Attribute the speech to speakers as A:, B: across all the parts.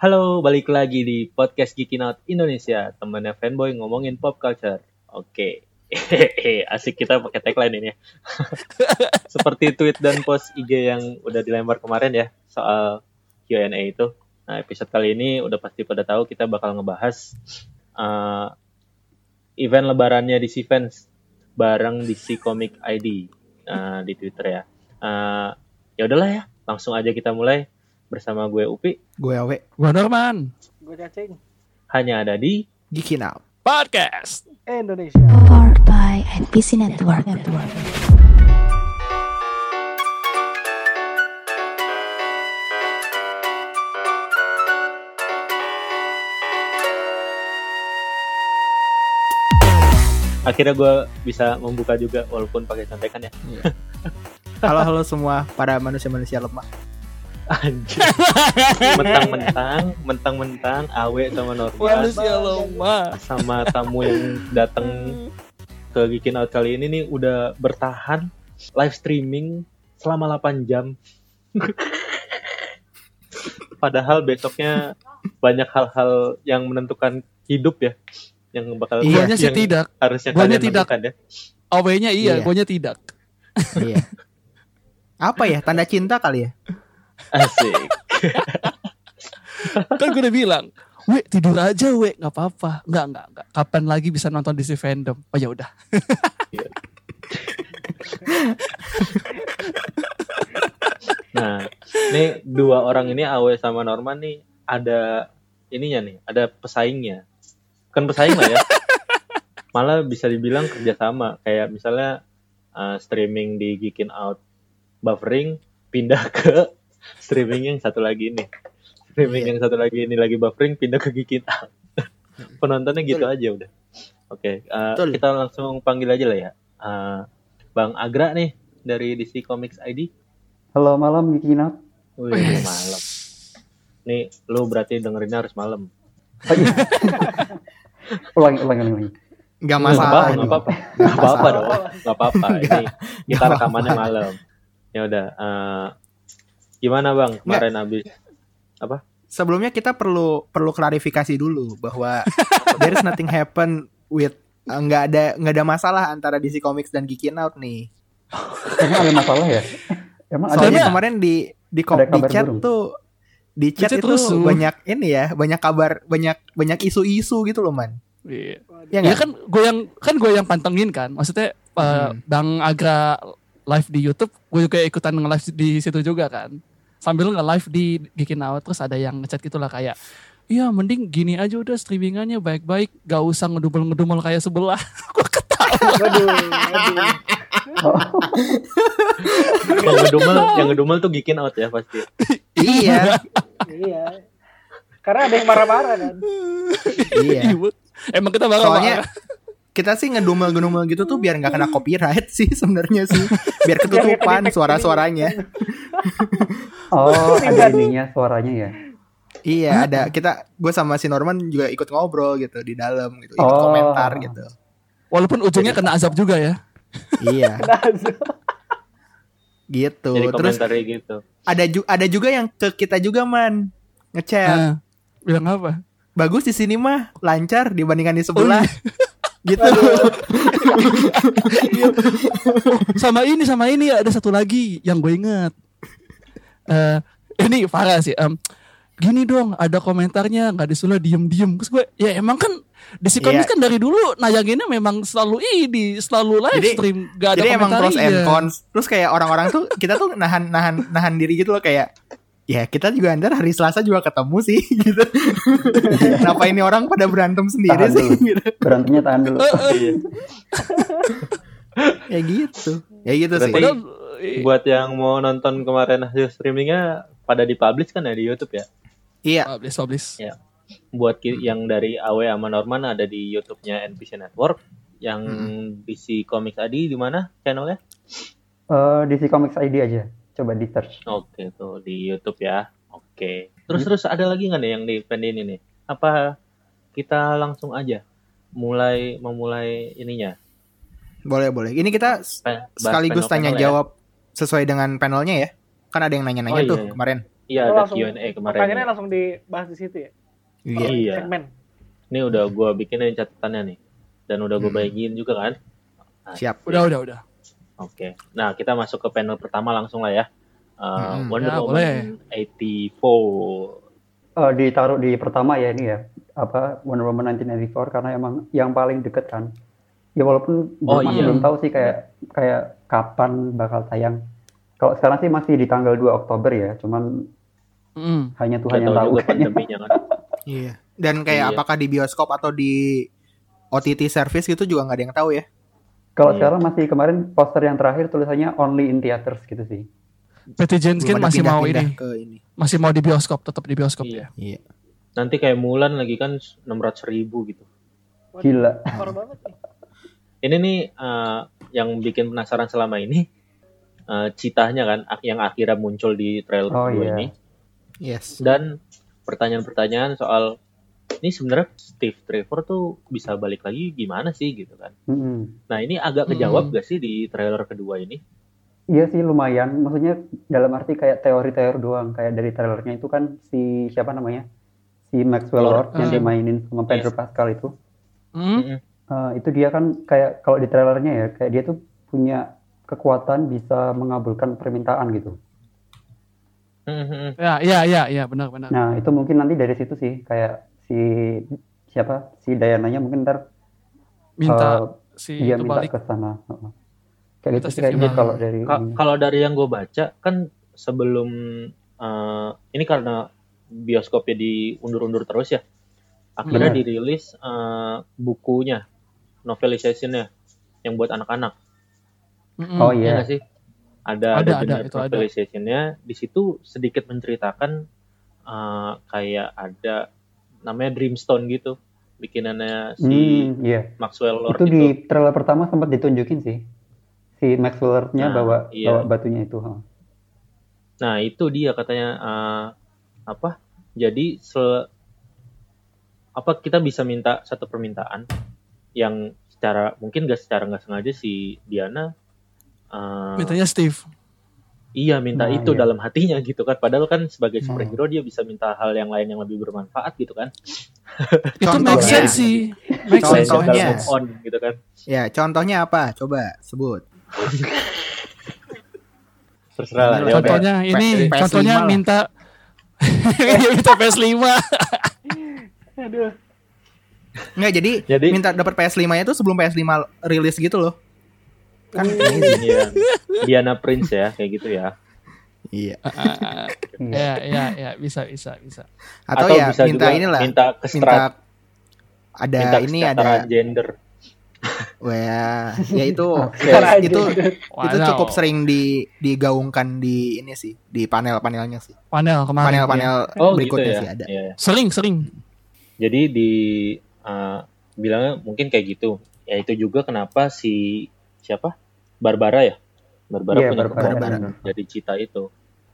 A: Halo, balik lagi di podcast Geekin Out Indonesia, temannya fanboy ngomongin pop culture. Oke, asik kita pakai tagline ini. ya. Seperti tweet dan post IG yang udah dilempar kemarin ya soal Q&A itu. Nah, episode kali ini udah pasti pada tahu kita bakal ngebahas uh, event lebarannya DC Fans bareng DC Comic ID uh, di Twitter ya. Uh, ya udahlah ya, langsung aja kita mulai bersama gue Upi
B: Gue Awe,
C: Gua Norman.
D: Gue cacing
A: hanya ada di
B: Geekin Out.
C: Podcast.
D: Indonesia.
E: powered by NPC Network.
A: akhirnya gue bisa membuka juga walaupun pakai contekan ya
B: Halo halo semua para manusia-manusia lemah.
A: Anjir mentang-mentang mentang-mentang awe sama Norma
C: Manusia lemah.
A: sama tamu yang datang ke Geekin Out kali ini nih udah bertahan live streaming selama 8 jam padahal besoknya banyak hal-hal yang menentukan hidup ya yang bakal
B: Iya.
C: Sih
A: yang
C: tidak.
A: harusnya
C: Guanya
A: kalian
C: tidak.
A: ya
C: Awenya iya,
B: Iya.
C: guanya tidak.
B: Iya. Apa ya? Tanda cinta kali ya?
A: Asik
C: Kan gue udah bilang, "We, tidur aja, we, nggak apa-apa." Nggak, nggak, nggak. Kapan lagi bisa nonton DC fandom? Oh ya udah.
A: Nah, nih dua orang ini Awe sama Norman nih ada ininya nih, ada pesaingnya. Kan pesaing lah ya. Malah bisa dibilang kerjasama. Kayak misalnya uh, streaming di Geekin Out buffering, pindah ke streaming yang satu lagi ini. Streaming yang satu lagi ini lagi buffering, pindah ke Geekin Out. Penontonnya gitu aja udah. Oke, uh,
B: Betul.
A: kita langsung panggil aja lah ya. Uh, Bang Agra nih dari DC Comics ID.
F: Halo malam Gikinat.
A: Wih, malam. Nih, lu berarti dengerinnya harus malam.
F: ulangi, ulangi, ulangi.
B: Nggak
A: Nggak
B: masalah. ini.
A: apa-apa. Nggak apa-apa dong. Nggak apa-apa. Ini kita rekamannya malam. Ya udah. eh, gimana bang? Kemarin habis
B: Sebelumnya kita perlu perlu klarifikasi dulu bahwa there is nothing happen with uh, nggak ada nggak ada masalah antara DC Comics dan Geekin Out nih.
F: Emang ada masalah ya? Emang ada
B: Soalnya
C: Soalnya-
B: kemarin di di, kom- di chat
F: burung.
B: tuh di chat
C: chat
B: itu
C: rusuh.
B: banyak ini ya, banyak kabar, banyak banyak isu-isu gitu loh, man.
C: Iya.
B: Ya
C: Ya
B: nggak?
C: kan gue yang kan gue yang pantengin kan. Maksudnya uh,
B: Hmm.
C: Bang Agra live di YouTube, gue juga ikutan nge-live di situ juga kan. Sambil nge-live di Out terus ada yang ngechat gitu lah kayak Iya mending gini aja udah streamingannya baik-baik Gak usah ngedumel-ngedumel kayak sebelah Gue ketawa
D: Waduh, waduh.
A: yang ngedumel, yang ngedumel tuh Geekin Out ya pasti.
B: iya,
D: iya. Karena ada yang marah-marah kan.
B: iya.
C: Emang kita bakal
B: Soalnya kita sih ngedumel-ngedumel gitu tuh biar nggak kena copyright sih sebenarnya sih. Biar ketutupan suara-suaranya.
F: Oh, ada ininya suaranya ya.
B: Iya, ada kita gue sama si Norman juga ikut ngobrol gitu di dalam gitu, ikut
F: Oh.
B: komentar gitu.
C: Walaupun ujungnya kena azab juga ya
B: Iya, gitu.
A: Jadi
B: Terus
A: gitu.
B: ada ju- ada juga yang ke kita juga man ngechat.
C: Ah, Bilang apa?
B: Bagus di sini mah lancar dibandingkan di sebelah. Gitu.
C: sama ini sama ini ada satu lagi yang gue inget Eh ini parah sih em, gini dong ada komentarnya nggak disuruh diem diem terus gue ya emang kan di si
B: Iya.
C: kan dari dulu nayanginnya memang selalu ini selalu live
B: Jadi-
C: stream gak ada
B: Jadi emang pros and cons. Terus kayak orang-orang tuh kita tuh nahan nahan nahan diri gitu loh kayak ya kita juga ntar hari Selasa juga ketemu sih gitu. Kenapa ini orang pada berantem sendiri
F: Tahan
B: sih
F: dulu.
B: gitu.
F: Berantemnya tahan dulu.
A: Iya.
B: Ya gitu. Ya gitu sih.
A: Berarti-
C: Padahal, eh,
A: Buat yang mau nonton kemarin hasil streamingnya pada dipublish kan ya di YouTube ya.
B: Iya.
C: publish publish
A: Ya. Buat yang dari Awe sama Norman ada di YouTube-nya NPC Network. Yang DC Comics ID di mana channelnya?
F: Eh, DC Comics ID aja. Coba di search.
A: Oke tuh di YouTube ya. Oke. Terus terus ada lagi nggak nih yang di event ini nih? Apa kita langsung aja mulai memulai ininya?
B: Boleh boleh. Ini kita s-
A: Pe- bahas
B: sekaligus tanya
A: ya.
B: jawab sesuai dengan panelnya ya. Kan ada yang nanya-nanya
A: Oh,
B: tuh
A: iya.
B: kemarin.
A: Iya ada
D: langsung
A: Q&A kemarin.
D: pertanyaannya langsung dibahas di situ ya.
B: Iya.
A: Iya.
D: Segmen.
A: Ini udah gue bikinin catatannya nih. Dan udah gue
B: Hmm.
A: bagiin juga kan.
B: Siap.
C: Udah, udah, udah.
A: Oke. Nah kita masuk ke panel pertama langsung lah ya. Uh,
B: Hmm.
A: Wonder
C: Ya,
A: Woman
C: boleh.
A: 84.
F: Eh, ditaruh di pertama ya ini ya apa Wonder Woman 1984 karena emang yang paling deket kan ya walaupun
A: Oh,
F: masih
A: iya.
F: belum tahu sih kayak kayak kapan bakal tayang kalau sekarang sih masih di tanggal 2 Oktober ya cuman
C: Mm.
F: hanya
A: Gak
F: Tuhan yang
A: tahu pandeminya kan.
B: Iya. Dan kayak
A: Iya.
B: apakah di bioskop atau di OTT service gitu juga nggak ada yang tahu ya.
F: Kalau
A: Iya.
F: sekarang masih kemarin poster yang terakhir tulisannya only in theaters gitu sih
C: Patty Jenkins masih mau ini,
B: ke ini.
C: masih mau di bioskop, tetap di bioskop
A: Iya.
C: ya.
B: Iya.
A: Nanti kayak Mulan lagi kan 600 ribu gitu.
D: Waduh,
F: gila
D: Parah banget nih.
A: Ini nih uh, yang bikin penasaran selama ini. uh, citahnya kan ak- yang akhirnya muncul di trailer
F: Oh,
A: kedua
F: iya.
A: ini
B: Yes.
A: dan pertanyaan-pertanyaan soal ini sebenarnya Steve Trevor tuh bisa balik lagi gimana sih gitu kan.
F: Mm-mm.
A: Nah ini agak kejawab
C: Hmm.
A: gak sih di trailer kedua ini?
F: Iya sih lumayan, maksudnya dalam arti kayak teori-teori doang, kayak dari trailernya itu kan si siapa namanya, si Maxwell
A: Lord.
F: Lord yang dimainin sama Pedro
A: Yes.
F: Pascal itu,
C: Mm.
F: Eh, itu dia kan kayak kalau di trailernya ya, kayak dia tuh punya kekuatan bisa mengabulkan permintaan gitu.
C: Ya, ya, ya, ya, benar-benar.
F: Nah itu mungkin nanti dari situ sih, kayak si siapa, si Diana-nya mungkin ntar
C: Minta
F: eh,
C: si
F: dia
C: itu
F: minta
C: balik.
F: ke sana. Heeh. Kayak
C: Minta
F: gitu kayaknya kalau dari
A: Ka-
F: ini.
A: kalau dari yang gue baca kan sebelum uh, ini karena bioskopnya diundur-undur terus ya akhirnya
F: Iya.
A: dirilis uh, bukunya novelizationnya yang buat anak-anak.
F: Oh
A: Iya nggak sih ada
C: Ada,
A: ada,
C: ada,
A: benar
C: itu ada.
A: novelizationnya di situ sedikit menceritakan uh, kayak ada namanya Dreamstone gitu bikinannya si
F: Hmm, iya.
A: Maxwell Lord
F: Itu
A: itu,
F: di trailer pertama sempat ditunjukin sih. Si Maxwell Lord-nya
A: Nah,
F: bawa
A: iya.
F: bawa batunya itu.
A: Nah itu dia katanya uh, apa? Jadi se apa kita bisa minta satu permintaan yang secara mungkin gak secara nggak sengaja si Diana uh,
C: Mintanya Steve.
A: Iya minta
F: Nah,
A: itu
F: iya.
A: dalam hatinya gitu kan. Padahal kan sebagai
B: Hmm.
A: superhero dia bisa minta hal yang lain yang lebih bermanfaat gitu kan.
C: Itu make sense sih. Make sense.
B: Contohnya.
A: on gitu kan.
B: Ya, contohnya apa? Coba sebut.
A: Terserah lah. Ya,
C: Contohnya
B: P-
C: ini,
B: PS5
C: contohnya
B: lah.
C: minta minta PS5.
D: Aduh.
B: Enggak, jadi,
A: Jadi-
B: minta dapat PS5-nya itu sebelum PS5 rilis gitu loh. Kan
A: Iya. Diana Prince ya kayak gitu ya.
B: Iya.
C: ya, ya, ya, bisa, bisa, bisa.
B: Atau,
A: Atau
B: ya
A: bisa
B: minta
A: juga
B: inilah.
A: minta kesetaraan
B: minta ada
A: minta
B: ini ada
A: gender.
B: wah ya itu
D: Sekarang
B: itu
D: aja.
B: itu
C: Wow.
B: cukup sering di digaungkan di ini sih di panel-panelnya sih
C: panel kemarin. ya.
B: panel-panel
A: Oh gitu
B: berikutnya
A: ya.
B: sih ada
A: Iya.
C: Sering, sering.
A: Jadi di uh, bilangnya mungkin kayak gitu. Ya itu juga kenapa si siapa? Barbara ya? Barbara
F: Iya,
A: punya
F: Barbara.
A: kekuatan
F: Barbara.
A: jadi cita itu.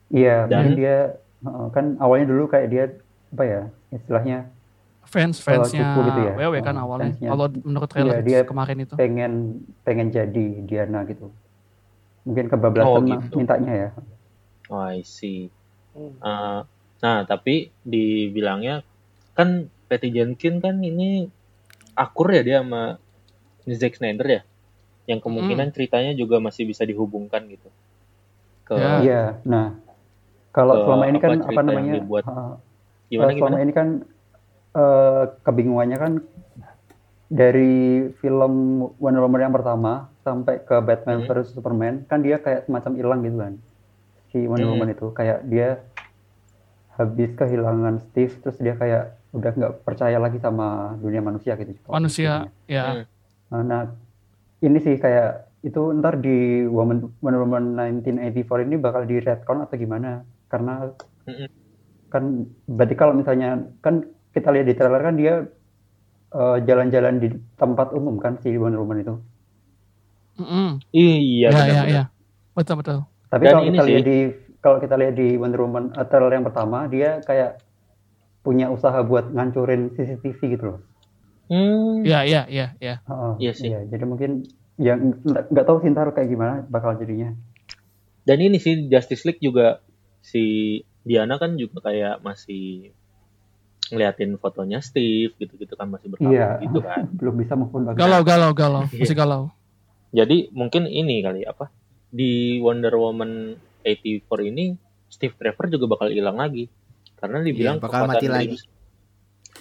F: Iya,
A: Dan-
F: mungkin dia heeh, kan awalnya dulu kayak dia apa ya istilahnya
C: Fans fansnya
F: gitu ya.
C: WW kan
F: Oh,
C: awalnya.
F: fansnya.
C: Kalau menurut trailer
F: Iya, dia
C: kemarin itu.
F: pengen pengen jadi Diana gitu. Mungkin kebablasan
A: Oh,
F: mah
A: gitu.
F: mintanya ya.
A: Oh, I see.
D: Hmm.
A: Uh, nah, tapi dibilangnya kan Patty Jenkins kan ini akur ya dia sama Zack Snyder ya. Yang kemungkinan ceritanya juga masih bisa dihubungkan gitu. Ke
C: Ya.
F: Iya. Nah, kalau selama ini kan
A: apa
F: namanya?
A: dibuat.
F: heeh,
A: gimana
F: eh, selama
A: gimana?
F: ini kan eh, kebingungannya kan dari film Wonder Woman yang pertama sampai ke Batman
A: Hmm.
F: versus Superman kan dia kayak semacam hilang gitu kan si Wonder
A: Hmm.
F: Woman itu kayak dia habis kehilangan Steve terus dia kayak udah nggak percaya lagi sama dunia manusia gitu
C: Manusia, ya.
A: Hmm.
F: Nah, nah, ini sih kayak itu ntar di Woman, Wonder Woman 1984 ini bakal di retcon atau gimana? Karena kan berarti kalau misalnya kan kita lihat di trailer kan dia eh, jalan-jalan di tempat umum kan si Wonder Woman itu.
C: Mm-mm.
A: Iya,
C: Ya, ya,
A: benar-benar.
C: ya. Betul, betul.
F: Tapi
A: Dan
F: kalau kita
A: sih-
F: lihat di kalau kita lihat di Wonder Woman eh, trailer yang pertama dia kayak punya usaha buat ngancurin CCTV gitu loh.
A: Hmm.
C: Ya, ya, ya, ya.
F: Heeh,
A: Iya sih.
F: jadi mungkin yang nggak tahu sih ntar kayak gimana bakal jadinya.
A: Dan ini sih Justice League juga si Diana kan juga kayak masih ngeliatin fotonya Steve gitu-gitu kan masih berkabar
F: Iya.
A: gitu kan.
F: belum bisa lagi.
C: Galau, galau, galau.
A: Iya.
C: Masih galau.
A: Jadi mungkin ini kali apa di Wonder Woman 84 ini Steve Trevor juga bakal hilang lagi karena dibilang
B: Iya, bakal mati lagi.
A: Brims-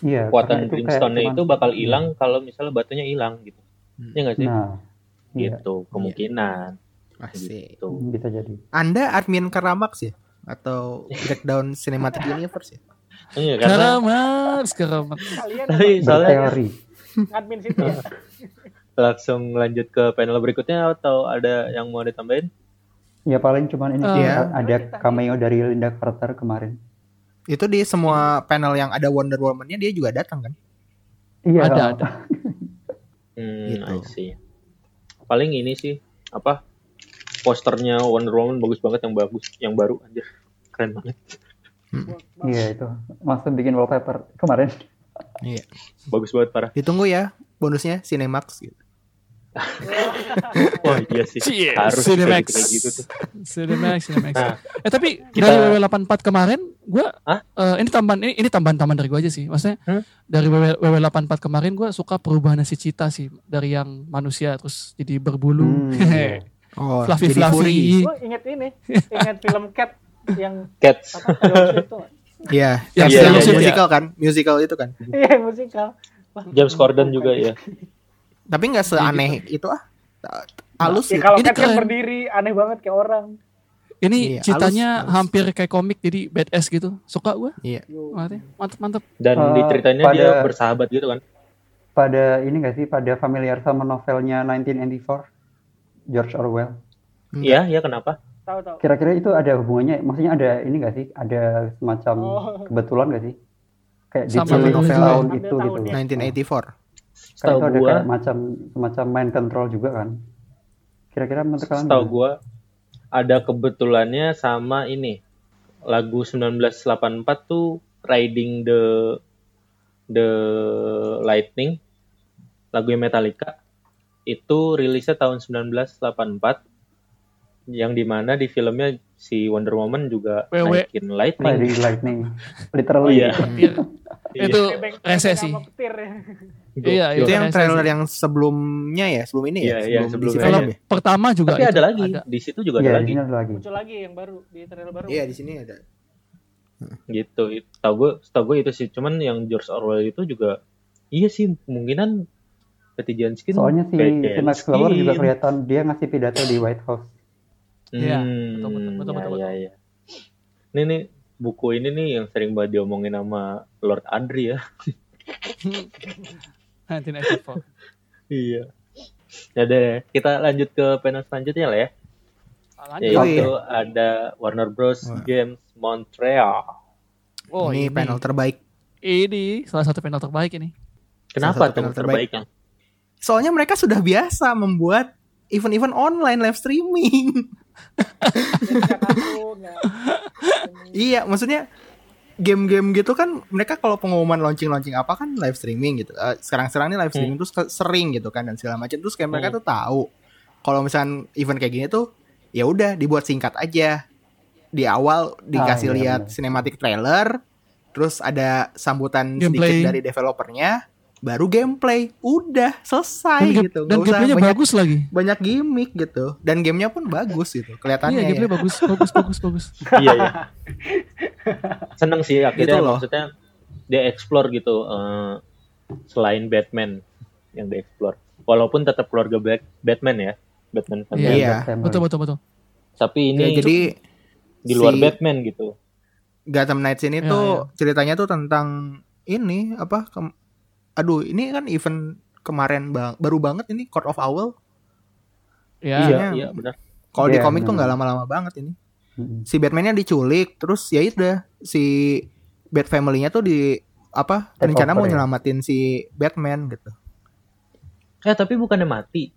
F: Iya,
A: kekuatan
F: itu
A: Brimstone
F: cuman-
A: itu bakal hilang kalau misalnya batunya hilang gitu.
B: Hmm.
A: Iya nggak sih?
F: Nah, iya,
A: gitu kemungkinan
B: Asik.
A: gitu.
F: bisa jadi.
B: Anda admin Karamax ya? Atau Breakdown Cinematic Universe ya?
A: Iya karena
C: Keramat, keramat.
D: Kalian
A: soalnya
F: Berteori.
D: admin situ ya.
A: langsung lanjut ke panel berikutnya atau ada yang mau ditambahin?
F: Ya paling cuman ini sih,
B: Iya.
F: ada cameo dari Linda Carter kemarin.
B: Itu di semua panel yang ada Wonder Woman-nya dia juga datang kan?
F: Iya,
C: Ada, ada.
A: Hmm,
B: Gitu.
A: I see. Paling ini sih apa posternya Wonder Woman bagus banget yang bagus, yang baru anjir. Keren banget.
F: Iya itu. Langsung bikin wallpaper kemarin.
B: Iya.
A: Bagus banget parah.
B: Ditunggu ya bonusnya Cinemax gitu.
A: Wah, iya sih.
C: Cie,
A: Harus
C: Cinemax.
A: kayak gitu tuh.
C: Cinemax, Cinemax.
A: Nah,
C: Eh tapi
A: kita-
C: dari WW84 kemarin gua
A: Hah?
C: eh, ini tambahan ini, ini tambahan-tambahan dari gua aja sih. Maksudnya
A: Hmm?
C: dari WW, WW84 kemarin gua suka perubahan si Cita sih dari yang manusia terus jadi berbulu.
F: Hmm,
C: Hehe.
B: Oh,
C: fluffy
B: jadi
C: fluffy.
D: Gue inget ini, inget film Cat yang apa Swift itu.
B: Iya,
C: Yang
B: yang
A: Iya, iya, iya.
B: musical kan? Musical itu kan.
D: Iya, musikal. Wah,
A: James Corden juga ya.
B: Tapi nggak seaneh itu ah. Halus
D: Ya
B: gitu.
D: kalau
C: Ini
D: Cat kan
C: keren.
D: berdiri aneh banget kayak orang.
C: Ini
B: Iya, halus.
C: hampir kayak komik jadi badass gitu. Suka gua.
B: Iya.
D: Yo.
C: Mantap, mantap, mantap.
A: Dan
F: Eh,
A: di ceritanya dia
F: pada-
A: bersahabat gitu kan.
F: Pada ini nggak sih? Pada familiar sama novelnya 1984 George Orwell.
A: Iya, iya kenapa?
D: Tahu tahu.
F: Kira-kira itu ada hubungannya? Maksudnya ada ini nggak sih? Ada semacam
D: Oh.
F: kebetulan nggak sih? Kayak
C: Sama
F: dipilih
B: novel.
F: tahun itu gitu.
D: tahunnya.
B: 1984.
F: Kan
A: Setahu
F: itu ada
A: gua,
F: kayak macam semacam mind control juga kan? Kira-kira menurut kalian
A: setahu gua ada kebetulannya sama ini. Lagu 1984 tuh Riding the the Lightning lagunya Metallica itu rilisnya tahun 1984 yang di mana di filmnya si Wonder Woman juga naikin lightning.
F: Lady Lightning,
A: Oh
F: literally.
A: iya.
C: Iya.
A: Iya.
C: Itu
D: Nebeng-
C: rese
D: nebeng
C: sih.
D: sama petir ya.
C: Iya,
B: Itu
C: iya.
B: yang trailer yang sebelumnya ya, sebelum ini
A: Iya,
B: ya,
A: iya,
B: sebelum
A: sebelumnya.
B: DC
C: Kalau
B: film ya?
C: pertama juga
A: Tapi
C: itu
A: ada lagi,
C: ada.
A: di situ juga
F: Iya,
A: ada lagi.
F: lagi.
D: Muncul lagi yang baru di trailer baru.
B: Iya, di sini ada.
A: Gitu. Tahu gue, tahu gue itu sih. Cuman yang George Orwell itu juga iya sih kemungkinan Patty Jenkins.
F: Soalnya si Max Flower juga kelihatan dia ngasih pidato di White House.
C: Iya,
A: Hmm,
C: betul, betul, betul,
A: iya,
C: betul,
A: iya, iya. Ini nih buku ini nih yang sering banget diomongin sama Lord Adri ya.
C: 1984.
A: iya. Ya deh, kita lanjut ke panel selanjutnya lah ya.
C: Lanjut.
A: Yaitu ada Warner Bros.
B: Wah.
A: Games Montreal.
C: Oh,
B: ini, panel terbaik.
C: ini salah satu panel terbaik ini.
A: Kenapa tuh
B: panel terbaik.
A: terbaiknya?
B: Soalnya mereka sudah biasa membuat event-event online live streaming. Iya, maksudnya game-game gitu kan mereka kalau pengumuman launching-launching apa kan live streaming gitu. Eh, sekarang-sekarang ini live streaming terus ke- sering gitu kan dan segala macam terus kayak mereka
A: Hmm.
B: tuh tahu kalau misalnya event kayak gini tuh ya udah dibuat singkat aja. Di awal dikasih
F: iya,
B: lihat
F: benar.
B: cinematic trailer, terus ada sambutan sedikit
C: Gameplay.
B: dari developernya, baru gameplay. Udah selesai
C: Dan,
B: gitu.
C: dan gameplaynya
B: banyak
C: bagus lagi.
B: banyak gimmick gitu dan gamenya pun bagus gitu kelihatannya
C: Iya,
B: ya.
C: bagus, bagus, bagus, bagus.
A: iya, iya. Seneng sih akhirnya
B: Gitu loh.
A: maksudnya dia explore gitu eh, selain Batman yang dia explore. Walaupun tetap keluarga Black, Batman ya, Batman family.
B: Iya.
F: Family.
C: Betul, betul, betul.
A: Tapi
B: Ya,
A: ini
B: jadi
A: di luar
B: si
A: Batman gitu.
B: Gotham Knights ini
C: Ya,
B: tuh ceritanya tuh tentang ini apa aduh ini kan event kemarin bang baru banget ini Court of Owl
C: Ya,
A: Iya,
B: Iya.
A: iya benar.
B: kalau di
F: Iya,
B: komik tuh
F: benar.
B: nggak lama-lama banget ini
F: Mm-mm.
B: si Batman-nya diculik terus ya udah si Bat Family-nya tuh di apa
F: Take
B: rencana mau
F: ya?
B: nyelamatin si Batman gitu
A: Eh tapi bukannya mati.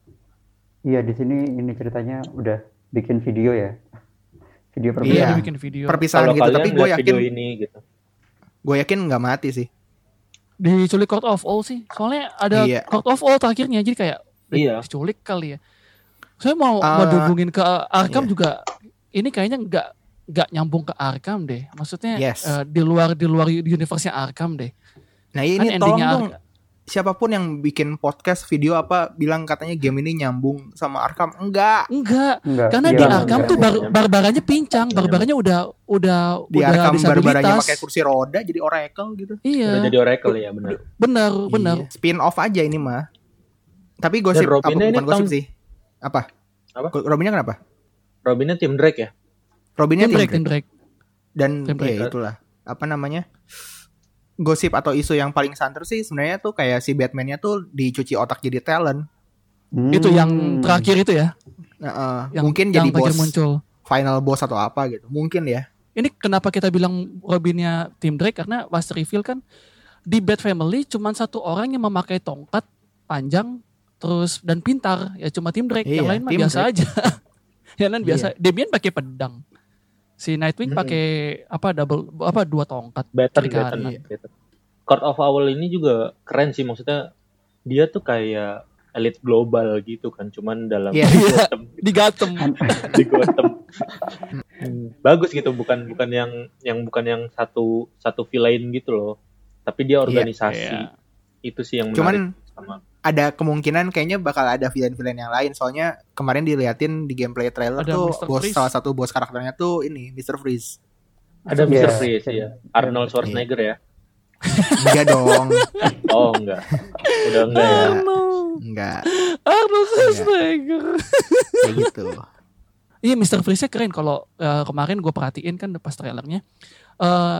F: Iya di sini ini ceritanya udah bikin video ya. Video
C: Iya,
F: perpisahan.
B: Iya.
C: bikin video.
B: perpisahan
A: Kalau
B: gitu tapi gue yakin
A: video ini gitu.
B: gue yakin nggak mati sih
C: Diculik Court of All sih. Soalnya ada
B: Iya.
C: Court of All terakhirnya jadi kayak
A: Iya.
C: diculik kali ya. Saya mau mau
B: Ah.
C: dihubungin ke Arkham
B: Iya.
C: juga ini kayaknya nggak nggak nyambung ke Arkham deh. Maksudnya
B: Yes.
C: eh, di luar di luar universe-nya Arkham deh.
B: Nah
C: Kan
B: ini tolong
C: endingnya
B: dong siapa pun yang bikin podcast video apa bilang katanya game ini nyambung sama Arkham enggak
C: Enggak,
F: Enggak.
C: karena
F: Iya,
C: di
F: enggak.
C: Arkham tuh bar barbaranya pincang, barbaranya udah udah
B: di
C: udah
B: Arkham barbaranya pakai kursi roda jadi Oracle gitu
C: Iya,
A: Udah jadi Oracle ya benar.
C: benar, benar.
B: Iya, spin off aja ini mah tapi gosip apa bukan gosip
A: tahun-
B: sih apa
A: Apa?
B: Robinnya kenapa
A: Robinnya tim Drake ya.
B: Robinnya
C: Tim Drake, Drake.
B: dan
C: Tim Drake.
B: ya itulah apa namanya gosip atau isu yang paling santer sih sebenarnya tuh kayak si Batman-nya tuh dicuci otak jadi talent
F: Hmm.
C: Itu yang terakhir itu ya,
B: eh,
C: yang
B: mungkin
C: yang
B: jadi bos
C: muncul.
B: final boss atau apa gitu mungkin ya
C: Ini kenapa kita bilang Robinnya Tim Drake karena pas reveal kan di Bat Family cuma satu orang yang memakai tongkat panjang terus dan pintar ya cuma Tim Drake yang
B: Iya,
C: lain mah biasa
B: Drake.
C: aja. yang lain
B: Iya.
C: biasa. Demian pakai pedang. Si Nightwing
A: Mm-mm.
C: pakai apa double apa dua tongkat.
A: Better, better, better. Court of Owl ini juga keren sih maksudnya dia tuh kayak elite global gitu kan cuman dalam
B: Iya.
A: Gotham
C: Di Gotham.
A: di Gotham Hmm, bagus gitu bukan bukan yang yang bukan yang satu satu villain gitu loh tapi dia organisasi
C: Iya.
A: itu sih yang
B: cuman
A: menarik sama
B: ada kemungkinan kayaknya bakal ada villain-villain yang lain soalnya kemarin diliatin di gameplay trailer
C: Ada
B: tuh
C: Mr.
B: bos
C: Freeze.
B: salah satu bos karakternya tuh ini Mr. Freeze
A: ada. Mr. Freeze ya Arnold Schwarzenegger ya
B: enggak dong
A: oh enggak udah enggak ya
C: Arnold,
B: enggak
C: Arnold Schwarzenegger.
B: kayak gitu
C: Iya Mr. Freeze keren kalau eh, kemarin gue perhatiin kan pas trailernya eh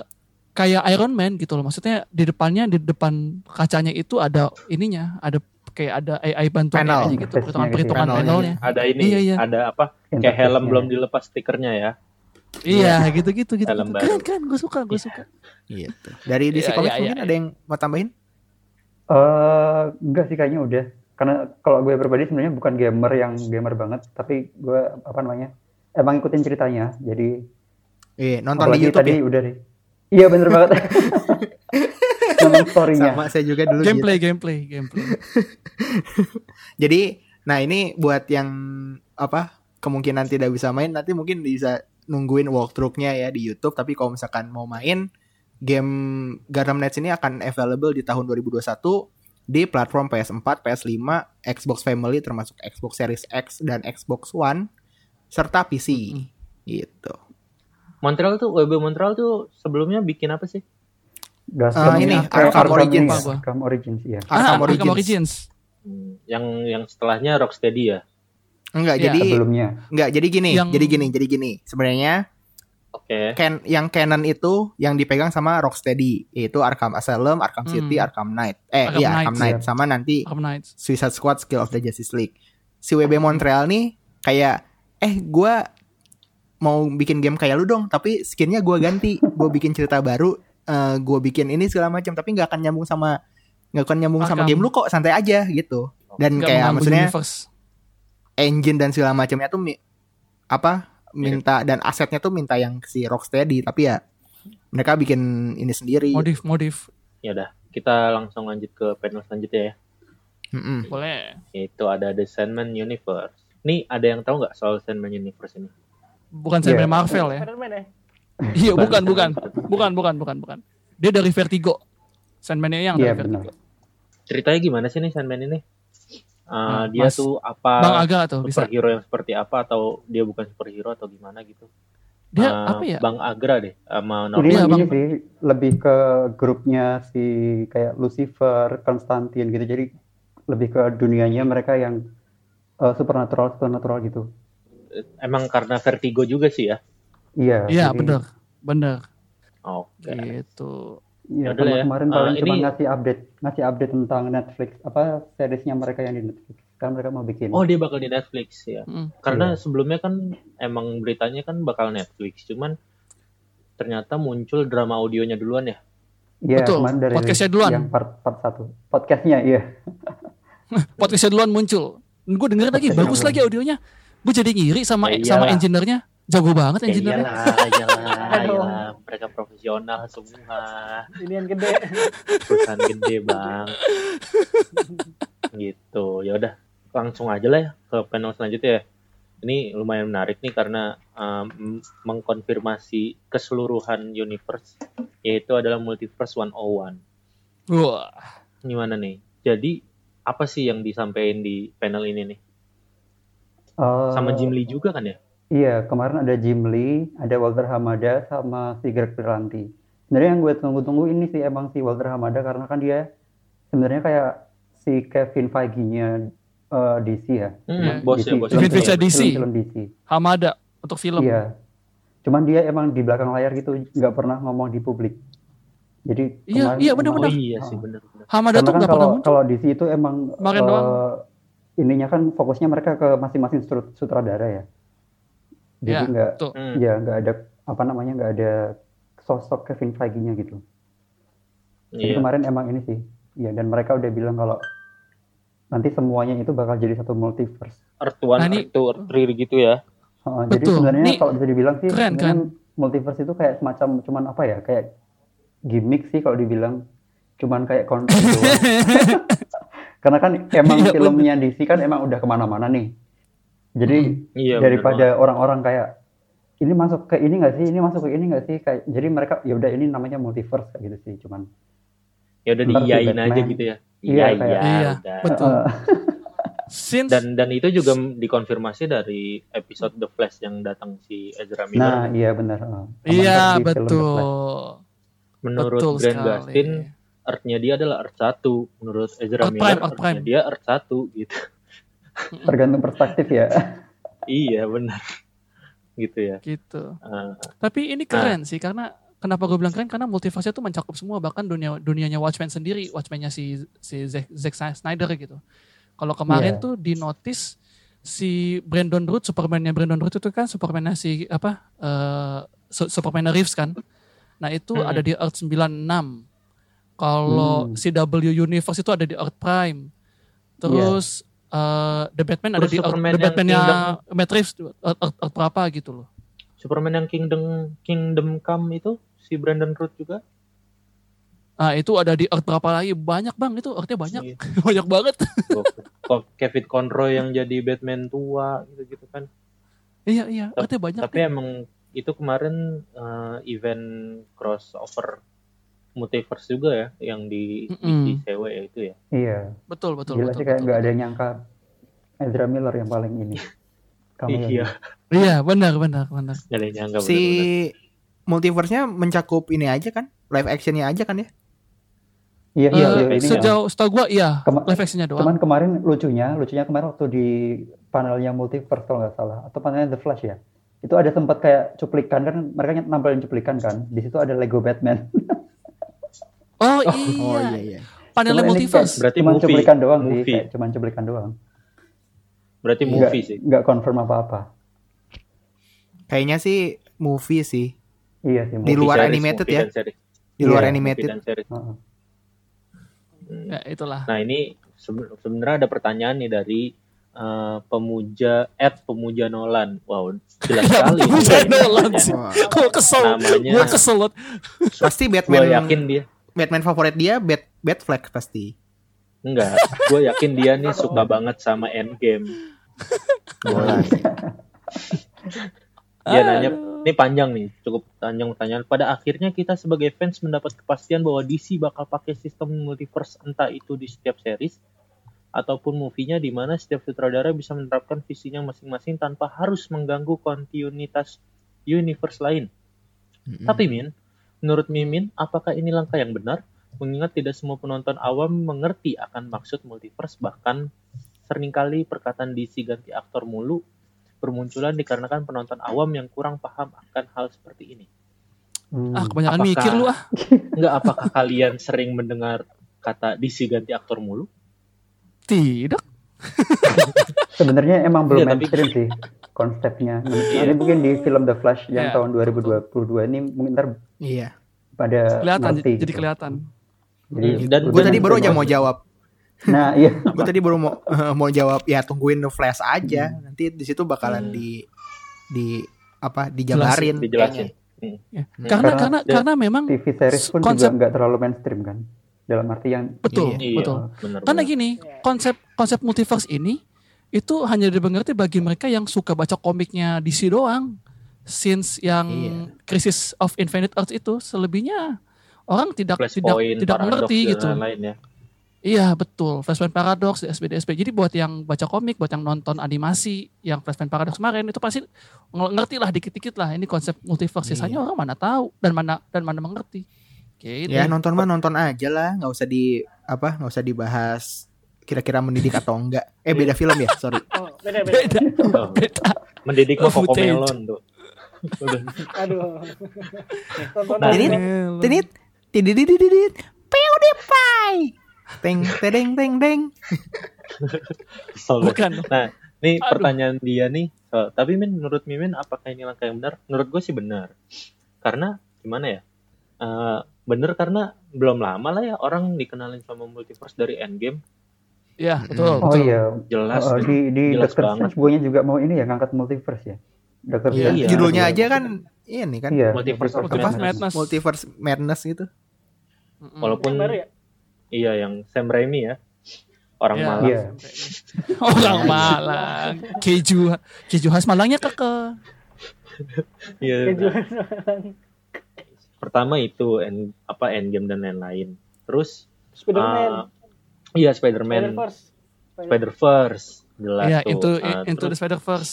C: kayak Iron Man gitu loh maksudnya di depannya di depan kacanya itu ada ininya ada kayak ada AI bantuan
B: Panel.
C: AI gitu
F: Interface-nya
C: perhitungan
F: gitu.
C: perhitungan
B: Panelnya.
C: panelnya
A: ada ini
C: Iya, iya.
A: ada apa kayak helm belum dilepas stikernya ya
C: iya gitu gitu gitu,
A: Helm
C: gitu. keren keren gue suka gue suka
B: gitu dari DC
C: Iya,
B: Comics
C: iya,
B: mungkin
C: iya,
B: ada yang mau tambahin
F: Eh, enggak sih kayaknya udah. Karena kalau gue pribadi sebenarnya bukan gamer yang gamer banget, tapi gue apa namanya? Emang ikutin ceritanya. Jadi
B: eh nonton di
F: apalagi
B: YouTube
F: tadi
B: ya
F: udah deh. Iya bener banget. Nonton story-nya.
B: sama saya juga dulu gitu.
C: gameplay gameplay gameplay
B: Jadi, nah ini buat yang apa kemungkinan tidak bisa main nanti mungkin bisa nungguin walkthrough-nya ya di YouTube. Tapi kalau misalkan mau main game Gotham Knights ini akan available di tahun 2021 di platform PS4, PS5, Xbox Family termasuk Xbox Series X dan Xbox One serta PC. Gitu.
A: Montreal tuh WB Montreal tuh sebelumnya bikin apa sih
F: Gascom
B: Ah, ini, Arkham Origins.
F: ya, Arkham Origins iya.
B: Arkham Origins.
C: Arkham Origins
A: Hmm, yang yang setelahnya Rocksteady ya
B: Enggak,
C: Iya.
B: jadi
F: Sebelumnya.
B: enggak jadi gini,
C: Yang-
B: jadi gini, jadi gini. Sebenarnya
A: oke
B: Ken yang canon itu yang dipegang sama Rocksteady yaitu Arkham Asylum, Arkham City,
C: Hmm.
B: Arkham Knight. Eh
C: Arkham
B: iya
C: Knight,
B: Arkham Knight sama nanti
C: Arkham Knights
B: Suicide Squad Skill of the Justice League. Si WB Montreal nih kayak eh gua mau bikin game kayak lu dong, tapi skinnya gua ganti, gua bikin cerita baru, eh gua bikin ini segala macam, tapi nggak akan nyambung sama nggak akan nyambung sama
C: Arkham.
B: game lu kok, santai aja gitu. Dan
C: Nggak
B: kayak maksudnya
C: universe.
B: engine dan segala macamnya tuh mi- apa minta dan asetnya tuh minta yang si Rocksteady tapi ya mereka bikin ini sendiri
C: modif modif
A: ya udah kita langsung lanjut ke panel selanjutnya ya
B: Mm-mm.
C: boleh
A: yaitu ada The Sandman Universe nih ada yang tahu nggak soal Sandman Universe ini
C: bukan. Sandman Marvel ya
D: Spider-Man ya.
C: iya bukan bukan. bukan. Bukan bukan bukan dia dari Vertigo. Sandman-nya yang
F: Iya
C: dari
F: benar.
C: Vertigo
A: ceritanya gimana sih nih Sandman ini? Uh,
C: Nah,
A: dia
C: Mas
A: tuh apa
C: Bang Aga tuh bisa.
A: superhero yang seperti apa atau dia bukan superhero atau gimana gitu?
C: Dia
A: Uh,
C: apa ya?
A: Bang Agra deh sama
C: Iya,
F: ini
C: Bang.
F: sih lebih ke grupnya si kayak Lucifer, Konstantin gitu. Jadi lebih ke dunianya mereka yang eh, supernatural supernatural gitu.
A: emang karena Vertigo juga sih ya
F: Iya.
C: iya bener bener
A: oke
C: gitu
F: Iya, sama
A: ya.
F: kemarin
A: Ah,
F: paling cuma
A: ini-
F: ngasih update, ngasih update tentang Netflix apa seriesnya mereka yang di Netflix. Sekarang mereka mau bikin.
A: oh dia bakal di Netflix ya
C: Mm.
A: karena
F: Iya.
A: sebelumnya kan emang beritanya kan bakal Netflix cuman ternyata muncul drama audionya duluan ya
F: Iya,
C: betul.
F: kemarin dari
C: Podcastnya duluan.
F: Yang part part satu. Podcastnya iya.
C: podcastnya duluan muncul gue dengerin lagi bagus lagi audionya gue jadi ngiri sama
A: Ya
C: sama engineer-nya jago banget
A: ya
C: engineer-nya
A: iyalah iyalah iyalah mereka profesional semua
D: Ini yang gede.
A: perusahaan gede bang gitu ya udah langsung aja lah ya ke panel selanjutnya ya ini lumayan menarik nih karena um, mengkonfirmasi keseluruhan universe yaitu adalah multiverse 101.
C: Wah.
A: Gimana nih? Jadi apa sih yang disampaikan di panel ini nih?
F: Eh,
A: Sama Jim Lee juga kan ya?
F: Iya, kemarin ada Jim Lee, ada Walter Hamada, sama si Greg Berlanti. Sebenarnya yang gue tunggu-tunggu ini sih emang si Walter Hamada karena kan dia sebenarnya kayak si Kevin Feige-nya eh, DC ya.
A: Hmm, bos ya, bos.
C: Kevin Feige DC.
F: Film DC.
C: Hamada untuk film.
F: Iya. Cuman dia emang di belakang layar gitu, nggak pernah ngomong di publik. Jadi
C: Iya,
F: kemarin
C: iya, benar-benar.
A: Oh iya sih benar-benar.
C: Hamada
F: Karena
C: tuh
F: kan
C: nggak pernah
F: kalau
C: muncul.
F: kalau DC itu emang
C: Kemarin
F: eh,
C: doang.
F: ininya kan fokusnya mereka ke masing-masing sutr- sutradara ya. Jadi
C: Ya,
F: nggak
C: tuh.
A: Hmm.
F: ya nggak ada apa namanya nggak ada sosok Kevin Feige-nya gitu. Jadi
A: Iya.
F: kemarin emang ini sih. Ya dan mereka udah bilang kalau nanti semuanya itu bakal jadi satu multiverse.
A: Earth One,
C: Nah, ini-
A: Earth Two, Earth Three gitu ya.
F: Jadi
C: Betul.
F: sebenarnya
C: Nih,
F: kalau bisa dibilang sih
C: keren,
F: sebenarnya multiverse itu kayak semacam cuman apa ya kayak gimmick sih kalau dibilang cuman kayak konsep doang. Karena kan emang
C: Iya,
F: filmnya DC kan emang udah ke mana-mana nih. Jadi
A: Iya. benar
F: daripada orang-orang kayak ini masuk ke ini nggak sih, ini masuk ke ini nggak sih, kayak jadi mereka ya udah ini namanya multiverse kayak gitu sih, cuman
A: ya udah
F: si
A: diiyain aja gitu ya.
F: Iya,
A: Iya,
F: kayak-
A: iya,
C: Iya,
A: udah.
C: betul. Since
A: Dan dan itu juga dikonfirmasi dari episode The Flash yang datang si Ezra
F: nah
A: Miller.
F: iya benar.
C: iya betul.
A: Menurut
C: betul
A: Grant
C: sekali.
A: Gustin, Earth-nya dia adalah Earth 1. Menurut Ezra
C: Earth
A: Miller,
C: Prime, Earth
A: Earth-nya
C: Prime.
A: dia Earth 1 gitu.
F: Tergantung perspektif ya.
A: iya, benar. Gitu ya.
C: Gitu.
A: Eh,
C: Tapi ini keren sih karena kenapa gue bilang keren karena multiverse itu mencakup semua bahkan dunia dunianya Watchmen sendiri, Watchmen-nya si si Zack, Zack Snyder gitu. Kalau kemarin
F: Iya.
C: tuh di notice si Brandon Root, Superman-nya Brandon Root itu kan Superman-nya si apa? Su- Superman Reeves kan. Nah, itu
A: Hmm.
C: ada di Earth 96. Kalau
F: Hmm.
C: CW Universe itu ada di Earth Prime. Terus eh, The Batman ada
A: Terus
C: di Earth,
A: Superman
C: The
A: yang
C: Batman-nya
A: Kingdom-
C: Matt Reeves Earth, Earth, Earth berapa gitu loh.
A: Superman yang Kingdom Kingdom Come itu si Brandon Root juga.
C: Nah itu ada di Earth berapa lagi? Banyak bang itu Earthnya banyak.
A: Iya.
C: banyak banget.
A: Kok Kevin Conroy yang jadi Batman tua gitu-gitu kan.
C: iya iya Earthnya banyak.
A: Tapi emang itu kemarin eh, event crossover multiverse juga ya yang di
C: Mm-mm.
A: di CW ya itu ya.
F: Iya.
C: betul betul
F: Gila
C: betul.
F: sih kayak nggak ada yang nyangka Ezra Miller yang paling ini.
A: Iya.
C: Iya benar benar benar.
A: Gak ada yang nyangka
B: si multiverse-nya mencakup ini aja kan? Live actionnya aja kan ya?
F: Iya, iya,
A: Iya,
F: iya, ini ya.
C: sejauh setahu gua iya
F: Kema-
C: live actionnya doang.
F: Cuman kemarin lucunya, lucunya kemarin waktu di panelnya multiverse kalau nggak salah, atau panelnya The Flash ya, itu ada sempat kayak cuplikan kan, mereka nampilin cuplikan kan, di situ ada Lego Batman.
C: oh, iya.
B: Oh iya iya.
C: Panelnya
F: Cuman ini
C: multiverse.
F: kayak
A: Berarti
F: cuman
A: movie.
F: cuplikan doang sih,
A: Movie.
F: kayak cuman cuplikan doang.
A: Berarti
F: Nggak,
A: movie sih.
F: nggak confirm apa-apa.
B: Kayaknya sih movie sih.
F: Iya sih.
B: Di
F: movie.
B: luar
A: series,
B: animated
A: movie
B: ya?
A: series.
B: Di luar
F: Iya,
B: animated.
A: Hmm.
C: Ya itulah.
A: Nah ini sebe- sebenarnya ada pertanyaan nih dari eh, pemuja at pemuja Nolan. Wow, jelas sekali.
C: Pemuja Nolan sih. Gue kesel.
A: Namanya-
C: Gue kesel
B: pasti
A: Gue
B: Batman
A: yakin dia
B: Batman favorit dia Bat Batfleck pasti.
A: enggak. Gue yakin dia nih suka banget sama Endgame. Nolan. Dia nanya, ini panjang nih, cukup panjang pertanyaan. Pada akhirnya kita sebagai fans mendapat kepastian bahwa DC bakal pakai sistem multiverse entah itu di setiap series ataupun movie-nya di mana setiap sutradara bisa menerapkan visinya masing-masing tanpa harus mengganggu kontinuitas universe lain. Tapi Min, menurut Mimin, apakah ini langkah yang benar? Mengingat tidak semua penonton awam mengerti akan maksud multiverse, bahkan sering kali perkataan DC ganti aktor mulu bermunculan dikarenakan penonton awam yang kurang paham akan hal seperti ini.
F: Hmm.
C: Ah kebanyakan
A: Apakah-
C: mikir lu ah.
A: Enggak, apakah kalian sering mendengar kata DC ganti aktor mulu?
C: Tidak.
F: Sebenarnya emang belum
A: Iya, tapi-
F: mainstream sih konsepnya. Ini mungkin di film The Flash yang
C: Iya,
F: tahun 2022 ini mungkin ntar
B: Iya.
F: pada
C: Kelihatan
F: ngerti
C: jadi
F: gitu.
C: kelihatan.
F: Jadi,
A: Hmm, dan
B: Gue tadi baru aja
F: mainstream.
B: mau jawab.
F: Nah, iya.
B: Gue tadi baru mau mau jawab ya tungguin The Flash aja. Nanti di situ bakalan
A: Hmm.
B: di di apa dijabarin.
A: Dijelasin.
C: Ya.
A: Hmm.
C: Karena
F: Karena
C: karena
A: dia-
C: karena memang
F: TV series pun
C: Konsep-
F: juga nggak terlalu mainstream kan. Dalam arti yang
C: betul
B: Iya.
A: Iya,
C: betul.
A: benar.
C: Karena gini, konsep konsep multiverse ini itu hanya dimengerti bagi mereka yang suka baca komiknya DC doang. Since yang
B: Iya.
C: Crisis of Infinite Earth itu selebihnya orang tidak tidak
A: Flashpoint,
C: tidak mengerti gitu.
A: lain-lain ya.
C: Iya betul, Flashpoint Paradox, SBD SB. Jadi buat yang baca komik, buat yang nonton animasi, yang Flashpoint Paradox kemarin itu pasti ng- ngerti lah dikit-dikit lah ini konsep multiverse. Sisanya
B: Iya.
C: orang mana tahu dan mana dan mana mengerti. Gitu.
B: Ya nonton mah nonton aja lah, nggak usah di apa, nggak usah dibahas kira-kira mendidik atau enggak. Eh beda film ya, sorry.
D: Oh, beda beda.
C: beda,
A: Oh,
C: beda.
A: mendidik
C: Oh,
A: mah
C: footage.
A: Melon tuh.
D: Aduh.
A: Nah.
B: Ini Tinit, tidididididit, PewDiePie. Teng, tedeng, teng, deng.
A: Kesel deh.
C: Bukan.
A: Nah, nih
C: Aduh.
A: pertanyaan dia nih. eh, tapi Min, menurut Mimin apakah ini langkah yang benar? Menurut gue sih benar. Karena gimana ya? Eh, bener karena belum lama lah ya orang dikenalin sama multiverse dari Endgame.
C: Iya betul.
F: Oh
C: betul.
F: iya,
A: Jelas.
F: Oh, di di
A: Jelas
F: Doctor. Strange gue juga mau ini ya ngangkat multiverse ya. Doctor
B: Iya,
A: Iya.
B: judulnya aja kan ini kan
F: Iya,
A: Multiverse
C: Multiverse
A: Madness.
C: Madness.
B: Multiverse Madness gitu.
A: Walaupun
D: ya?
A: iya yang Sam Raimi ya. Orang
C: Iya.
A: Malang.
F: Iya.
C: Orang Malang. Keju keju khas Malangnya keke.
A: Iya.
D: Kejuan.
A: Pertama itu end, apa Endgame dan lain-lain. Terus
D: Spiderman.
A: ah, iya Spider-Man
D: Spider-Verse.
A: Spider-Verse jelas
C: Iya,
A: tuh.
C: into
A: Ah,
C: into the
A: terus
C: Spider Verse.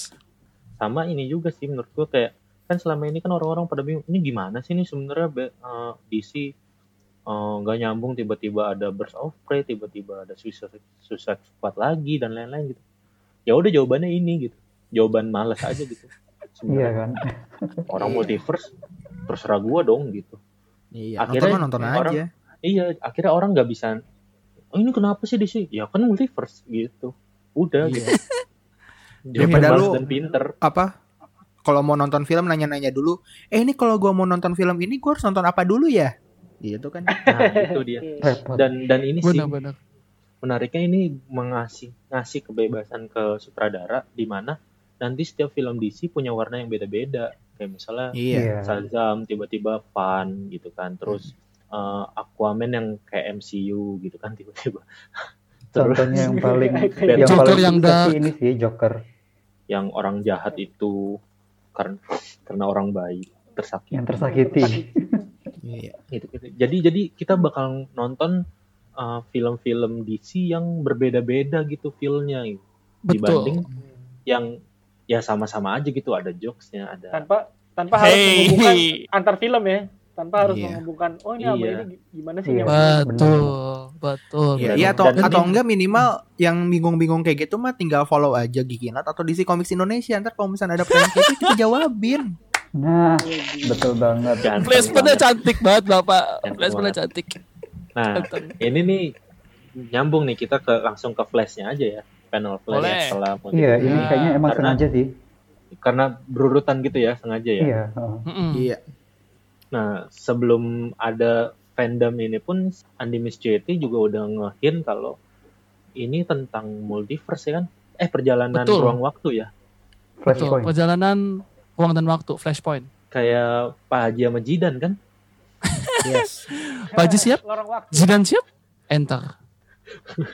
A: sama ini juga sih menurut gua kayak kan selama ini kan orang-orang pada bingung ini gimana sih ini sebenarnya be- eh, DC eh, nggak nyambung tiba-tiba ada Burst of Prey tiba-tiba ada Suicide, Suicide Squad lagi dan lain-lain gitu ya udah jawabannya ini gitu jawaban malas aja gitu
F: Iya
A: Sebenarnya
F: kan.
A: orang multiverse terserah gua dong gitu
B: Iya,
A: Akhirnya
B: nonton nonton
A: orang-
B: aja.
A: iya akhirnya orang nggak bisa oh ini kenapa sih DC ya kan multiverse gitu udah
B: Iya.
A: gitu
B: Daripada lu-
A: dan pinter
B: Apa? Kalau mau nonton film nanya-nanya dulu, eh ini kalau gua mau nonton film ini gua harus nonton apa dulu ya? Gitu kan.
A: nah itu dia dan dan ini sih
C: Benar-benar.
A: menariknya ini mengasih ngasih kebebasan ke sutradara di mana nanti setiap film DC punya warna yang beda-beda kayak misalnya
B: Iya.
A: Shazam tiba-tiba fun gitu kan terus eh, Aquaman yang kayak MCU gitu kan tiba-tiba terus
F: Contohnya yang paling yang
C: Joker
F: paling
C: yang dark.
F: ini sih Joker.
A: yang orang jahat itu karena karena orang baik tersakiti
F: Yang tersakiti.
B: Iya.
A: gitu, gitu. jadi jadi kita bakal nonton uh, film-film DC yang berbeda-beda gitu feelnya gitu. dibanding
C: Betul.
A: yang ya sama-sama aja gitu ada jokesnya ada
D: Tanpa tanpa harus
C: Hey.
D: menghubungkan antar film ya. Tanpa harus
B: Iya.
D: menghubungkan oh ini
A: Iya.
D: ini gimana sih
F: Iya.
D: nyambungnya?
C: Betul. Betul.
B: Iya, iya atau
A: dan-
B: atau enggak minimal yang bingung-bingung kayak gitu mah tinggal follow aja Gikinat atau DC Comics Indonesia ntar kalau misalnya ada pertanyaan kayak gitu kita jawabin.
F: Nah, betul banget.
A: Ganteng
C: Placementnya cantik banget Bapak. Placementnya cantik.
A: nah ini nih nyambung nih kita ke langsung ke flashnya aja ya panel flash
C: Boleh.
A: setelah
F: Iya, ini
C: Ya,
F: kayaknya emang
A: karena-
F: sengaja sih.
A: karena berurutan gitu ya sengaja ya
F: Iya. heeh.
C: Mm-mm.
B: Iya.
A: Nah, sebelum ada fandom ini pun Andy Muschietti juga udah ngehin kalau ini tentang multiverse ya kan? Eh perjalanan
C: Betul.
A: ruang waktu ya.
C: Betul.
F: Flashpoint.
C: Perjalanan ruang dan waktu. Flashpoint.
A: Kayak Pak Haji sama Jidan kan?
B: Yes.
C: Pak Haji siap?
D: Waktu.
C: Zidan siap? Enter.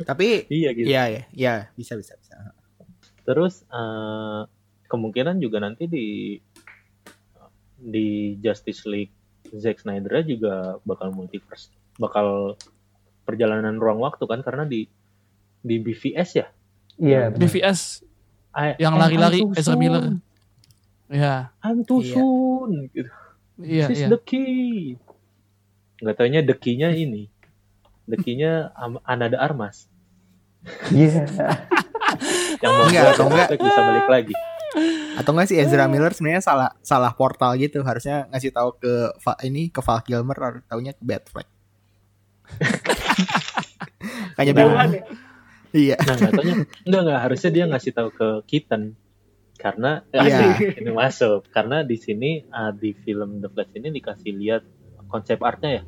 B: Tapi
A: Iya gitu.
B: iya ya, iya bisa bisa bisa.
A: Terus eh, kemungkinan juga nanti di di Justice League Zack Snyder juga bakal multiverse, bakal perjalanan ruang waktu kan karena di di BVS ya.
F: Iya, benar.
C: BVS
A: I-
C: yang
A: I'm-
C: lari-lari
A: I'm too
C: Ezra Miller. Ya,
A: I'm too
B: Iya.
A: soon. Gitu.
C: iya,
A: This is
C: iya.
A: the key. Nggak taunya the key-nya ini. The key-nya Anada Armas.
F: Iya.
A: Yang mau
B: Enggak, enggak.
A: Bisa balik lagi.
B: Atau enggak sih Ezra Miller sebenarnya salah salah portal gitu. Harusnya ngasih tahu ke ini ke Val Kilmer or taunya ke Batfleck. Kayaknya bingung.
D: Ya.
B: Iya.
A: Nah, nggak taunya. Enggak, enggak. Harusnya dia ngasih tahu ke Keaton. Karena
B: Iya.
A: ini masuk. Karena di sini ah, di film The Flash ini dikasih lihat konsep artnya ya.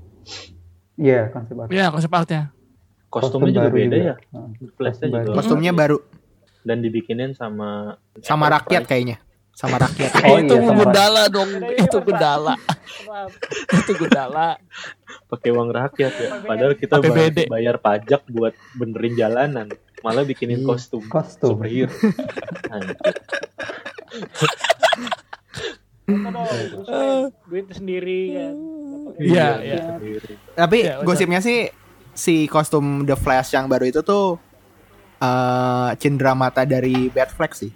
F: Iya, konsep art.
C: Iya, konsep artnya.
A: Kostumnya
F: Kostum
A: juga beda
F: juga.
A: ya.
F: Heeh.
A: The Flash-nya
F: Kostum
A: juga.
F: baru.
B: Kostumnya baru
A: Dan dibikinin sama
B: sama rakyat kayaknya. Sama rakyat.
F: Oh,
C: itu
F: iya,
C: gundala dong. Itu
D: iya,
C: gundala. Itu gundala.
A: pakai uang rakyat ya. Padahal kita
C: APBD.
A: bayar, bayar pajak buat benerin jalanan. malah bikinin
B: Iya.
A: kostum
F: Kostum.
A: superhero.
D: Main duit sendiri kan.
C: Iya, iya.
A: Sendiri.
B: Tapi
C: Ya,
B: gosipnya sih si kostum The Flash yang baru itu tuh eh cindera mata dari Batfleck sih.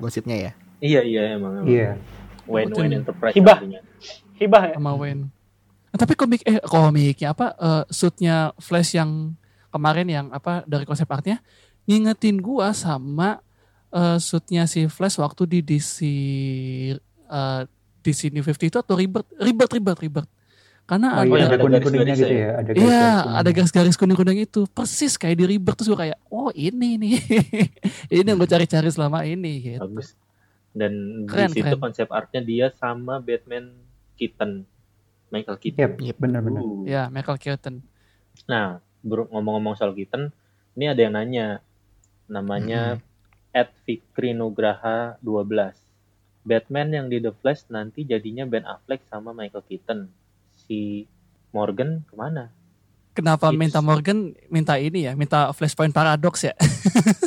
B: Gosipnya ya.
A: Iya iya emang. emang.
F: Iya.
A: Wayne. Wayne Enterprise
D: Hibah.
A: artinya.
D: Hibah ya?
C: sama Wayne. Nah, tapi komik eh komiknya apa eh, suitnya Flash yang kemarin yang apa dari konsep artnya ngingetin gua sama eh, suitnya si Flash waktu di DC eh, DC New 50 itu atau Rebirth Rebirth Rebirth Rebirth. Karena
F: Oh
C: ada
F: iya, ada
A: ada
F: kuning-kuningnya
A: garis-garisnya
F: gitu
A: ya?
F: ya. Ada
C: Iya,
F: garis-garis
C: ada garis-garis kuning-kuning itu persis kayak di Rebirth terus gue kayak, oh ini nih, ini yang gue cari-cari selama ini gitu.
A: Bagus. Dan
C: Keren,
A: di situ
C: keren.
A: konsep artnya dia sama Batman Keaton. Michael Keaton.
F: Yep, yep, benar-benar.
A: Uh.
C: Ya, Michael Keaton.
A: Nah, bro- ngomong-ngomong soal Keaton, ini ada yang nanya. Namanya Ed Fikri Nugraha 12. Batman yang di The Flash nanti jadinya Ben Affleck sama Michael Keaton. Si Morgan ke mana?
C: Kenapa
A: Gitu.
C: minta Morgan minta ini ya, minta Flashpoint Paradox ya?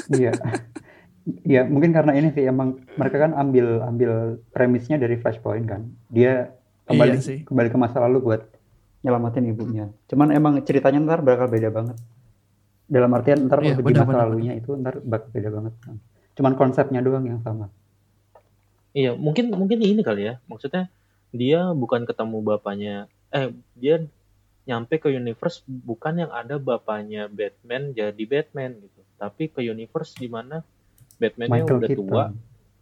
F: Iya. Iya, mungkin karena ini sih emang mereka kan ambil ambil premisnya dari Flashpoint kan. Dia kembali
C: Iya sih.
F: kembali ke masa lalu buat nyelamatin ibunya. Cuman emang ceritanya ntar bakal beda banget. Dalam artian ntar
C: Iya,
F: di masa lalunya itu ntar bakal beda banget. Cuman konsepnya doang yang sama.
A: Iya, mungkin mungkin ini kali ya. Maksudnya dia bukan ketemu bapaknya eh dia nyampe ke universe bukan yang ada bapaknya Batman jadi Batman gitu. Tapi ke universe di mana Batman-nya
F: Michael
A: udah
F: Keaton.
A: tua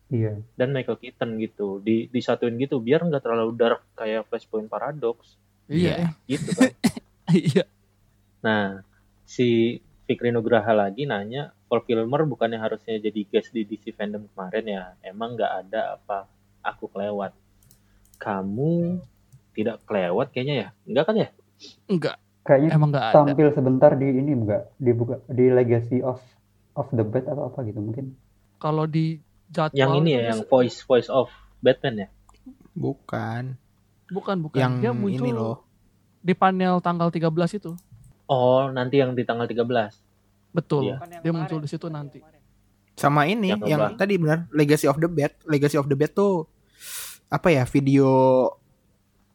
F: Iya.
A: dan Michael Keaton gitu. Di disatuin gitu biar nggak terlalu dark kayak Flashpoint Paradox
C: Iya,
A: gitu kan.
C: iya.
A: Nah, si Fikri Nugraha lagi nanya, Paul Kilmer bukannya harusnya jadi guest di DC Fandom kemarin ya? Emang nggak ada apa? Aku kelewat. Kamu tidak kelewat kayaknya ya? Enggak kan ya?
C: Enggak,
F: Kayaknya
C: emang enggak ada.
F: tampil sebentar di ini enggak dibuka di Legacy of of the Bat atau apa gitu mungkin.
C: Kalau di jadwal
A: Yang ini ya, yang voice voice of Batman ya?
B: Bukan.
C: bukan bukan
B: Yang
C: dia muncul
B: ini loh.
C: di panel tanggal 13 itu.
A: Oh, nanti yang di tanggal 13.
C: Betul.
A: Iya.
D: Yang
C: Dia
D: kemarin,
C: muncul di situ nanti.
D: kemarin.
B: Sama ini
A: Yang
B: yang, tadi benar Legacy of the Bat. Legacy of the Bat tuh apa ya video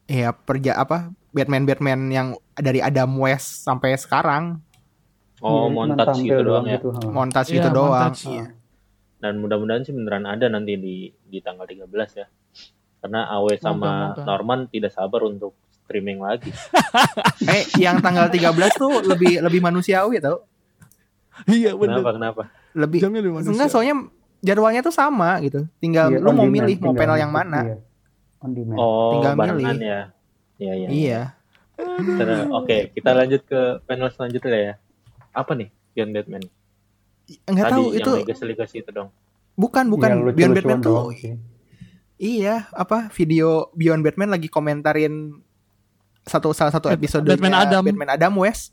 B: ya perja apa Batman Batman yang dari Adam West sampai sekarang
A: Oh,
F: Iya, cuman
A: montage
F: tampil
A: gitu doang ya.
F: gitu,
B: montage
C: Iya,
B: gitu doang.
C: montage.
B: Iya.
A: Dan mudah-mudahan sih beneran ada nanti di di tanggal 13 ya. Karena Awe sama
C: Moga-moga.
A: Norman tidak sabar untuk streaming lagi.
B: Eh yang tanggal 13 tuh lebih lebih manusiawi tau.
C: Iya
A: Kenapa? Kenapa?
B: Lebih
C: Jamnya lebih
B: enggak soalnya jadwalnya tuh sama gitu. Tinggal
F: Iya,
B: lu mau milih mau panel yang mana.
F: Iya. On demand.
A: Oh,
B: Tinggal
A: barengan
B: milih.
A: ya. Iya, iya.
B: Iya.
A: Oke, kita lanjut ke panel selanjutnya ya. Apa nih Beyond Batman?
B: Enggak
A: Tadi
B: tahu
A: yang
B: itu
A: Legacy itu dong.
B: bukan bukan Beyond Batman tuh.
F: sih.
B: Iya, apa video Beyond Batman lagi komentarin satu salah satu episode
C: Batman Adam.
B: Batman Adam West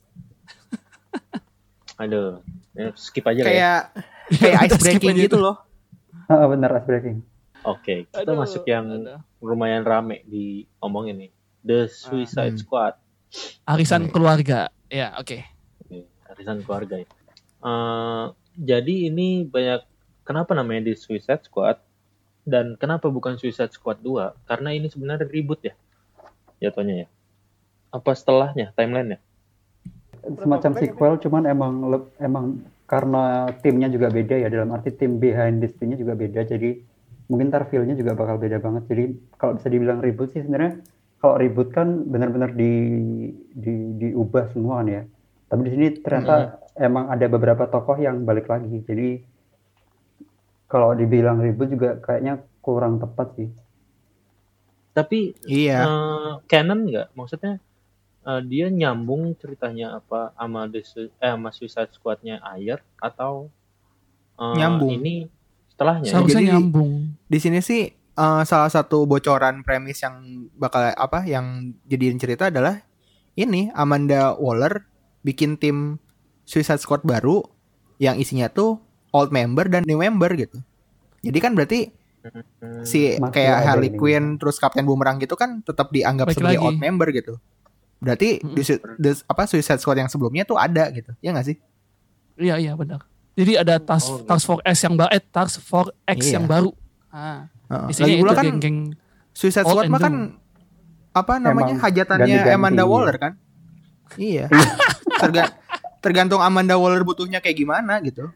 A: Aduh, ya, skip aja lah ya.
B: kayak kayak ice breaking gitu
C: itu.
B: loh.
F: Ah, benar ice breaking.
A: Oke, kita
C: Aduh,
A: masuk yang
C: aduh.
A: lumayan rame di omongin nih. The Suicide
B: Hmm.
A: Squad.
C: Arisan
B: Oke.
C: keluarga. Ya, oke.
A: Oke, arisan keluarga ya. Eh, jadi ini banyak kenapa namanya di Suicide Squad dan kenapa bukan Suicide Squad 2? Karena ini sebenarnya ribut ya. Jatuhnya ya. Apa setelahnya timelinenya?
F: Semacam sequel cuman emang emang karena timnya juga beda ya dalam arti tim behind the scene-nya juga beda jadi mungkin ntar feel-nya juga bakal beda banget jadi kalau bisa dibilang ribut sih sebenarnya kalau ribut kan benar-benar di, di diubah semua kan ya tapi di sini ternyata emang ada beberapa tokoh yang balik lagi jadi kalau dibilang ribut juga kayaknya kurang tepat sih
A: Tapi
B: Iya.
A: eh, canon nggak? Maksudnya eh, dia nyambung ceritanya apa sama eh sama Suicide Squad-nya Ayer atau eh,
B: Nyambung.
A: Ini setelahnya.
C: Seharusnya
B: Jadi-
C: nyambung.
B: Di sini sih eh, salah satu bocoran premis yang bakal apa yang jadiin cerita adalah ini Amanda Waller bikin tim Suicide Squad baru yang isinya tuh old member dan new member gitu. Jadi kan berarti
A: Hmm,
B: si
F: Masih
B: kayak
F: ada
B: Harley
F: ini.
B: Quinn terus Captain Boomerang gitu kan tetap dianggap
C: Balik
B: sebagai
C: lagi.
B: old member gitu. Berarti
C: Mm-mm.
B: di, su- di- apa Suicide Squad yang sebelumnya tuh ada gitu. Ya nggak sih?
C: Iya, iya benar. Jadi ada task
A: Oh, gitu.
C: task force S yang baru, eh task force X
B: Iya.
C: yang baru. Ah,
B: Heeh.
C: isinya
B: Lagi pula kan
C: geng-geng
B: Suicide
C: Old
B: Squad mah kan apa namanya
F: Emang
B: hajatannya
F: ganti-ganti,
B: Amanda
F: iya.
B: Waller kan? Iya. Terga- tergantung Amanda Waller butuhnya kayak gimana gitu.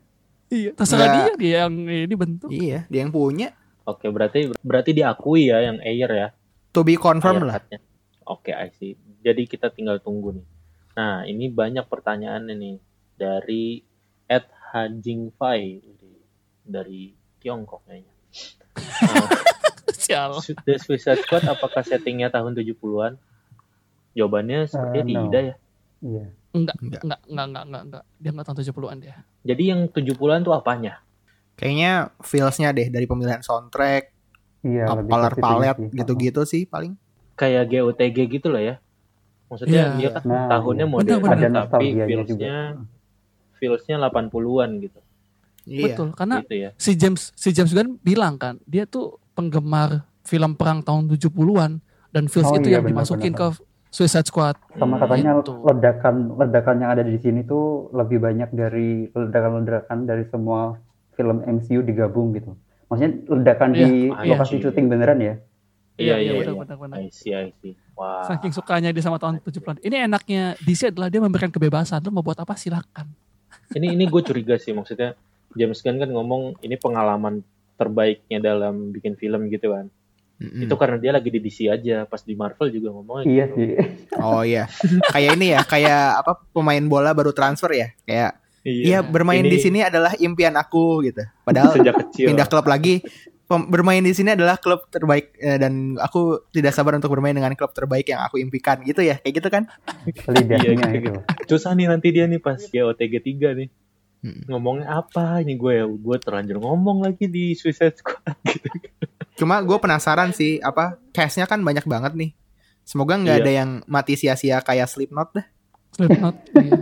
C: Iya, terserah
B: Nggak.
C: dia dia yang ini bentuk.
B: Iya, dia yang punya.
A: Oke, berarti berarti diakui ya yang Ayer ya.
B: To be confirmed lah.
A: Oke, I see. Jadi kita tinggal tunggu nih. Nah, ini banyak pertanyaan nih dari Ed Hajing Fai dari Tiongkok kayaknya. Uh, The Suicide Squad apakah settingnya tahun 70-an? Jawabannya sepertinya
F: Eh, no.
A: tidak ya.
F: Iya.
C: Enggak,
B: Enggak.
C: enggak, enggak, enggak, enggak, enggak. Dia enggak tahun 70-an dia.
A: Jadi yang 70-an tuh apanya?
B: Kayaknya feelsnya deh dari pemilihan soundtrack,
F: Iya,
B: color palette
F: sih.
B: gitu-gitu sih paling.
A: Kayak GOTG gitu lah ya. Maksudnya
C: Iya.
A: dia kan
F: Nah,
A: tahunnya
F: iya.
A: tapi feelsnya feelsnya 80-an gitu.
B: Iya.
C: Betul, karena
A: Gitu ya.
C: si James si James Gunn bilang kan, dia tuh penggemar film perang tahun 70-an dan feels
F: Oh
C: itu
F: iya,
C: yang
F: benar,
C: dimasukin
F: benar.
C: ke Suicide Squad.
F: Sama katanya
C: gitu.
F: ledakan ledakan yang ada di sini tuh lebih banyak dari ledakan-ledakan dari semua film MCU digabung gitu. Maksudnya ledakan di
A: Iya,
F: lokasi
A: iya.
F: syuting beneran ya?
A: Iya, iya, iya.
C: benar, benar.
A: I see, I see. Wah.
C: Saking sukanya dia sama tahun 70-an. Ini enaknya DC adalah dia memberikan kebebasan. Lu mau buat apa silakan.
A: Ini ini gue curiga sih maksudnya James Gunn kan ngomong ini pengalaman terbaiknya dalam bikin film gitu kan.
B: Mm-mm.
A: Itu karena dia lagi di DC aja. Pas di Marvel juga ngomongnya
F: Iya
A: gitu.
F: sih.
B: Oh iya. kayak ini ya, kayak apa pemain bola baru transfer ya. Kayak iya bermain
A: Ini
B: di sini adalah impian aku gitu. Padahal
A: sejak kecil.
B: pindah klub lagi bermain di sini adalah klub terbaik eh, dan aku tidak sabar untuk bermain dengan klub terbaik yang aku impikan gitu ya. Kayak gitu kan?
F: Lidahnya itu.
A: Susah nih nanti dia nih pas GOTG 3 nih.
B: Mm.
A: Ngomongnya apa ini gue? Gue terlanjur ngomong lagi di Suicide Squad gitu.
B: Cuma gue penasaran sih apa castnya kan banyak banget nih. Semoga nggak
A: Iya.
B: ada yang mati sia-sia kayak Slipknot dah.
C: Slipknot. iya.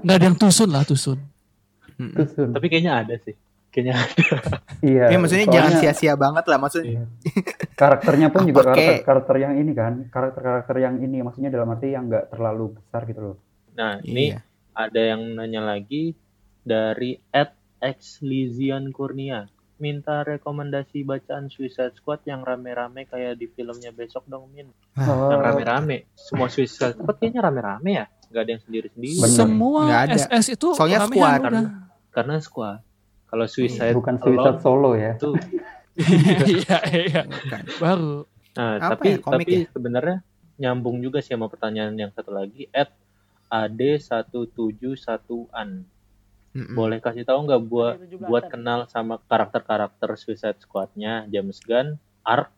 C: Nggak ada yang tusun lah, tusun.
B: Mm-mm.
F: Terus, Sun,
A: Tapi kayaknya ada sih. Kayaknya ada.
F: iya.
B: Ya maksudnya
F: soalnya
B: jangan sia-sia banget lah maksudnya.
F: Iya. Karakternya pun juga
B: kek?
F: karakter, karakter yang ini kan, karakter-karakter yang ini maksudnya dalam arti yang nggak terlalu besar gitu loh.
A: Nah, ini
B: Iya.
A: ada yang nanya lagi dari Lizian Kurnia. Minta rekomendasi bacaan Suicide Squad yang rame-rame kayak di filmnya besok dong, Min.
F: Oh,
A: Yang rame-rame. Semua Suicide Squad kayaknya rame-rame ya. Nggak ada yang sendiri-sendiri.
C: Semua
B: Nggak ada.
C: SS itu
B: Soalnya squad.
C: udah.
A: Karena squad. Kalau Suicide
F: bukan
A: Alone
F: Suicide Solo ya.
A: itu
C: Iya, iya. Baru.
A: Nah,
B: Apa
A: tapi
B: ya, komik
A: tapi
B: ya?
A: sebenarnya nyambung juga sih sama pertanyaan yang satu lagi at AD171an.
B: Mm-mm.
A: Boleh kasih tahu nggak buat
D: Ada 17-an.
A: buat kenal sama karakter-karakter Suicide Squad-nya James Gunn, arc,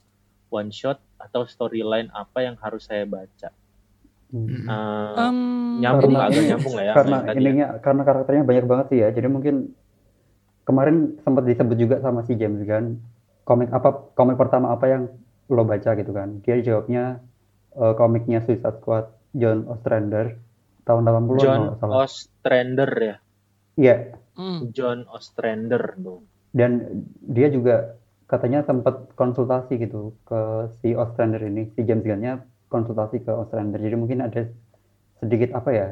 A: one shot atau storyline apa yang harus saya baca?
F: Hmm.
B: Mm-mm.
A: Eh,
C: Em,
A: nyambung agak nyambung lah ya.
F: karena
A: ya.
F: ininya karena karakternya banyak banget sih ya. Jadi mungkin kemarin sempat disebut juga sama si James Gunn komik apa komik pertama apa yang lo baca gitu kan. Dia jawabnya eh, komiknya Suicide Squad John Ostrander tahun 80-an
A: John
F: salah.
A: Ostrander ya.
F: Iya,
C: hmm.
A: John Ostrander dong.
F: dan dia juga katanya sempat konsultasi gitu ke si Ostrander ini, si James Gunn-nya konsultasi ke Ostrander. Jadi mungkin ada sedikit apa ya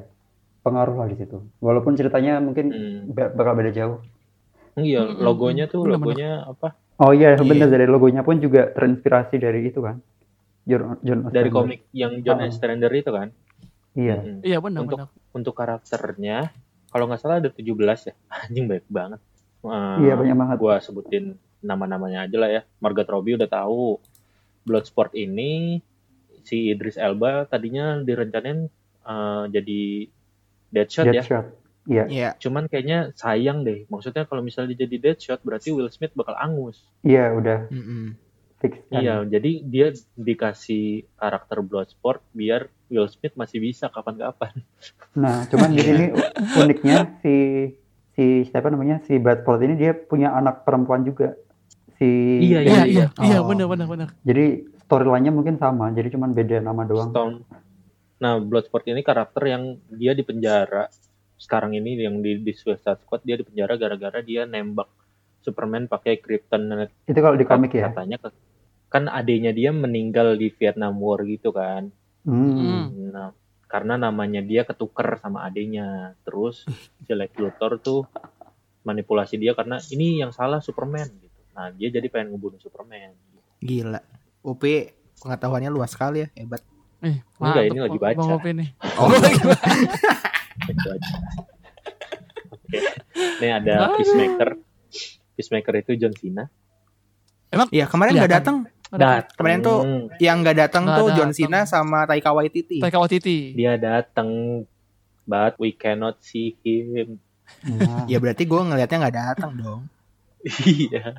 F: pengaruh lah di situ. Walaupun ceritanya mungkin
A: Hmm.
F: ba- bakal beda jauh.
A: Iya, logonya tuh
C: Bener-bener.
A: logonya apa?
F: Oh iya,
B: Iya.
F: bener dari logonya pun juga terinspirasi dari itu kan. John, John
A: Dari komik yang John. Ostrander itu kan?
F: Iya.
A: Mm-mm.
C: Iya benar
A: Untuk-
C: benar.
A: untuk karakternya kalau nggak salah ada 17 ya anjing baik banget Eh,
F: Iya banyak banget.
A: gua sebutin nama-namanya aja lah ya Margot Robbie udah tahu Bloodsport ini si Idris Elba tadinya direncanain eh, jadi Deadshot ya
F: Deadshot. Iya.
B: Iya.
A: cuman kayaknya sayang deh maksudnya kalau misalnya dia jadi Deadshot berarti Will Smith bakal angus
F: Iya udah
B: Mm-mm.
F: fix kan.
A: iya jadi dia dikasih karakter Bloodsport biar Will Smith masih bisa kapan-kapan
F: Nah, cuman di sini uniknya si si siapa namanya si Pitt ini dia punya anak perempuan juga. Si
A: Iya,
C: Iya iya iya
B: Oh.
C: benar benar benar.
F: Jadi storyline-nya mungkin sama, jadi cuman beda nama doang.
A: Stone. Nah, Bloodsport ini karakter yang dia di penjara sekarang ini yang di, di Suicide Squad dia di penjara gara-gara dia nembak Superman pakai kryptonite
F: Itu kalau di komik ya.
A: katanya ke- kan adanya dia meninggal di Vietnam War gitu kan.
F: Hmm.
C: Hmm.
A: Nah, karena namanya dia ketuker sama adenya. Terus si Lex Luthor tuh manipulasi dia karena ini yang salah Superman gitu. Nah dia jadi pengen ngebunuh Superman.
B: Gila. UP pengetahuannya luas sekali ya, hebat.
C: Eh,
A: Enggak, ini
C: mantep,
A: lagi
C: Bang
A: baca.
C: Opi nih.
B: Oh,
A: Itu aja. Oke, ini ada Peacemaker. Peacemaker itu John Cena.
B: Iya, kemarin nggak datang.
A: Datang.
B: Kemarin tuh Yang nggak datang tuh John. Cena sama Taika Waititi.
C: Taika Waititi.
A: dia datang, but we cannot see him.
F: Nah,
B: Ya berarti gue ngelihatnya nggak datang dong.
A: Iya.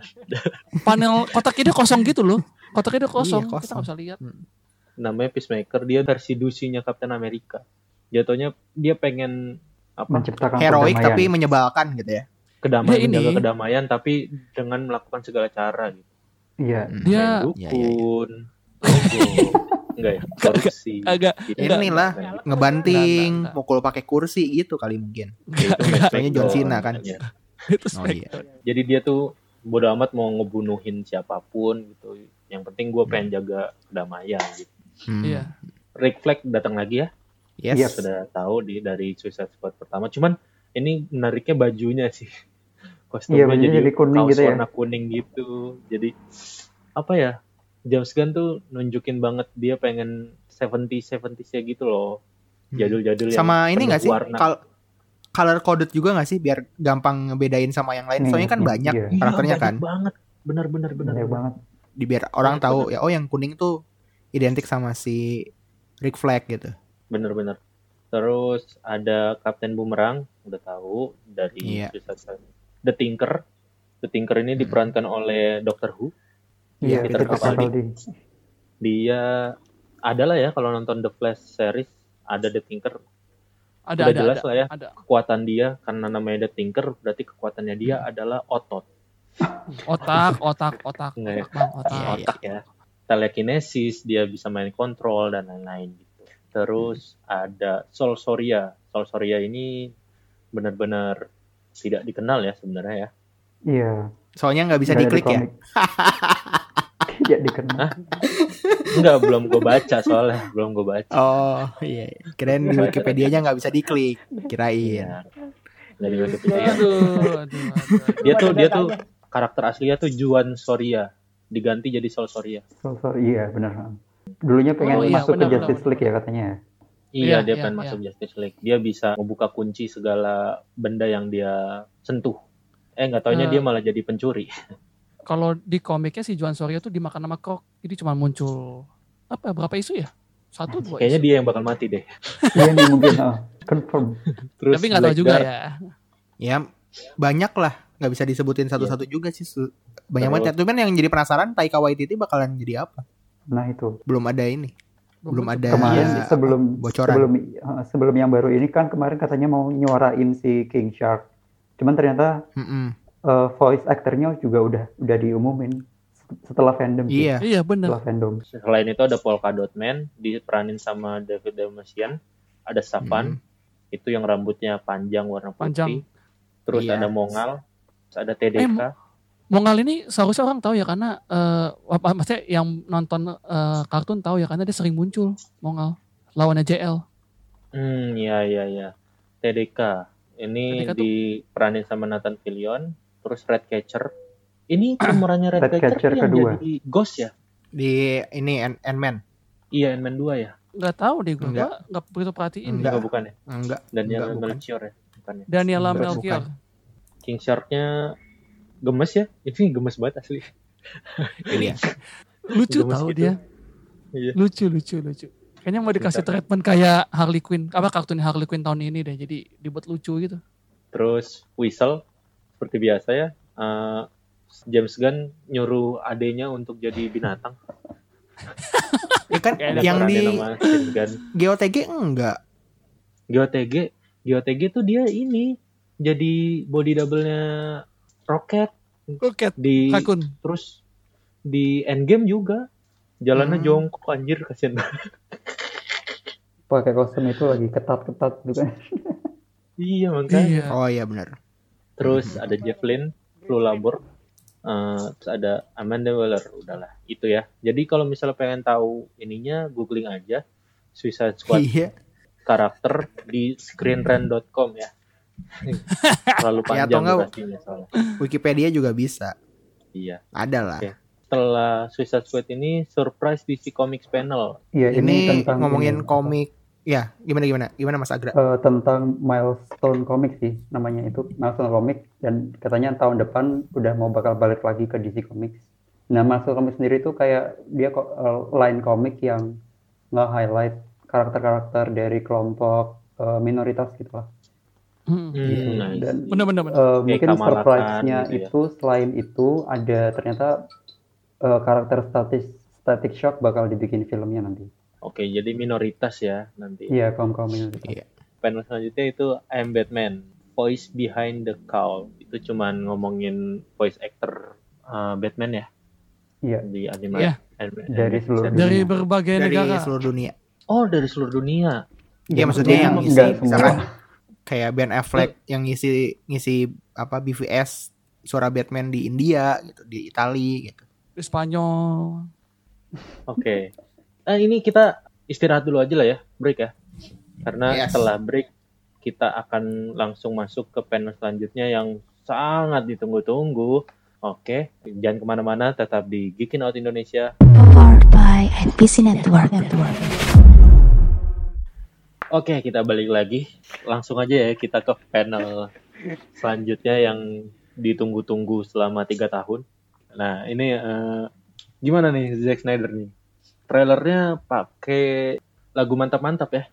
C: Panel kotak ini kosong gitu loh. Kotak ini kosong.
B: Iya,
C: Kita
B: kosong.
C: nggak bisa lihat.
A: Namanya Peacemaker. Dia versi dusinya Captain America. Jatuhnya dia pengen apa?
F: menciptakan
B: Heroik tapi menyebalkan gitu ya.
A: kedamaian
C: Dia ini-
A: menjaga kedamaian tapi dengan melakukan segala cara gitu.
F: Iya.
C: Dia
A: Main
B: Iya, iya, iya.
A: dukun, enggak ya, korupsi.
C: agak
A: Gitu.
B: Ini lah
A: Enggak,
B: ngebanting,
C: Enggak, enggak,
B: mukul pakai kursi gitu kali mungkin.
A: itu
B: Soalnya John Cena kan.
A: namanya.
C: itu
B: Oh iya.
A: Jadi dia tuh bodo amat mau ngebunuhin siapa pun gitu. Yang penting gue pengen jaga kedamaian gitu.
B: Hmm.
C: Iya.
A: Rick Flag datang lagi ya,
B: Yes.
F: Iya,
A: sudah tahu di dari Suicide Squad pertama. Cuman ini menariknya bajunya sih. Kostumnya
F: Iya,
A: jadi,
F: jadi kuning
A: kaos
F: gitu ya.
A: warna kuning gitu. Jadi apa ya? James Gunn tuh nunjukin banget dia pengen 70 70 ya gitu loh. Jadul-jadul yang
B: Sama ini
A: penuh
B: nggak sih?
A: warna.
B: Kal- color coded juga nggak sih biar gampang ngebedain sama yang lain?
F: Nih,
B: Soalnya kan
F: nih,
B: banyak
F: iya.
A: Iya,
B: karakternya
A: banyak
B: kan.
A: banget. Benar-benar benar.
F: Banyak banget.
B: Di biar orang
A: Banyak
B: tahu ya oh yang kuning tuh identik sama si Rick Flag gitu.
A: Bener-bener. Terus ada Kapten Boomerang, udah tahu dari Squad. The Tinker. The Tinker ini
B: Hmm.
A: diperankan oleh Doctor Who.
B: Iya,
F: Iya,
A: Peter Capaldi. Dia adalah ya kalau nonton The Flash series ada The Tinker.
C: Ada
A: Udah
C: ada
A: jelas
C: ada.
A: lah ya.
C: Ada.
A: Kekuatan dia karena namanya The Tinker berarti kekuatannya dia adalah otot.
C: Otak, otak, otak.
A: Nggak ya?
C: Otak, Bang, otak.
B: Iya, iya.
A: otak ya. Telekinesis, dia bisa main kontrol dan lain-lain gitu. Terus ada Sol Soria. Sol Soria ini benar-benar tidak dikenal ya sebenarnya ya.
F: Iya.
B: Soalnya nggak bisa
F: ada di
B: diklik ya.
F: Tidak dikenal.
A: Enggak, belum gue baca soalnya, belum gue baca.
B: Oh iya, kirain di Wikipedia-nya nggak bisa diklik. Kirain.
A: Iya. Dari Wikipedia.
C: Aduh, aduh, aduh.
A: Dia tuh dia tuh karakter aslinya tuh Juan Soria, diganti jadi Sol Soria.
F: So, sorry, iya benar. Dulunya pengen
C: Oh, iya,
F: masuk
C: benar,
F: ke Justice
C: benar.
F: League ya katanya.
A: Iya,
C: Iya,
A: dia
C: iya,
A: pengen
C: iya.
A: masuk Justice League. Dia bisa membuka kunci segala benda yang dia sentuh. Eh, nggak taunya
C: Eh,
A: dia malah jadi pencuri.
C: Kalau di komiknya si Juan Soria tuh dimakan sama krok. Jadi cuma muncul apa berapa isu ya? Satu dua
A: Kayaknya
C: isu.
A: dia yang bakal mati deh.
F: Iya nih mungkin ah, confirm.
A: Terus
C: Tapi nggak tahu juga ya.
B: Ya banyak lah, nggak bisa disebutin satu-satu juga sih. Banyak banget. Itu kan yang jadi penasaran Taika Waititi bakalan jadi apa?
F: Nah itu
B: Belum ada ini. Belum ada
F: kemarin
A: Iya.
F: sebelum
B: bocoran.
F: sebelum uh, sebelum yang baru ini kan kemarin katanya mau nyuarain si King Shark. Cuman ternyata
B: Mm-mm.
F: uh, voice actornya juga udah udah diumumin setelah fandom.
B: Iya.
C: Iya benar.
F: Setelah fandom.
A: Selain itu ada Polka Dot Man diperanin sama David Dalmatian. Ada Sapan, itu yang rambutnya panjang warna putih.
C: Panjang.
A: Terus
B: Iya.
A: ada Mongal, terus ada
C: Eh,
A: TDK.
C: Mongal ini seharusnya orang tahu ya karena eh apa maksudnya yang nonton eh, kartun tahu ya karena dia sering muncul Mongal lawannya JL.
A: Hmm, iya iya iya. TDK. Ini
C: TDK
A: diperanin sama Nathan Fillion, terus Redcatcher. Ini pemerannya Redcatcher
F: Redcatcher
A: tuh yang
F: kedua.
A: jadi Ghost ya?
B: Di ini Ant- Ant-Man.
A: Iya, Ant-Man 2 ya?
C: Nggak tahu deh gue
B: Enggak.
C: nggak nggak begitu perhatiin.
B: Enggak.
A: Enggak, bukan ya?
B: Enggak.
A: Daniel
B: enggak, bukan.
A: Melchior ya? Bukan ya?
C: Daniela
B: Enggak,
C: Melchior.
A: King Shark-nya gemes ya? Ini gemes banget asli.
B: Iya.
C: Lucu
A: Gemes
C: tahu
A: gitu.
C: dia.
A: Iya.
C: Lucu lucu lucu. Kayaknya mau dikasih
A: Bentar.
C: treatment kayak Harley Quinn. Apa kartun Harley Quinn tahun ini deh. Jadi dibuat lucu gitu.
A: Terus Whistle, seperti biasa ya, eh, James Gunn nyuruh adenya untuk jadi binatang.
B: Ya kan
C: Kayak
B: yang di. GOTG enggak.
A: GOTG, GOTG tuh dia ini jadi body double-nya Rocket
C: Roket.
A: di
C: Rakun.
A: terus di Endgame juga jalannya
B: Hmm.
A: jongkok anjir kasihan banget.
F: Pakai kostum itu lagi ketat-ketat kan.
A: iya makanya.
C: Iya.
B: Oh iya benar.
A: Terus ada Javelin, Flu Labor, eh, terus ada Amanda Waller, udahlah itu ya. Jadi kalau misalnya pengen tahu ininya, googling aja Suicide Squad
B: Iya.
A: karakter di screenrant.com ya. Terlalu
B: Ya,
A: panjang
B: atau enggak-
A: durasinya soalnya.
B: Wikipedia juga bisa.
A: Iya.
B: Ada lah.
A: Oke. Setelah Suicide Squad ini surprise DC Comics panel.
F: Iya,
B: Ini
F: tentang
B: ngomongin
F: ini,
B: komik. Ya, gimana gimana? Gimana Mas Agra?
F: eh, tentang milestone comic sih namanya itu milestone comic dan katanya tahun depan udah mau bakal balik lagi ke DC Comics. Nah milestone comic sendiri itu kayak dia kok eh, line komik yang nge-highlight karakter-karakter dari kelompok eh, minoritas gitu lah.
C: Hmm.
A: Hmm, nice.
F: Dan
C: Bener bener bener.
F: eh, mungkin surprise-nya
A: gitu ya.
F: itu selain itu ada ternyata eh, karakter static static shock bakal dibikin filmnya nanti.
A: Oke, jadi minoritas ya nanti.
F: Iya kaum kaum minoritas.
B: Iya.
A: Panel selanjutnya itu I'm Batman, voice behind the cowl. Itu cuman ngomongin voice actor uh, Batman ya
F: Iya.
A: di animasi.
C: Iya.
A: anim-
F: Dari seluruh
A: series.
C: Dari
F: dunia.
C: berbagai
B: Dari
C: negara.
B: seluruh dunia.
A: Oh, dari seluruh dunia.
B: Iya, maksudnya yang
F: Enggak semua.
B: Kayak Ben Affleck yang ngisi ngisi apa BVS suara Batman di India gitu, di Italia gitu.
C: Di Spanyol.
A: Oke. Eh, ini kita istirahat dulu aja lah ya, break ya. Karena
B: Yes.
A: setelah break kita akan langsung masuk ke panel selanjutnya yang sangat ditunggu-tunggu. Oke, jangan ke mana-mana, tetap di Geekin Out Indonesia.
E: Powered by NPC Network.
A: Oke, kita balik lagi. Langsung aja ya kita ke panel selanjutnya yang ditunggu-tunggu selama tiga tahun. Nah, ini eh, gimana nih Zack Snyder nih? Trailernya pakai lagu mantap-mantap ya.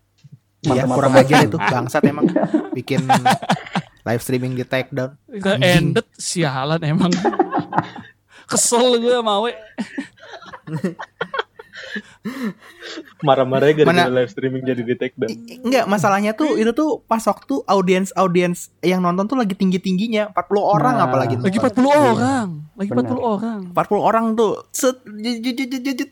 B: Iya, kurang
F: banget.
B: ajar itu bangsat emang bikin live streaming di take down.
C: Ended sialan emang. Kesel gue mau.
A: Marah-marahnya gara-gara
B: Mana-
A: live streaming jadi di take down.
B: Enggak, masalahnya tuh itu tuh pas waktu audiens audiens yang nonton tuh lagi tinggi-tingginya, 40 orang
F: Nah.
B: apalagi
C: Lagi
B: nonton.
C: 40 orang. Lagi
F: Benar.
C: 40 orang.
B: 40 orang tuh set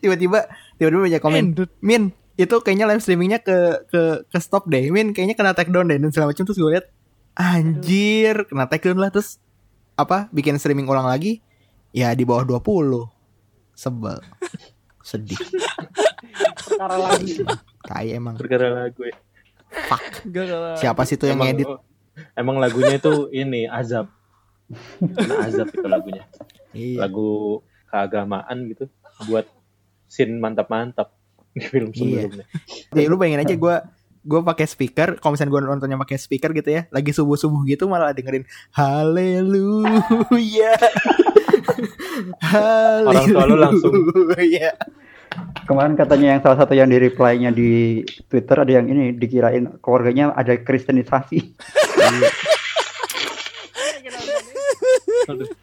B: tiba-tiba tiba-tiba banyak komen
C: Ended.
B: Min itu kayaknya live streamingnya ke ke ke stop deh Min kayaknya kena take down deh dan segala macam terus gue lihat anjir kena take down lah terus apa bikin streaming ulang lagi ya di bawah 20 sebel sedih
D: Perkara lagi.
B: kayak emang
A: Perkara lagu ya.
C: Gara-gara-
B: siapa sih tuh yang
A: Emang-
B: ngedit
A: Emang lagunya itu ini azab. Kena azab itu lagunya.
B: iya
A: Lagu keagamaan gitu buat scene mantap-mantap di film
B: Iya.
A: sebelumnya.
B: Jadi lu bayangin aja gue gue pakai speaker, kalau misalnya gue nontonnya pakai speaker gitu ya, lagi subuh subuh gitu malah dengerin Haleluya.
A: Orang tua lu langsung.
B: Haleluya.
F: Kemarin katanya yang salah satu yang di reply-nya di Twitter ada yang ini dikirain keluarganya ada kristenisasi.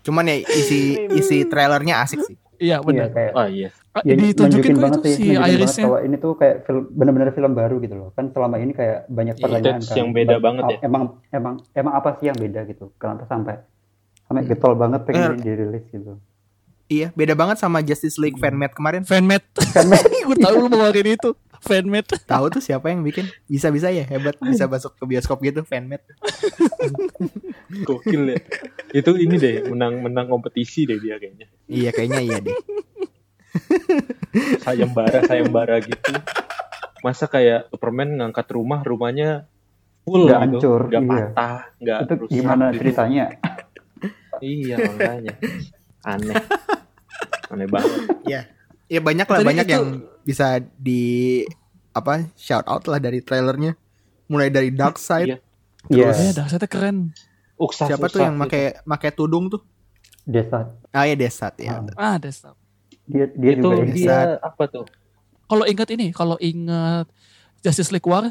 B: Cuman ya isi isi trailernya asik sih.
C: Iya
F: Iya
C: benar.
F: kayak
A: Oh iya.
C: Ah,
F: ya,
C: ditunjukin
F: nunjukin
C: kok
F: banget
C: itu
F: sih,
C: si Irisnya.
F: kalau ini tuh kayak film benar-benar film baru gitu loh. Kan selama ini kayak banyak
A: Iya,
F: pertanyaan kan.
A: yang beda
F: Ba-
A: banget ya.
F: Emang emang emang apa sih yang beda gitu? Kenapa sampai sampai
B: Hmm.
F: getol banget pengen dirilis gitu.
B: Iya, beda banget sama Justice League fanmade kemarin.
C: Fanmade. gue tahu lu mau ngeluarin itu. Fanmade.
B: Tahu tuh siapa yang bikin? Bisa-bisa ya, hebat bisa masuk ke bioskop gitu fanmade.
A: Gokil ya. Itu ini deh menang-menang kompetisi deh dia kayaknya.
B: Iya, kayaknya iya deh.
A: Sayembara sayembara gitu. Masa kayak Superman ngangkat rumah, rumahnya full
F: Nggak
A: gitu,
F: hancur,
A: nggak
F: iya.
A: patah, nggak
F: itu
A: rusak
F: gimana
A: gitu.
F: ceritanya?
A: Iya makanya. Aneh. Aneh banget.
B: Ya, ya banyak lah
C: Tadi
B: banyak
C: itu-
B: yang bisa di apa shout out lah dari trailernya. Mulai dari Dark Side.
A: Iya.
F: Iya,
C: Iya, dasarnya keren.
A: Uksa
B: Siapa tuh yang pakai pakai tudung tuh?
F: Desa.
B: Ah ya Desat ya.
C: Ah, desktop.
F: Dia dia
A: itu
F: juga
A: dia apa tuh?
C: Kalau ingat ini, kalau ingat Justice League War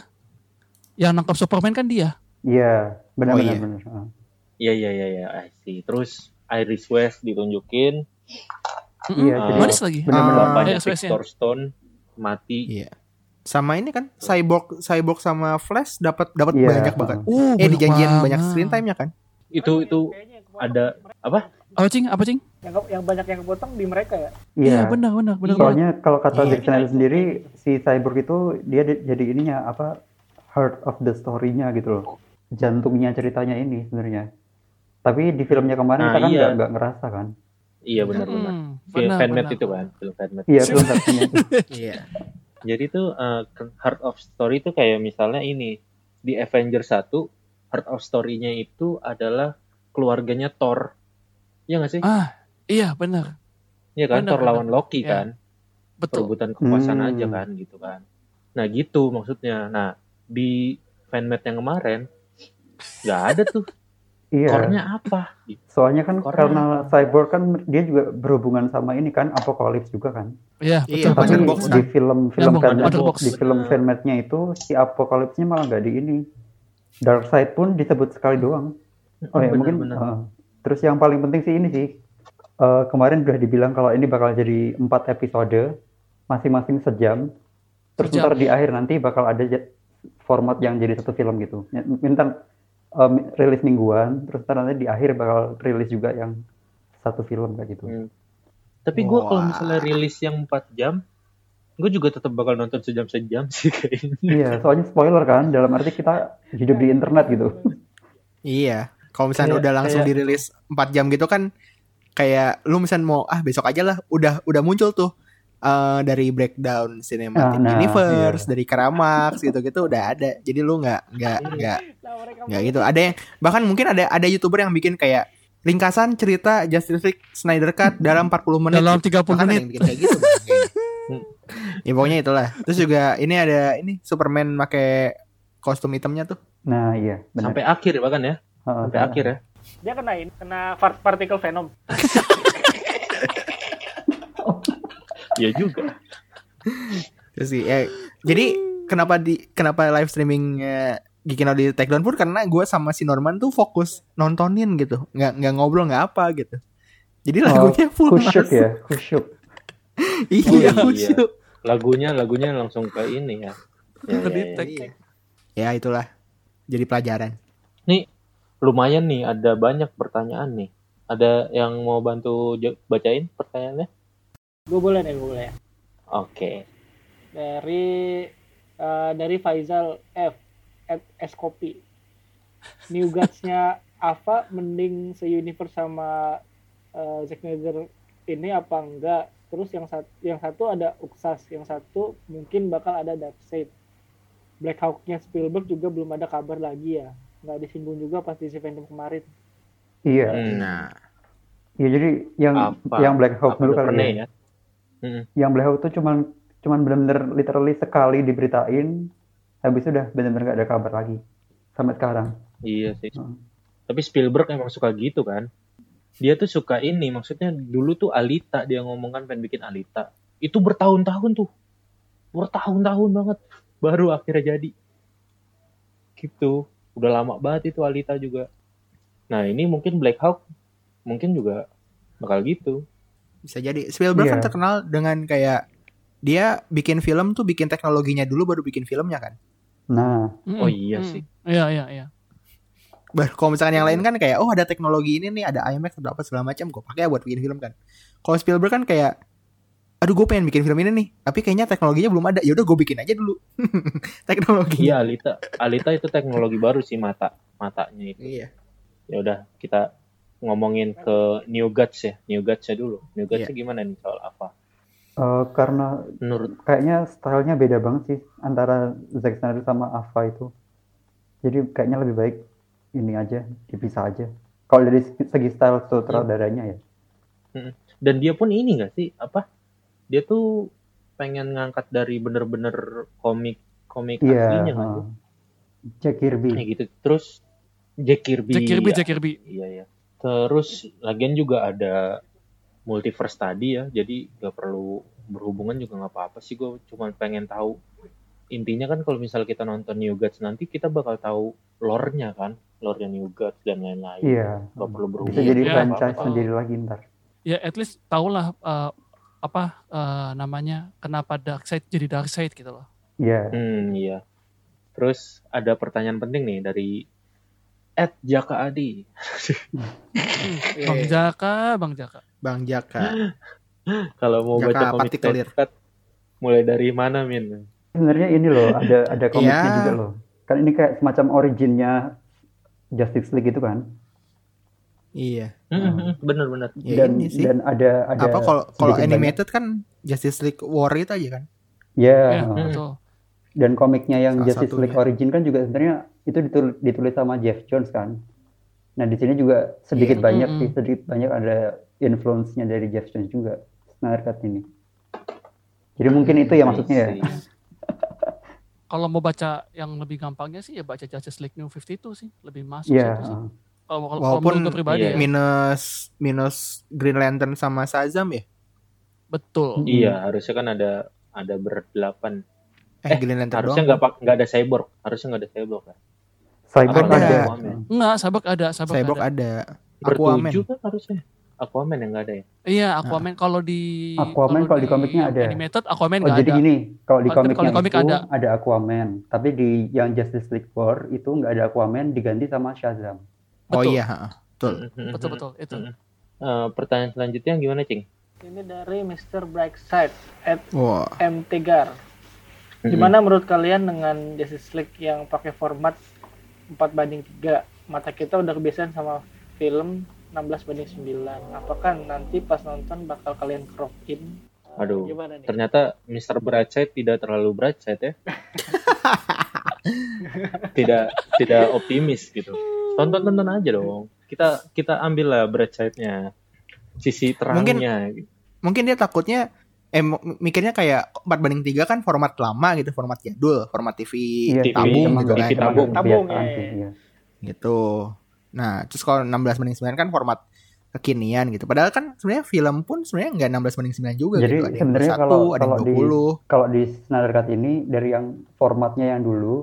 C: yang nangkap Superman kan dia.
F: Iya, benar
B: Oh,
F: benar
B: iya.
F: benar. Ah.
A: Iya iya iya iya, I see. Terus Iris West ditunjukin,
F: Iya, jadi
C: Manis lagi.
F: benar-benar
A: bapaknya
C: West-nya.
A: Victor Stone mati.
B: Iya. Sama ini kan Cyborg Cyborg sama Flash dapat dapat
F: Iya.
B: banyak banget.
C: Uh,
B: Eh
C: banyak
B: dijanjiin banyak screen time-nya kan?
A: Itu itu ada apa?
C: Apa cing? Apa cing?
D: Yang, yang banyak yang kepotong di mereka ya.
C: Iya,
F: Iya.
C: benar benar benar.
F: Soalnya kalau kata
B: Iya.
F: Zack Snyder sendiri si Cyborg itu dia di- jadi ininya apa heart of the story-nya gitu loh. Jantungnya ceritanya ini sebenarnya. Tapi di filmnya kemarin
A: Nah,
F: kita kan
A: iya.
F: nggak nggak ngerasa kan.
A: Iya benar-benar.
C: Hmm,
A: Film
C: benar,
A: fanmade
C: benar.
A: itu kan, film fanmade.
F: Iya, film satunya.
B: Iya.
A: Jadi tuh eh, Heart of Story itu kayak misalnya ini di Avengers 1 heart of story-nya itu adalah keluarganya Thor. Iya nggak sih?
C: Ah, iya benar.
A: Iya kan,
C: benar,
A: Thor lawan Loki
C: Iya.
A: kan.
C: Betul.
A: Perebutan kekuasaan
F: Hmm.
A: aja kan gitu kan. Nah gitu maksudnya. Nah di fanmade yang kemarin nggak ada tuh
F: Iya.
A: core-nya apa.
F: Soalnya kan
A: Karena-
F: karena cyborg kan dia juga berhubungan sama ini kan Apocalypse juga kan.
C: Iya,
B: Iya,
C: betul.
F: Tapi
B: Box
F: di film film
C: Nyambung,
F: fan-
C: Wonder Box.
F: di film fanmade-nya itu si Apocalypse-nya malah nggak di ini. Darkseid pun disebut sekali doang. Oh ya
A: Bener,
F: mungkin.
A: bener.
F: uh, terus yang paling penting sih ini sih. uh, kemarin udah dibilang kalau ini bakal jadi empat episode, masing-masing sejam. Terus
C: Sejam.
F: ntar di akhir nanti bakal ada format yang jadi satu film gitu. Ya, Minta um, rilis mingguan, terus nanti di akhir bakal rilis juga yang satu film kayak gitu.
A: Hmm. Tapi gue kalau misalnya rilis yang 4 jam, gue juga tetap bakal nonton sejam-sejam sih kayaknya.
F: Iya, soalnya spoiler kan, dalam arti kita hidup di internet gitu.
B: Iya. Kalau misalnya
A: Kayak-
B: udah langsung
A: kayak-
B: dirilis 4 jam gitu kan kayak lu misalnya mau ah besok aja lah udah udah muncul tuh eh, dari breakdown cinematic
F: Ah, nah,
B: universe
F: iya.
B: dari Karamax gitu-gitu udah ada. Jadi lu nggak nggak nggak
D: Nah,
B: nggak gitu. Ada yang bahkan mungkin ada ada YouTuber yang bikin kayak ringkasan cerita Justice League Snyder Cut dalam 40 menit.
C: Dalam
B: gitu.
C: 30
B: Bahkan ada
C: menit.
B: yang bikin kayak gitu. Kayaknya. ya pokoknya itulah. Terus juga ini ada ini Superman pakai kostum hitamnya tuh.
F: Nah, iya, benar.
A: Sampai akhir bahkan ya,
F: Heeh,
A: sampai akhir ya.
D: dia kena ini, kena part- particle venom.
A: Iya juga.
B: Terus sih, ya, jadi kenapa di kenapa live streaming Out di Takedown pun karena gue sama si Norman tuh fokus nontonin gitu, nggak nggak ngobrol nggak apa gitu. Jadi
F: Oh,
B: lagunya full
F: Kusyuk
B: masuk.
F: ya, kusyuk.
B: iya,
A: Oh, iya.
B: kusyuk.
A: Lagunya lagunya langsung ke ini ya. Ya, ya, ya.
C: Kedetek.
B: Ya itulah. Jadi pelajaran.
A: Nih lumayan nih ada banyak pertanyaan nih. Ada yang mau bantu bacain pertanyaannya?
D: Gue boleh deh, gue boleh ya.
A: Oke.
D: Dari eh, dari Faisal F at Eskopi. New Gods-nya Ava mending se-universe sama eh, Zack Snyder ini apa enggak? Terus yang satu yang satu ada Uxas, yang satu mungkin bakal ada Darkseid. Black Hawk-nya Spielberg juga belum ada kabar lagi ya. Nggak disinggung juga pas di si Phantom kemarin.
F: Iya,
A: Hmm.
B: Nah,
F: iya jadi yang
A: Apa?
F: yang Black Hawk
A: Apa
F: dulu kali ya.
A: ya? Hmm.
F: Yang Black Hawk tuh cuman cuman benar-benar literally sekali diberitain, habis itu udah benar-benar gak ada kabar lagi sampai sekarang.
A: Iya sih.
F: Hmm.
A: Tapi Spielberg emang suka gitu kan. Dia tuh suka ini, maksudnya dulu tuh Alita dia ngomong kan pengen bikin Alita. Itu bertahun-tahun tuh. Bertahun-tahun banget baru akhirnya jadi. Gitu. Udah lama banget itu Alita juga. Nah, ini mungkin Black Hawk mungkin juga bakal gitu.
B: Bisa jadi Spielberg kan
F: Iya.
B: terkenal dengan kayak dia bikin film tuh bikin teknologinya dulu baru bikin filmnya kan.
F: Nah,
C: Mm,
A: Oh iya
C: mm.
A: sih.
C: Iya, iya, iya.
B: Bah, kalau misalkan yang lain kan kayak oh ada teknologi ini nih, ada IMAX atau apa segala macam, gue pakai buat bikin film kan. Kalau Spielberg kan kayak aduh gue pengen bikin film ini nih, tapi kayaknya teknologinya belum ada. Ya udah gue bikin aja dulu. teknologi.
A: Iya, Alita. Alita itu teknologi baru sih mata matanya itu.
B: Iya.
A: Ya udah, kita ngomongin ke New Gods ya. New Gods-nya dulu. New Gods-nya gimana nih soal apa?
F: eh, karena
A: Menurut
F: kayaknya stylenya beda banget sih antara Zack Snyder sama Ava itu. Jadi kayaknya lebih baik ini aja dipisah aja. Kalau dari segi style sutradaranya ya.
A: dan dia pun ini gak sih apa dia tuh pengen ngangkat dari bener-bener komik komik
F: Iya.
A: aslinya nggak sih
F: heeh. Jack Kirby.
A: kayak gitu terus Jack Kirby
C: Jack Kirby,
A: ya.
C: Jack Kirby.
A: iya ya terus lagian juga ada multiverse tadi ya jadi gak perlu berhubungan juga nggak apa-apa sih gue cuma pengen tahu intinya kan kalau misal kita nonton New Gods nanti kita bakal tahu lore-nya kan lore-nya New Gods dan lain-lain
F: Iya.
A: gak perlu berhubungan
F: Bisa jadi franchise
C: apa-apa.
F: sendiri lagi ntar.
C: Ya at least tahulah eh, apa eh, namanya kenapa Darkseid jadi Darkseid gitu loh.
F: Iya.
A: Hmm, iya. Terus ada pertanyaan penting nih dari Ed Jaka Adi.
C: Bang Jaka, Bang Jaka.
B: Bang Jaka.
A: Kalau mau
B: Jaka
A: baca komik. Deadcut, mulai dari mana, Min?
F: Sebenarnya ini loh, ada ada komiknya
B: Iya.
F: juga loh. Kan ini kayak semacam originnya Justice League itu kan.
B: iya.
A: Hmm, Bener-bener.
B: Ya
F: dan
B: ini sih.
F: dan ada ada
B: apa kalau kalau animated kan Justice League War itu aja kan?
F: banyak- ya,
C: Ya,
F: heeh.
C: betul.
F: dan komiknya yang
B: Salah
F: Justice
B: satunya.
F: League Origin kan juga sebenarnya itu ditul- ditulis sama Jeff Jones kan. Nah di sini juga sedikit
B: Iya.
F: banyak
C: Mm-mm.
F: sih sedikit banyak ada influence-nya dari Jeff Jones juga Snyder Cut ini. Jadi mungkin itu ya maksudnya ya.
A: I see.
C: Kalau mau baca yang lebih gampangnya sih ya baca Justice League New 52 sih, lebih masuk
F: Iya.
C: situ sih. Kalau kalau-
B: Walaupun
C: gue pribadi
A: iya.
C: ya.
B: minus minus Green Lantern sama Shazam ya
C: Betul.
A: Iya, harusnya kan ada ada berdelapan.
B: eh, Green Lantern
A: Harusnya nggak nggak ada cyborg. Harusnya nggak ada cyborg kan.
F: Cyborg
B: Ada.
F: ada.
C: Enggak, Sabak ada, Sabak
B: Cyborg
C: ada.
B: ada Aquaman
A: Bertujuh kan harusnya. Aquaman yang nggak ada ya.
C: Iya, Aquaman kalau di
F: Aquaman kalau di komiknya ada.
C: Animated Aquaman
F: Oh
C: nggak
F: jadi
C: ada.
F: gini, kalau di komik
C: kalau di
F: yang
C: komik
F: itu
C: ada.
F: ada. Aquaman, tapi di yang Justice League War itu nggak ada Aquaman diganti sama Shazam.
B: oh
C: Betul.
B: iya ha. betul
C: Betul betul itu.
A: Eh, pertanyaan selanjutnya gimana, Cing?
D: Ini dari Mr. Brightside at
B: wah
D: M Tegar. Gimana menurut kalian dengan Justice League yang pakai format 4 banding 3? Mata kita udah kebiasaan sama film 16 banding 9. Apakah nanti pas nonton bakal kalian crop in?
A: Aduh.
D: Gimana nih?
A: Ternyata Mr. Brightside tidak terlalu brightside ya. tidak tidak optimis gitu. Tonton-tonton aja dong. Kita kita ambil lah. Sisi terangnya. gitu.
B: mungkin dia takutnya eh mikirnya kayak 4 banding 3 kan format lama gitu format jadul format TV
F: Iya,
A: TV,
B: tabung
F: emang
B: gitu
A: TV
B: kan
A: tabung.
F: emang
D: Tabung,
F: kebiasaan
D: ya, ya.
F: iya.
B: gitu nah terus kalau 16 banding 9 kan format kekinian gitu padahal kan sebenarnya film pun sebenarnya nggak 16 banding 9 juga
F: Jadi
B: gitu ada yang
F: sebenarnya
B: 21,
F: kalau-
B: ada yang
F: kalau di-
B: 20
F: Kalau di Snyder Cut ini dari yang formatnya yang dulu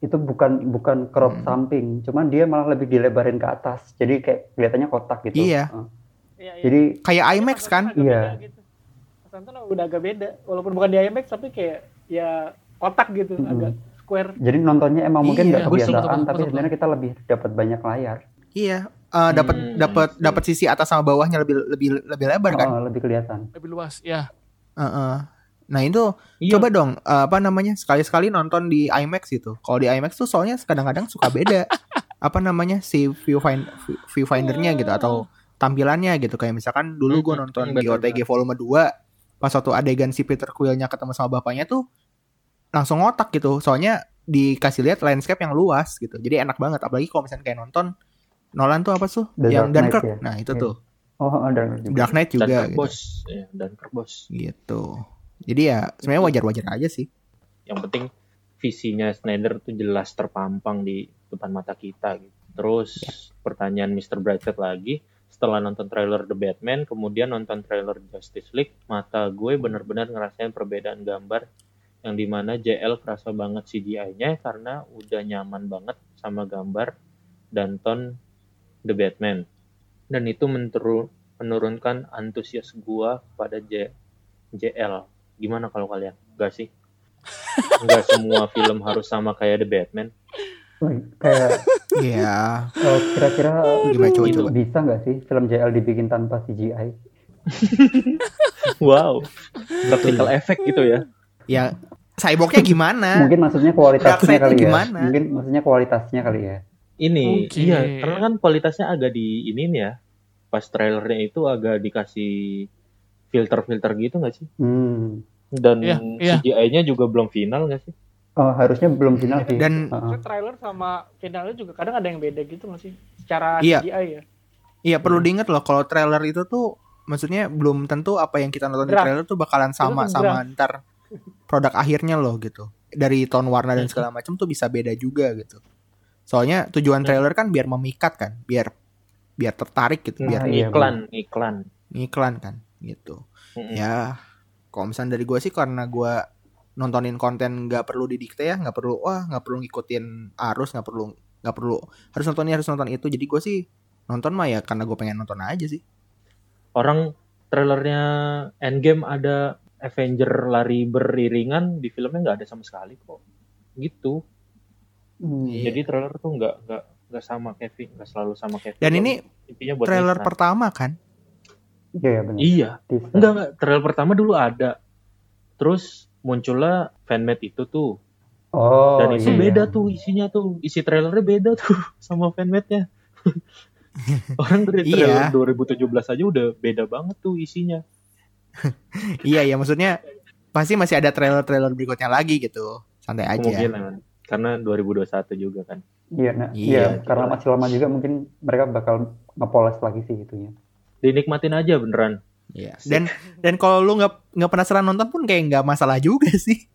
F: itu bukan bukan crop
B: Hmm.
F: samping, cuman dia malah lebih dilebarin ke atas. Jadi kayak kelihatannya kotak gitu.
B: Iya.
F: Heeh.
D: Iya, iya.
F: Jadi
B: kayak IMAX kan
D: Agak
F: Iya.
D: gitu. Nonton udah agak beda. Walaupun bukan di IMAX tapi kayak ya kotak gitu,
F: Mm-mm.
D: agak square.
F: jadi nontonnya emang mungkin
B: Iya,
F: nggak
C: betul, betul,
F: kebiasaan, tapi sebenarnya kita lebih dapat banyak layar.
B: iya eh, dapat
A: Hmm.
B: dapat dapat sisi atas sama bawahnya lebih lebih lebih lebar kan
F: Oh, lebih kelihatan.
C: Lebih luas. Ya.
B: Heeh. nah itu
A: Iya.
B: coba dong eh, apa namanya sekali-sekali nonton di IMAX gitu kalau di IMAX tuh soalnya kadang-kadang suka beda apa namanya si viewfind viewfindernya gitu atau tampilannya gitu kayak misalkan dulu gue
A: Hmm,
B: nonton
A: hmm,
B: di
A: betul,
B: OTG volume 2 pas waktu adegan si Peter Quillnya ketemu sama bapaknya tuh langsung ngotak gitu soalnya dikasih lihat landscape yang luas gitu jadi enak banget apalagi kalau misalnya kayak nonton Nolan tuh apa tuh
F: The
B: yang
F: Dark Knight
B: Dunkirk
F: ya?
B: nah itu
F: Iya.
B: tuh
F: Oh, ada juga.
B: Dark Knight juga
A: dan
B: gitu.
A: kerbos, ya, dan kerbos.
B: gitu jadi ya sebenarnya wajar-wajar aja sih
A: Yang penting visinya Snyder tuh jelas terpampang di depan mata kita gitu. Terus pertanyaan Mr. Brightside lagi, setelah nonton trailer The Batman, kemudian nonton trailer Justice League, mata gue benar-benar ngerasain perbedaan gambar yang di mana JL kerasa banget CGI-nya karena udah nyaman banget sama gambar dan ton The Batman. Dan itu menurunkan antusias gua pada J- JL. Gimana kalau kalian? Gak sih? Enggak semua film harus sama kayak The Batman.
F: Kayak
B: Iya
F: oh, kira-kira
B: Gimana, coba,
F: itu
B: coba.
F: bisa nggak sih film JL dibikin tanpa CGI?
A: Wow. Practical effect gitu ya.
B: ya cyborgnya gimana
F: Mungkin maksudnya kualitasnya kali ya.
B: gimana?
F: Mungkin maksudnya kualitasnya kali ya.
A: Ini,
C: Oke.
A: iya, karena kan kualitasnya agak di ini nih ya. Pas trailernya itu agak dikasih filter-filter gitu nggak sih?
F: Hmm.
A: Dan
C: Iya, iya.
A: CGI-nya juga belum final nggak sih?
F: Oh, harusnya belum final sih.
B: dan
F: Heeh.
D: Maksudnya trailer sama finalnya juga kadang ada yang beda gitu nggak sih? Secara
B: Iya.
D: CGI ya.
B: Iya perlu diingat loh kalau trailer itu tuh maksudnya belum tentu apa yang kita nonton di
D: Draft.
B: trailer tuh bakalan sama
D: Itu
B: sama ntar produk akhirnya loh gitu. Dari tone warna dan segala macam tuh bisa beda juga gitu. Soalnya tujuan trailer kan biar memikat kan, biar biar tertarik gitu,
F: Nah,
B: biar
F: iya,
A: iklan, iklan.
B: iklan kan gitu.
A: Mm-mm.
B: Ya, kalau misalnya dari gue sih karena gue nontonin konten nggak perlu didikte ya, nggak perlu wah nggak perlu ngikutin arus, nggak perlu nggak perlu harus nonton ini harus nonton itu. Jadi gue sih nonton mah ya karena gue pengen nonton aja sih.
A: Orang trailernya Endgame ada Avenger lari beriringan di filmnya nggak ada sama sekali kok. Gitu.
F: Hmm.
B: Iya.
A: Jadi trailer tuh nggak nggak nggak sama Kevin, nggak selalu sama Kevin.
B: Dan ini
A: intinya buat
B: trailer pertama kan?
F: Iya, iya benar.
A: Iya, enggak enggak. Trailer pertama dulu ada. Terus munculnya fanmade itu tuh.
F: Oh,
A: Dan itu
F: iya.
A: beda tuh isinya tuh. Isi trailernya beda tuh sama fanmade-nya. Orang dari
B: Iya.
A: trailer 2017 aja udah beda banget tuh isinya.
B: iya ya maksudnya pasti masih ada trailer-trailer berikutnya lagi gitu. Santai aja.
A: Kemungkinan. Karena 2021 juga kan.
F: Iya, nah,
B: Iya,
F: iya,
A: gila.
F: karena masih lama juga mungkin mereka bakal ngepoles lagi sih itunya.
A: Dinikmatin aja beneran.
B: Iya. Dan dan kalau lu nggak nggak penasaran nonton pun kayak nggak masalah juga sih.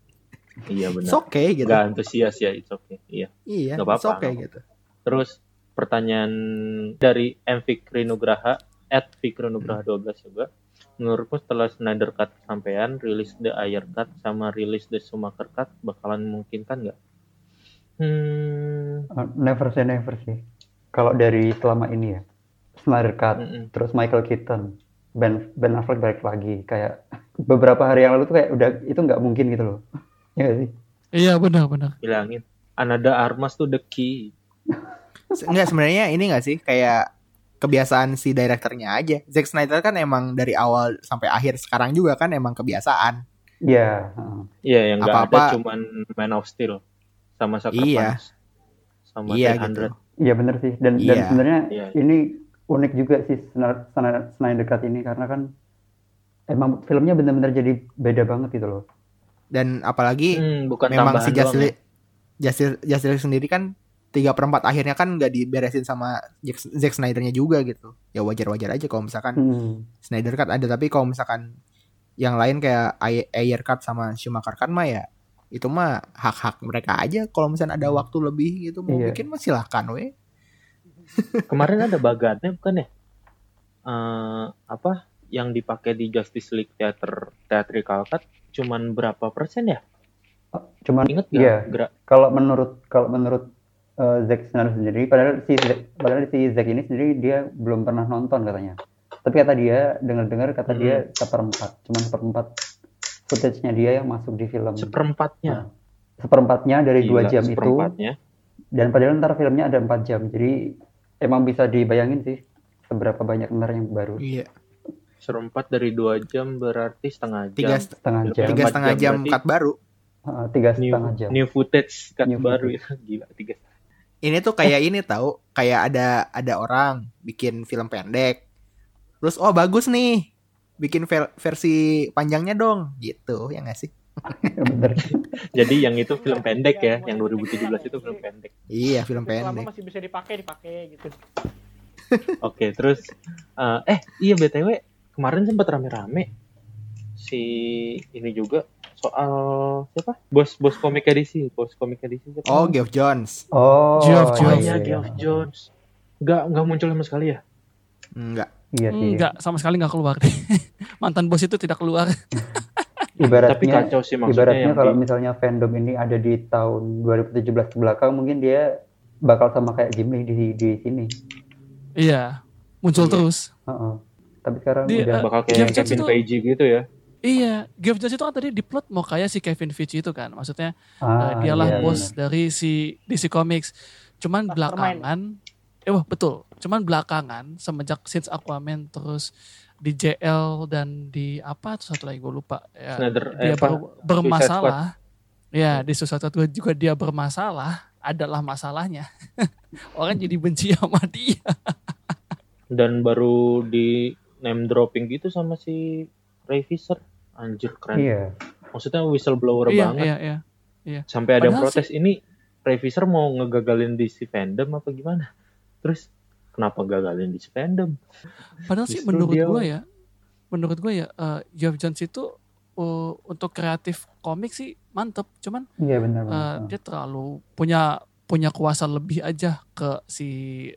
A: Iya
B: It's
A: benar.
B: okay gitu.
A: Gak antusias ya, it's okay. Iya.
B: Iya,
A: Nggak apa-apa,
B: it's okay gitu.
A: Terus pertanyaan dari M. Fikri Nugraha, at Fikri Nugraha 12 juga. Menurutmu setelah Snyder Cut kesampaian, rilis The Ayer Cut sama rilis The Schumacher Cut bakalan memungkinkan nggak? Hmm,
F: Uh, never say never sih. Kalau dari selama ini ya, Snyder Cut,
A: mm-mm.
F: terus Michael Keaton, Ben Ben Affleck balik lagi, kayak beberapa hari yang lalu tuh kayak udah itu nggak mungkin gitu loh. Iya nggak sih?
C: Iya benar-benar.
A: bilangin. Anada Armas tuh the key.
B: Enggak sebenarnya ini enggak sih kayak kebiasaan si direkturnya aja. Zack Snyder kan emang dari awal sampai akhir sekarang juga kan emang kebiasaan.
F: Iya. heeh.
A: Iya, yang nggak ada cuman Man of Steel sama Sucker
B: Iya.
A: Punch. Sama
B: Iya
A: 300.
B: gitu.
F: Iya bener sih. Dan dan
B: Iya.
F: sebenarnya
A: Iya.
F: ini unik juga sih Snyder Cut ini karena kan emang filmnya benar-benar jadi beda banget gitu loh.
B: Dan apalagi
A: Hmm, bukan
B: memang
A: tambahan
B: si Justice
A: ya.
B: League sendiri kan tiga perempat akhirnya kan nggak diberesin sama Zack, Zack Snydernya juga gitu. Ya wajar-wajar aja kalau misalkan
F: Hmm.
B: Snyder Cut ada tapi kalau misalkan yang lain kayak Ay- Ayer Cut sama Schumacher Cut mah ya itu mah hak-hak mereka aja kalau misalnya ada waktu lebih gitu mau
F: Iya.
B: bikin mah silahkan we
A: Kemarin ada bagannya bukan ya? Eh, apa yang dipakai di Justice League Theater Theatrical Cut cuman berapa persen ya?
F: Cuman
A: Ingat gak?
F: Iya.
A: Gerak
F: kalau menurut kalau menurut uh, Zack Snyder sendiri padahal si Zack, padahal si Zack ini sendiri dia belum pernah nonton katanya tapi kata dia dengar-dengar kata
A: Hmm.
F: dia seperempat cuman seperempat footage-nya dia yang masuk di film
A: seperempatnya.
F: seperempatnya dari dua jam itu dan padahal ntar filmnya ada empat jam jadi emang bisa dibayangin sih seberapa banyak ntar yang baru.
B: Iya.
A: Seperempat dari dua jam berarti setengah jam.
B: tiga
F: setengah jam.
B: tiga setengah
A: jam
B: jam cut baru.
F: Uh, tiga
A: new,
F: setengah jam.
A: new footage cut
F: New
A: baru ya. Gila, tiga
B: ini tuh kayak ini tahu kayak ada ada orang bikin film pendek. Terus oh bagus nih bikin ver- versi panjangnya dong. Gitu ya nggak sih
F: bener
A: Jadi yang itu film pendek ya, yang 2017 itu film pendek.
B: iya film pendek
D: masih bisa dipakai dipakai gitu.
A: Oke, terus eh, eh iya BTW kemarin sempat rame-rame si ini juga soal siapa? Bos bos komik edisi, bos komik edisi siapa?
B: oh? Geoff Jones
F: oh
C: Geoff
A: Oh
C: Jones.
A: iya, Geoff Jones. Nggak nggak muncul sama sekali ya?
B: enggak
F: iya sih
C: Enggak, sama sekali nggak keluar. Mantan bos itu tidak keluar.
F: ibaratnya
A: Tapi kacau sih maksudnya
F: ibaratnya
A: yang
F: kalau
A: di-
F: misalnya fandom ini ada di tahun 2017 ke belakang mungkin dia bakal sama kayak Ghibli di di sini.
C: iya, muncul
A: Iya.
C: terus.
F: Heeh. Tapi sekarang
C: Dia,
F: udah
C: eh,
A: bakal kayak Kevin
C: itu-
A: Feige gitu ya.
C: Iya, Geoff Jones itu kan tadi diplot mau kayak si Kevin Feige itu kan. Maksudnya
F: ah,
C: eh, dialah
F: iya,
C: bos dari si DC Comics. Cuman
D: Mastermind.
C: belakangan, eh wah betul. Cuman belakangan semenjak since Aquaman terus di JL dan di apa tuh satu lagi gue lupa. Ya,
A: Snyder
C: dia
A: eh, apa?
C: ber- bermasalah. Ya di sesuatu juga, juga dia bermasalah adalah masalahnya. Orang jadi benci sama dia.
A: Dan baru di name dropping gitu sama si Ray Fisher. Anjir keren.
F: Iya.
A: Maksudnya whistleblower
C: iya,
A: banget.
C: iya, iya.
A: Sampai ada yang
C: Padahal
A: protes ini Ray Fisher mau ngegagalin DC fandom apa gimana? Terus kenapa gagalin DC fandom?
C: Padahal sih menurut
A: dia-
C: gue ya, menurut gue ya, eh, Geoff Jones itu eh, untuk kreatif komik sih mantep. Cuman
F: Iya benar
C: eh,
F: benar.
C: dia terlalu punya punya kuasa lebih aja ke si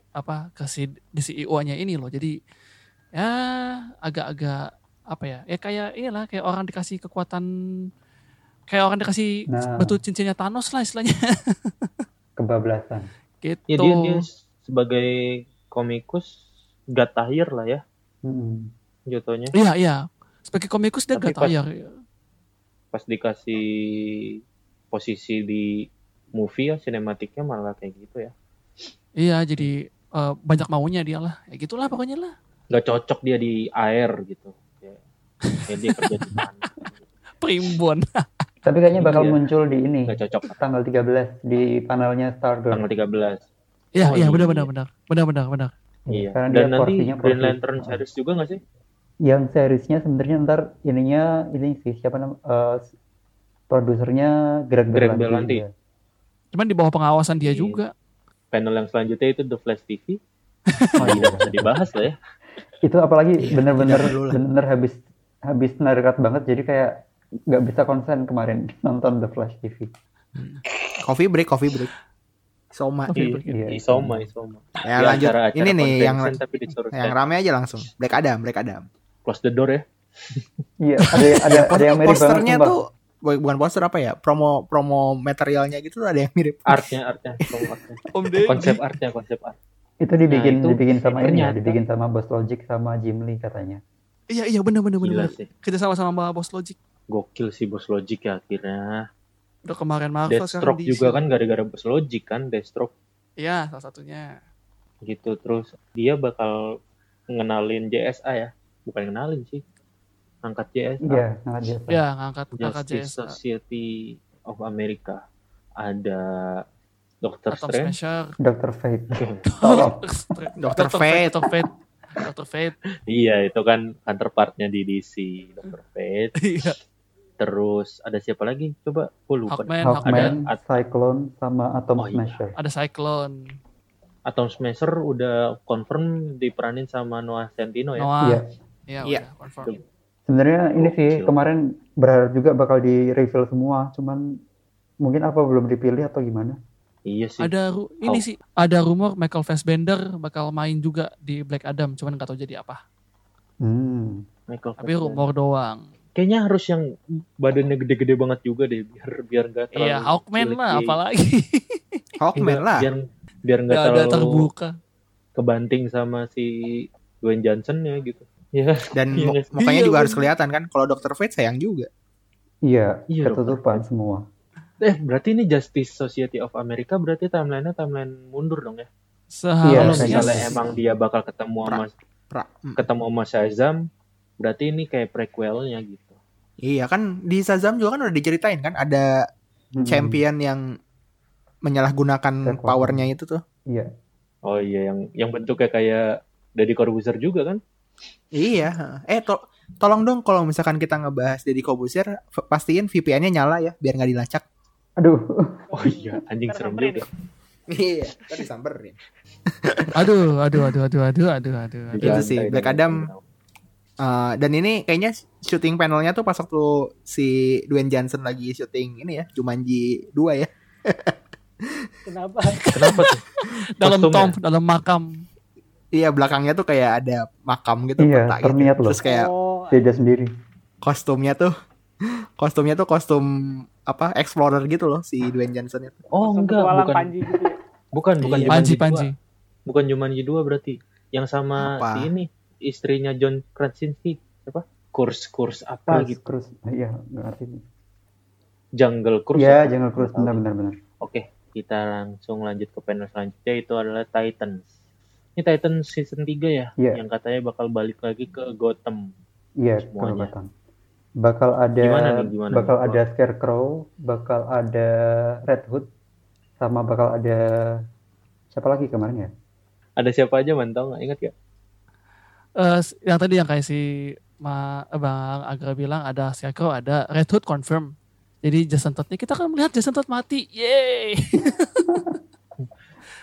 C: apa ke si di CEO-nya ini loh. Jadi ya agak-agak apa ya? Ya kayak inilah kayak orang dikasih kekuatan kayak orang dikasih
F: Nah.
C: batu cincinnya Thanos lah istilahnya
F: Kebablasan.
C: gitu.
A: Ya dia dia sebagai komikus God tier lah ya
F: Mm-mm.
A: jatuhnya.
C: Iya iya. Sebagai komikus dia
A: Tapi
C: gak
A: pas-. Pas dikasih posisi di movie ya sinematiknya malah kayak gitu ya.
C: Iya jadi eh, banyak maunya dia lah. Ya gitulah pokoknya lah.
A: Nggak cocok dia di air gitu. Ya, ya dia kerja di mana?
C: Primbon.
F: Tapi kayaknya bakal
A: Iya.
F: muncul di ini
A: Nggak cocok
F: tanggal 13 di panelnya Stargirl.
A: tanggal 13.
C: Iya
A: Oh,
C: iya
A: iya.
C: benar benar benar. Benar benar benar.
A: Iya.
F: Karena
A: Dan
F: dia
A: nanti Green
F: porsi-
A: Lantern series juga nggak sih?
F: Yang seriesnya sebenarnya ntar ininya ini sih siapa nama eh, produsernya Greg
A: Greg
F: Berlanti.
A: Berlanti.
F: ya.
C: Cuman di bawah pengawasan dia
A: Iya.
C: juga.
A: panel yang selanjutnya itu The Flash TV.
F: Oh, iya.
A: Tidak bisa dibahas lah ya.
F: Itu apalagi
B: Iya,
F: bener-bener bener habis habis nerkat banget jadi kayak nggak bisa konsen kemarin nonton The Flash TV.
B: Coffee break, coffee break. Soma.
A: Iya.
F: Iya.
A: Isoma, Isoma.
B: Ya
A: Di
B: lanjut.
A: acara-acara
B: Ini nih yang
A: tapi
B: yang rame aja langsung. Black Adam, Black Adam.
A: close the door ya.
F: Iya, ada ada ada yang mirip banget
B: Posternya
F: sumpah.
B: tuh bu- bukan poster apa ya? Promo promo materialnya gitu tuh ada yang mirip.
A: Artnya, artnya, promo artnya.
C: Om
A: konsep artnya, konsep art.
F: Itu dibikin
A: Nah, itu
F: dibikin sama ini ya, dibikin sama Boss Logic sama Jim Lee katanya.
C: Iya iya benar benar benar. Kita sama sama Bos Logic.
A: Gokil sih Bos Logic ya akhirnya.
C: Udah kemarin Marvel sekarang
A: Deathstroke
C: DC.
A: juga kan gara-gara Bos Logic kan, Deathstroke
C: Iya, salah satunya.
A: gitu. Terus dia bakal ngenalin JSA ya. Bukan ngenalin sih. Angkat JSA.
F: Iya, nah dia.
C: Ya, ngangkat ngangkat JSA.
A: Society of America. Ada Doctor
C: Atom
A: Strange.
F: Dr. Fate.
B: Dr. Fate.
C: Dr. Fate. Dr. Fate.
A: iya, itu kan counterpartnya di DC, Doctor Fate.
C: Iya.
A: Terus ada siapa lagi? Coba, gue lupa.
C: Hawkman, Hawkman.
A: Ada-
F: Cyclone, sama Atom
A: Oh, iya.
F: Smasher.
C: Ada Cyclone.
A: Atom Smasher udah confirm diperanin sama Noah Centino ya.
C: Noah.
F: Iya.
C: Iya,
B: Iya.
C: udah confirm.
F: Sebenarnya ini sih kemarin berharap juga bakal di reveal semua, cuman mungkin apa belum dipilih atau gimana?
A: Iya sih.
C: Ada ru- ini
A: Oh.
C: sih, ada rumor Michael Fassbender bakal main juga di Black Adam, cuman nggak tahu jadi apa.
F: Hmm.
A: Michael
C: Tapi rumor doang.
A: Kayaknya harus yang badannya gede-gede banget juga deh biar biar nggak terlalu
C: Iya, Hawkman lah, apalagi.
B: Hawkman lah.
A: Biar biar nggak terlalu
C: terbuka.
A: kebanting sama si Dwayne Johnson ya gitu. Ya,
B: Dan
A: Iya
B: mukanya
C: Iya,
B: juga harus kelihatan kan. Kalau Dr. Fate sayang juga.
F: Iya,
A: Iya,
F: ketutupan semua.
A: eh berarti ini Justice Society of America berarti timelinenya timeline mundur dong ya.
C: Seharusnya
A: Kalau
F: Iya,
A: misalnya
F: iya.
A: emang dia bakal ketemu
B: Pra-
A: sama
B: Pra- mm.
A: ketemu sama Shazam, berarti ini kayak prequelnya gitu.
B: Iya kan di Shazam juga kan udah diceritain kan ada
F: Hmm.
B: champion yang menyalahgunakan powernya itu tuh.
F: Iya.
A: Oh iya yang yang bentuknya kayak Deddy Corbuzier juga kan?
B: Iya. Eh to- tolong dong kalau misalkan kita ngebahas Deddy Corbuzier, pastiin VPN-nya nyala ya biar nggak dilacak.
F: Aduh.
A: Oh iya, anjing serem juga.
B: Iya, kan disamperin.
C: Aduh, aduh, aduh, aduh, aduh, aduh, aduh. aduh.
B: Itu sih, Black. Adam. Uh, dan ini kayaknya syuting panelnya tuh pas waktu si Dwayne Johnson lagi syuting ini ya, Jumanji 2 ya.
D: Kenapa?
A: Kenapa tuh?
C: Dalam
A: Kostumnya?
C: tomb, dalam makam.
B: Iya, belakangnya tuh kayak ada makam gitu
F: Iya,
B: peta gitu.
F: loh.
B: Terus kayak
D: Oh,
F: Beda sendiri.
B: kostumnya tuh kostumnya tuh kostum apa explorer gitu loh si Dwayne Johnson itu.
A: Oh
D: langsung
A: enggak, bukan
D: Panji gitu ya.
A: bukan bukan
B: Iya.
C: Panji,
A: Jumanji
C: Panji.
A: 2. Bukan Jumanji 2 berarti. Yang sama
B: Apa?
A: si ini istrinya John Krasinski apa? Kurs-kurs apa
F: Cruise,
A: gitu.
F: cruise. Iya, nggak ngerti.
A: Jungle Cruise.
F: Iya,
A: apa?
F: jangan cruise benar benar benar.
A: Oke, kita langsung lanjut ke panel selanjutnya itu adalah Titans. Ini Titans season 3 ya,
F: Iya.
A: yang katanya bakal balik lagi ke Gotham.
F: Iya,
A: Semuanya.
F: kelebatan. Bakal ada
A: Gimana nih, gimana
F: bakal
A: nih?
F: ada Scarecrow, bakal ada Red Hood, sama bakal ada siapa lagi kemarin ya?
A: Ada siapa aja man tau nggak? Ingat gak?
C: Eh, yang tadi yang kayak si Ma, eh, Bang Agra bilang ada Scarecrow, ada Red Hood confirm. Jadi Jason Todd nih kita akan melihat Jason Todd mati. Yeay.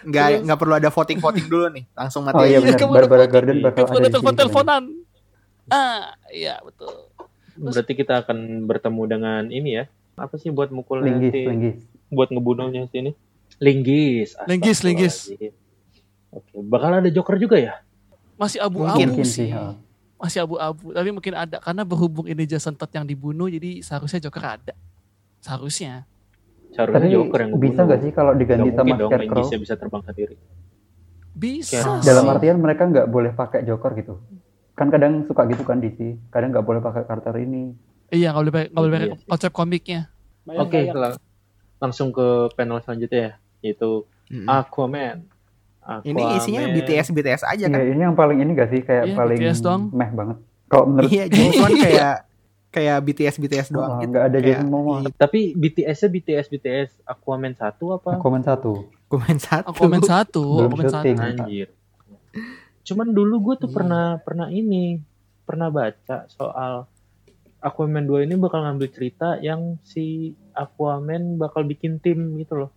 B: Nggak
C: Terus-
B: nggak perlu ada voting-voting dulu nih, langsung mati
F: Oh iya benar, Barbara
C: voting.
F: Gordon bakal ada sini.
C: telepon-teleponan. Ah, iya betul.
A: Berarti kita akan bertemu dengan ini ya. Apa sih buat mukul
F: Linggis,
A: si-
F: linggis.
A: buat ngebunuhnya sini? Linggis.
C: Linggis, linggis.
A: Oke, bakal ada Joker juga ya?
C: Masih abu-abu
F: Mungkin
C: sih.
F: sih.
C: Masih abu-abu, tapi mungkin ada karena berhubung ini Jason Todd yang dibunuh jadi seharusnya Joker ada. Seharusnya.
A: Seharusnya
F: Tapi
A: Joker yang
F: bisa nggak sih kalau diganti sama Scarecrow?
A: Bisa terbang sendiri.
C: Bisa.
F: Dalam
C: sih.
F: artian mereka nggak boleh pakai Joker gitu. Kan kadang suka gitu kan DC. Kadang nggak boleh pakai karakter ini.
C: Iya, nggak boleh pakai- nggak boleh pakai
A: Iya
C: konsep komiknya.
A: Oke, lang- langsung ke panel selanjutnya ya, yaitu
B: Mm-mm.
A: Aquaman. Aquaman.
B: Ini isinya BTS BTS aja
F: Iya,
B: kan.
F: ini yang paling ini gak sih kayak
C: Iya,
F: paling
C: BTS doang.
F: meh banget. Kalau menurut
B: Iya, James Wan kayak kayak BTS BTS doang
F: Oh,
B: gitu.
F: nggak ada
B: Kayak-
F: Jason Momoa.
B: Iya,
A: Tapi BTS-nya BTS BTS Aquaman 1 apa?
F: Aquaman satu.
B: Komen satu.
C: Aku komen satu,
F: Belum
C: komen satu.
F: syuting.
A: Anjir. Cuman dulu gue tuh
B: Iya.
A: pernah pernah ini pernah baca soal Aquaman 2 ini bakal ngambil cerita yang si Aquaman bakal bikin tim gitu loh.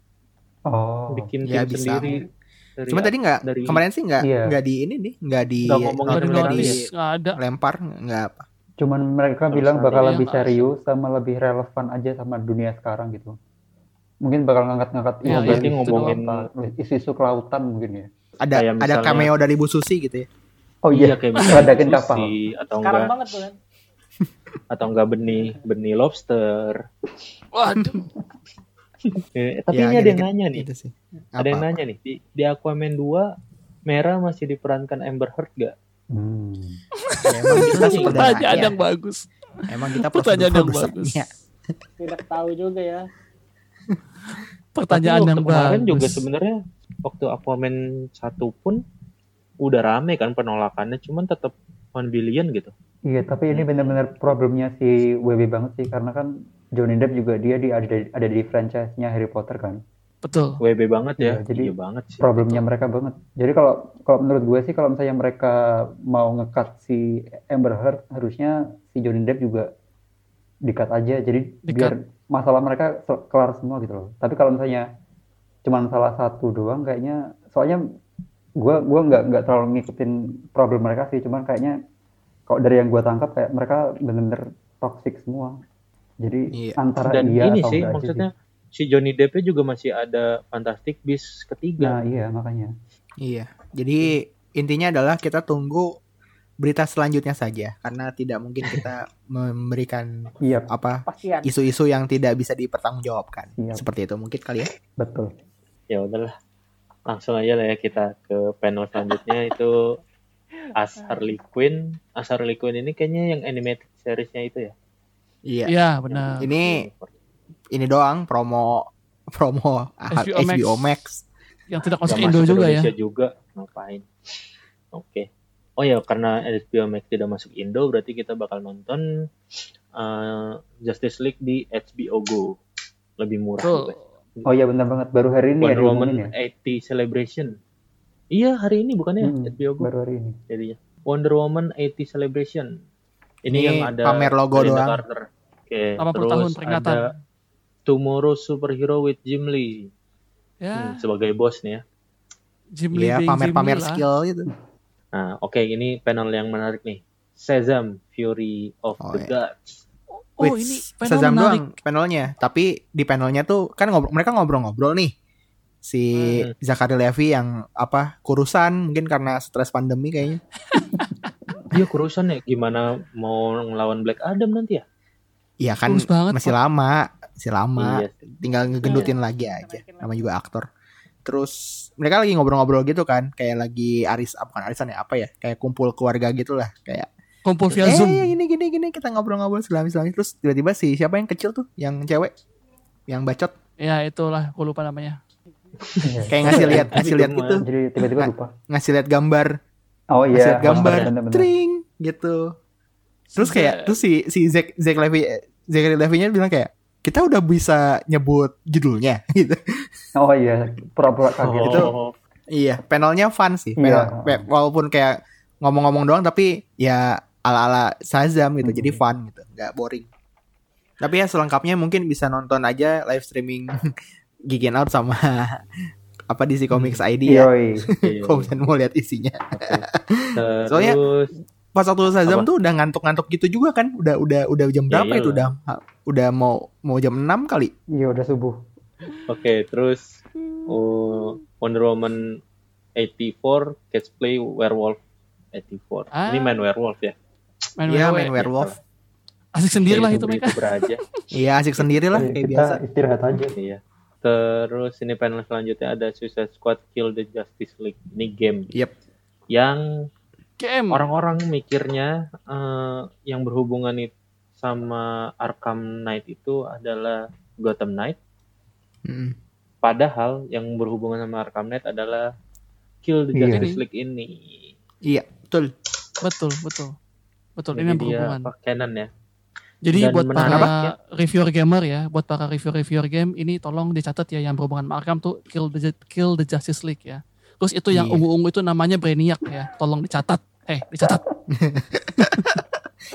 F: Oh.
A: Bikin
B: Ya,
A: tim
B: bisa.
A: sendiri. Dari
B: Cuma tadi nggak
A: dari-
B: kemarin sih nggak
F: Iya.
B: nggak di ini nih, nggak di
A: Nggak
C: di
A: nggak
C: ada.
B: lempar nggak apa.
F: Cuman mereka
A: Terus
F: bilang bakal lebih serius sama lebih relevan aja sama dunia sekarang gitu. Mungkin bakal ngangkat-ngangkat
C: Iya,
F: isu-
C: iya,
F: isu
A: ngomongin-
F: isu-isu kelautan mungkin ya.
B: Ada
A: Kayak
B: ada
A: misalnya-
B: cameo dari Bu Susi gitu ya.
F: Oh iya,
A: kayak misalnya
F: kapal.
A: atau
D: Sekarang
A: enggak
D: banget tuh kan.
A: atau enggak benih benih lobster.
C: Waduh.
A: Eh, tapi
B: Ya,
A: ini ada yang nanya nih.
B: gitu sih.
A: Ada yang nanya nih di, di Aquaman 2 Merah masih diperankan Amber Heard gak?
F: Hmm.
B: Ya, emang kita sih
C: Pertanyaan
B: ya.
C: yang bagus.
B: Emang kita
C: Pertanyaan yang bagus.
D: Tidak tahu juga ya.
C: Pertanyaan
A: Tapi
C: yang
A: waktu kemarin
C: bagus.
A: juga sebenarnya waktu Aquaman 1 pun udah rame kan penolakannya cuman tetap 1 billion gitu.
F: Iya, tapi ini benar-benar problemnya si WB banget sih karena kan Johnny Depp juga dia di ada ada di franchise-nya Harry Potter kan.
C: Betul.
A: WB banget ya.
F: Iya, jadi
A: iya banget sih.
F: Problemnya mereka banget. Jadi kalau kalau menurut gue sih kalau misalnya mereka mau ngekat si Amber Heard harusnya si Johnny Depp juga dikat aja. Jadi
C: Di-cut.
F: biar masalah mereka kelar semua gitu loh. Tapi kalau misalnya cuman salah satu doang kayaknya soalnya gue gua nggak nggak terlalu ngikutin problem mereka sih cuman kayaknya kalau dari yang gue tangkap kayak mereka bener-bener toxic semua jadi
B: Iya.
F: antara
A: Dan
F: iya
A: ini
F: atau
A: sih maksudnya si Johnny Depp juga masih ada Fantastic Beasts
F: sih.
A: ketiga.
F: nah iya makanya
B: Iya. Jadi intinya adalah kita tunggu berita selanjutnya saja karena tidak mungkin kita memberikan
F: iya
B: apa isu-isu yang tidak bisa dipertanggungjawabkan.
F: Siap.
B: Seperti itu mungkin kali ya.
F: betul
A: Ya udahlah. Langsung aja lah ya kita ke panel selanjutnya itu As Harley Quinn. As Harley Quinn ini kayaknya yang animated seriesnya itu ya.
B: Iya.
C: Iya, benar.
B: Ini ini doang promo promo
C: HBO Max.
B: HBO Max.
C: Yang tidak masuk Indo
A: masuk
C: juga ya.
A: Indonesia juga ngapain? Oke. Oh ya karena HBO Max tidak masuk Indo berarti kita bakal nonton uh, Justice League di HBO Go. Lebih murah
C: Betul.
A: juga.
F: oh iya benar banget baru hari ini ya
A: Wonder Woman
F: diumumin ya
A: 80 Celebration. Iya hari ini bukannya
F: Hmm,
A: HBO Go
F: baru hari ini
A: jadinya. Wonder Woman 80 Celebration. Ini,
B: Ini
A: yang ada
B: pamer logo
A: Linda
B: doang.
A: Carter. Oke,
C: 80
A: terus
C: tahun peringatan.
A: ada Tomorrow Superhero with Jim Lee.
C: Ya,
A: Hmm, sebagai bos nih ya.
C: Jim Lee being
B: pamer-pamer
C: Jim Lee lah.
B: skill gitu.
A: Nah, oke ini panel yang menarik nih. Shazam Fury of
B: Oh,
A: the
B: iya.
A: Gods.
C: Oh,
B: Wait,
C: ini panel
B: Shazam
C: menarik.
B: doang panelnya. Tapi di panelnya tuh kan ngobrol, mereka ngobrol-ngobrol nih. Si
A: Hmm.
B: Zachary Levi yang apa kurusan mungkin karena stres pandemi kayaknya.
A: Dia kurusan ya gimana mau ngelawan Black Adam nanti ya?
B: Iya kan
C: banget,
B: masih lama, masih lama.
A: Iya.
B: Tinggal ngegendutin lagi aja. Nama juga aktor. Terus mereka lagi ngobrol-ngobrol gitu kan, kayak lagi aris ah, bukan arisan ya apa ya? Kayak kumpul keluarga gitulah, kayak
C: Kumpul via
B: eh
C: Zoom.
B: gini gini gini kita ngobrol-ngobrol selami-selami terus tiba-tiba si siapa yang kecil tuh, yang cewek yang bacot
C: Ya, itulah aku lupa namanya.
F: Iya.
B: kayak ngasih lihat ngasih lihat
A: Itu
B: gitu,
F: jadi tiba-tiba lupa
B: ngasih lihat gambar,
F: oh
B: ngasih
F: iya
B: lihat gambar, tring gitu. Terus kayak terus si si Zack Zack Levi Zachary Levi-nya bilang kayak kita udah bisa nyebut judulnya gitu.
F: oh iya pura-pura kaget
B: Itu
A: Oh,
B: Iya, panelnya fun sih.
F: Iya.
B: Panel, pe- walaupun kayak ngomong-ngomong doang tapi ya ala-ala Shazam gitu.
F: Hmm.
B: Jadi fun gitu, nggak boring. Tapi ya selengkapnya mungkin bisa nonton aja live streaming Geekin Out sama apa DC Comics ID ya. Kalau misalnya mau lihat isinya.
A: Terus
B: Soalnya- Pas waktu Shazam tuh udah ngantuk-ngantuk gitu juga kan. Udah udah udah jam
A: Ya,
B: berapa itu
A: iyalah.
B: udah udah mau mau jam 6 kali.
F: iya udah subuh
A: Oke, terus uh, Wonder Woman 84 Catch Play Werewolf 84.
C: Ah.
A: Ini main werewolf ya.
C: Main
B: Iya,
C: WoW.
B: main werewolf.
C: Asik sendiri lah itu mereka.
B: Iya, asik sendiri lah kayak
F: kita
B: biasa.
F: istirahat aja
A: Iya. Terus ini panel selanjutnya ada Suicide Squad Kill the Justice League. Ini game
B: Yep.
A: yang
C: KM.
A: orang-orang mikirnya eh, yang berhubungan itu sama Arkham Knight itu adalah Gotham Knight.
B: Mm.
A: Padahal yang berhubungan sama Arkham Knight adalah Kill the
F: Iya.
A: Justice League ini.
B: Iya, betul.
C: Betul, betul. Betul,
A: Jadi
C: ini yang
A: dia
C: berhubungan.
A: apa, canon ya.
C: Jadi
A: dan
C: buat para
A: ya.
C: reviewer gamer ya, buat para reviewer-reviewer game ini tolong dicatat ya yang berhubungan sama Arkham tuh Kill the Kill the Justice League ya. Terus itu yang
B: Iya.
C: ungu-ungu itu namanya Brainiac ya. Tolong dicatat. Eh, dicatat.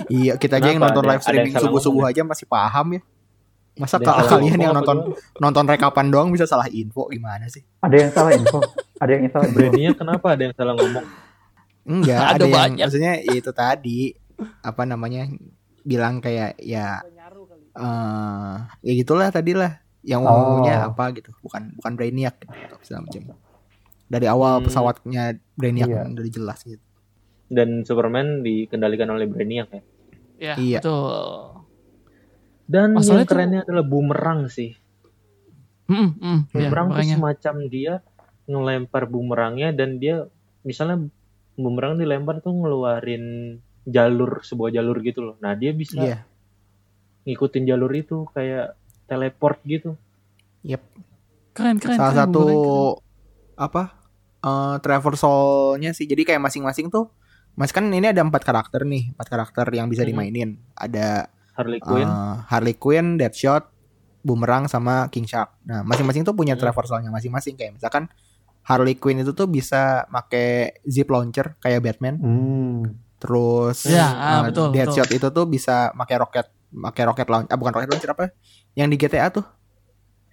B: Iya, kita aja yang nonton
A: Ada-
B: live streaming subuh-subuh aja masih paham ya. Masa
A: Ada
B: kalau kalian yang nonton nonton rekapan doang bisa salah info gimana sih?
F: Ada yang salah info. Ada yang salah.
A: Brandnya kenapa ada yang salah ngomong?
B: Enggak,
C: Ada
B: ada, yang
C: banyak.
B: maksudnya ya itu tadi apa namanya bilang kayak ya eh ya gitulah tadi lah yang umumnya
F: Oh.
B: apa gitu bukan bukan Brainiac gitu, segala macam dari awal
A: Hmm.
B: pesawatnya Brainiac
F: Iya.
B: udah jelas gitu
A: Dan Superman dikendalikan oleh Brainiac ya.
C: Ya,
B: Iya.
C: betul.
A: Dan
C: Masalahnya
A: yang kerennya adalah boomerang sih.
C: Hmm, hmm, ya,
A: Boomerang tuh
C: makanya.
A: semacam dia ngelempar boomerangnya dan dia misalnya boomerang dilempar tuh ngeluarin jalur sebuah jalur gitu loh. Nah dia bisa
B: iya
A: ngikutin jalur itu kayak teleport gitu.
B: yep
C: Keren, keren.
B: salah
C: keren,
B: satu
C: keren,
B: apa eh traversal-nya sih jadi kayak masing-masing tuh Mas kan ini ada empat karakter nih empat karakter yang bisa dimainin ada
A: Harley Quinn.
B: eh, Harley Quinn, Deadshot, Boomerang sama King Shark. Nah, masing-masing tuh punya
A: Hmm.
B: traversalnya masing-masing kayak misalkan Harley Quinn itu tuh bisa make zip launcher kayak Batman.
F: Hmm.
B: Terus
C: Ya, ah, betul,
B: Deadshot itu tuh bisa make roket make roket launcher, ah bukan roket launcher apa? Yang di GTA tuh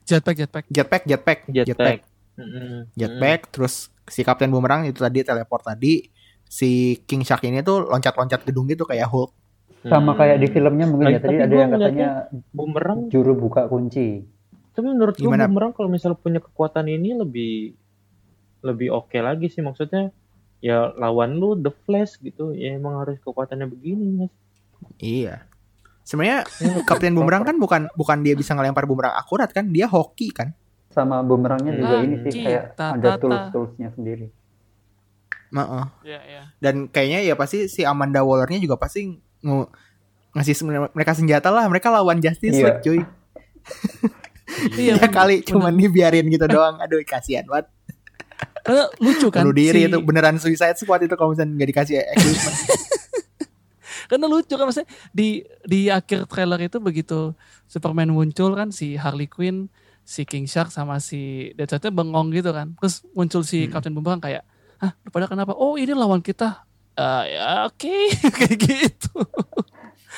C: Jetpack, jetpack.
B: jetpack, jetpack,
A: Jetpack. Mm-mm.
B: jetpack. Terus si Kapten Boomerang itu tadi teleport tadi. Si King Shark ini tuh loncat-loncat gedung gitu kayak Hulk.
F: Sama kayak di filmnya mungkin ya
A: Tapi-
F: tadi ada yang katanya
A: Boomerang
F: juru buka kunci.
A: Tapi menurut gue
B: Gimana?
A: Boomerang kalau misalnya punya kekuatan ini lebih lebih oke lagi sih maksudnya ya lawan lu The Flash gitu ya emang harus kekuatannya begini mas.
B: Iya. Sebenarnya Kapten Boomerang kan bukan bukan dia bisa ngelempar bumerang akurat kan, dia hoki kan.
F: Sama bumerangnya juga
C: Hmm.
F: ini sih kayak
C: Kita
F: ada tools-toolsnya sendiri.
B: Heeh.
C: Iya, iya.
B: Dan kayaknya ya pasti si Amanda Wallernya juga pasti nge- ngasih mereka senjata lah, mereka lawan Justice
F: Iya.
B: League cuy.
C: Iya,
B: ya kali
C: bener.
B: cuman dibiarin gitu doang. Aduh kasihan banget.
C: Karena lucu kan.
B: Bunuh diri
C: si-
B: itu beneran Suicide Squad itu kalau misalnya nggak dikasih equipment.
C: Karena lucu kan maksudnya di di akhir trailer itu begitu Superman muncul kan si Harley Quinn, si King Shark sama si Deadshotnya bengong gitu kan. Terus muncul si
B: Hmm.
C: Captain Boomerang kayak, "Hah, lu pada kenapa? Oh, ini lawan kita." "Eh, ya oke kayak gitu.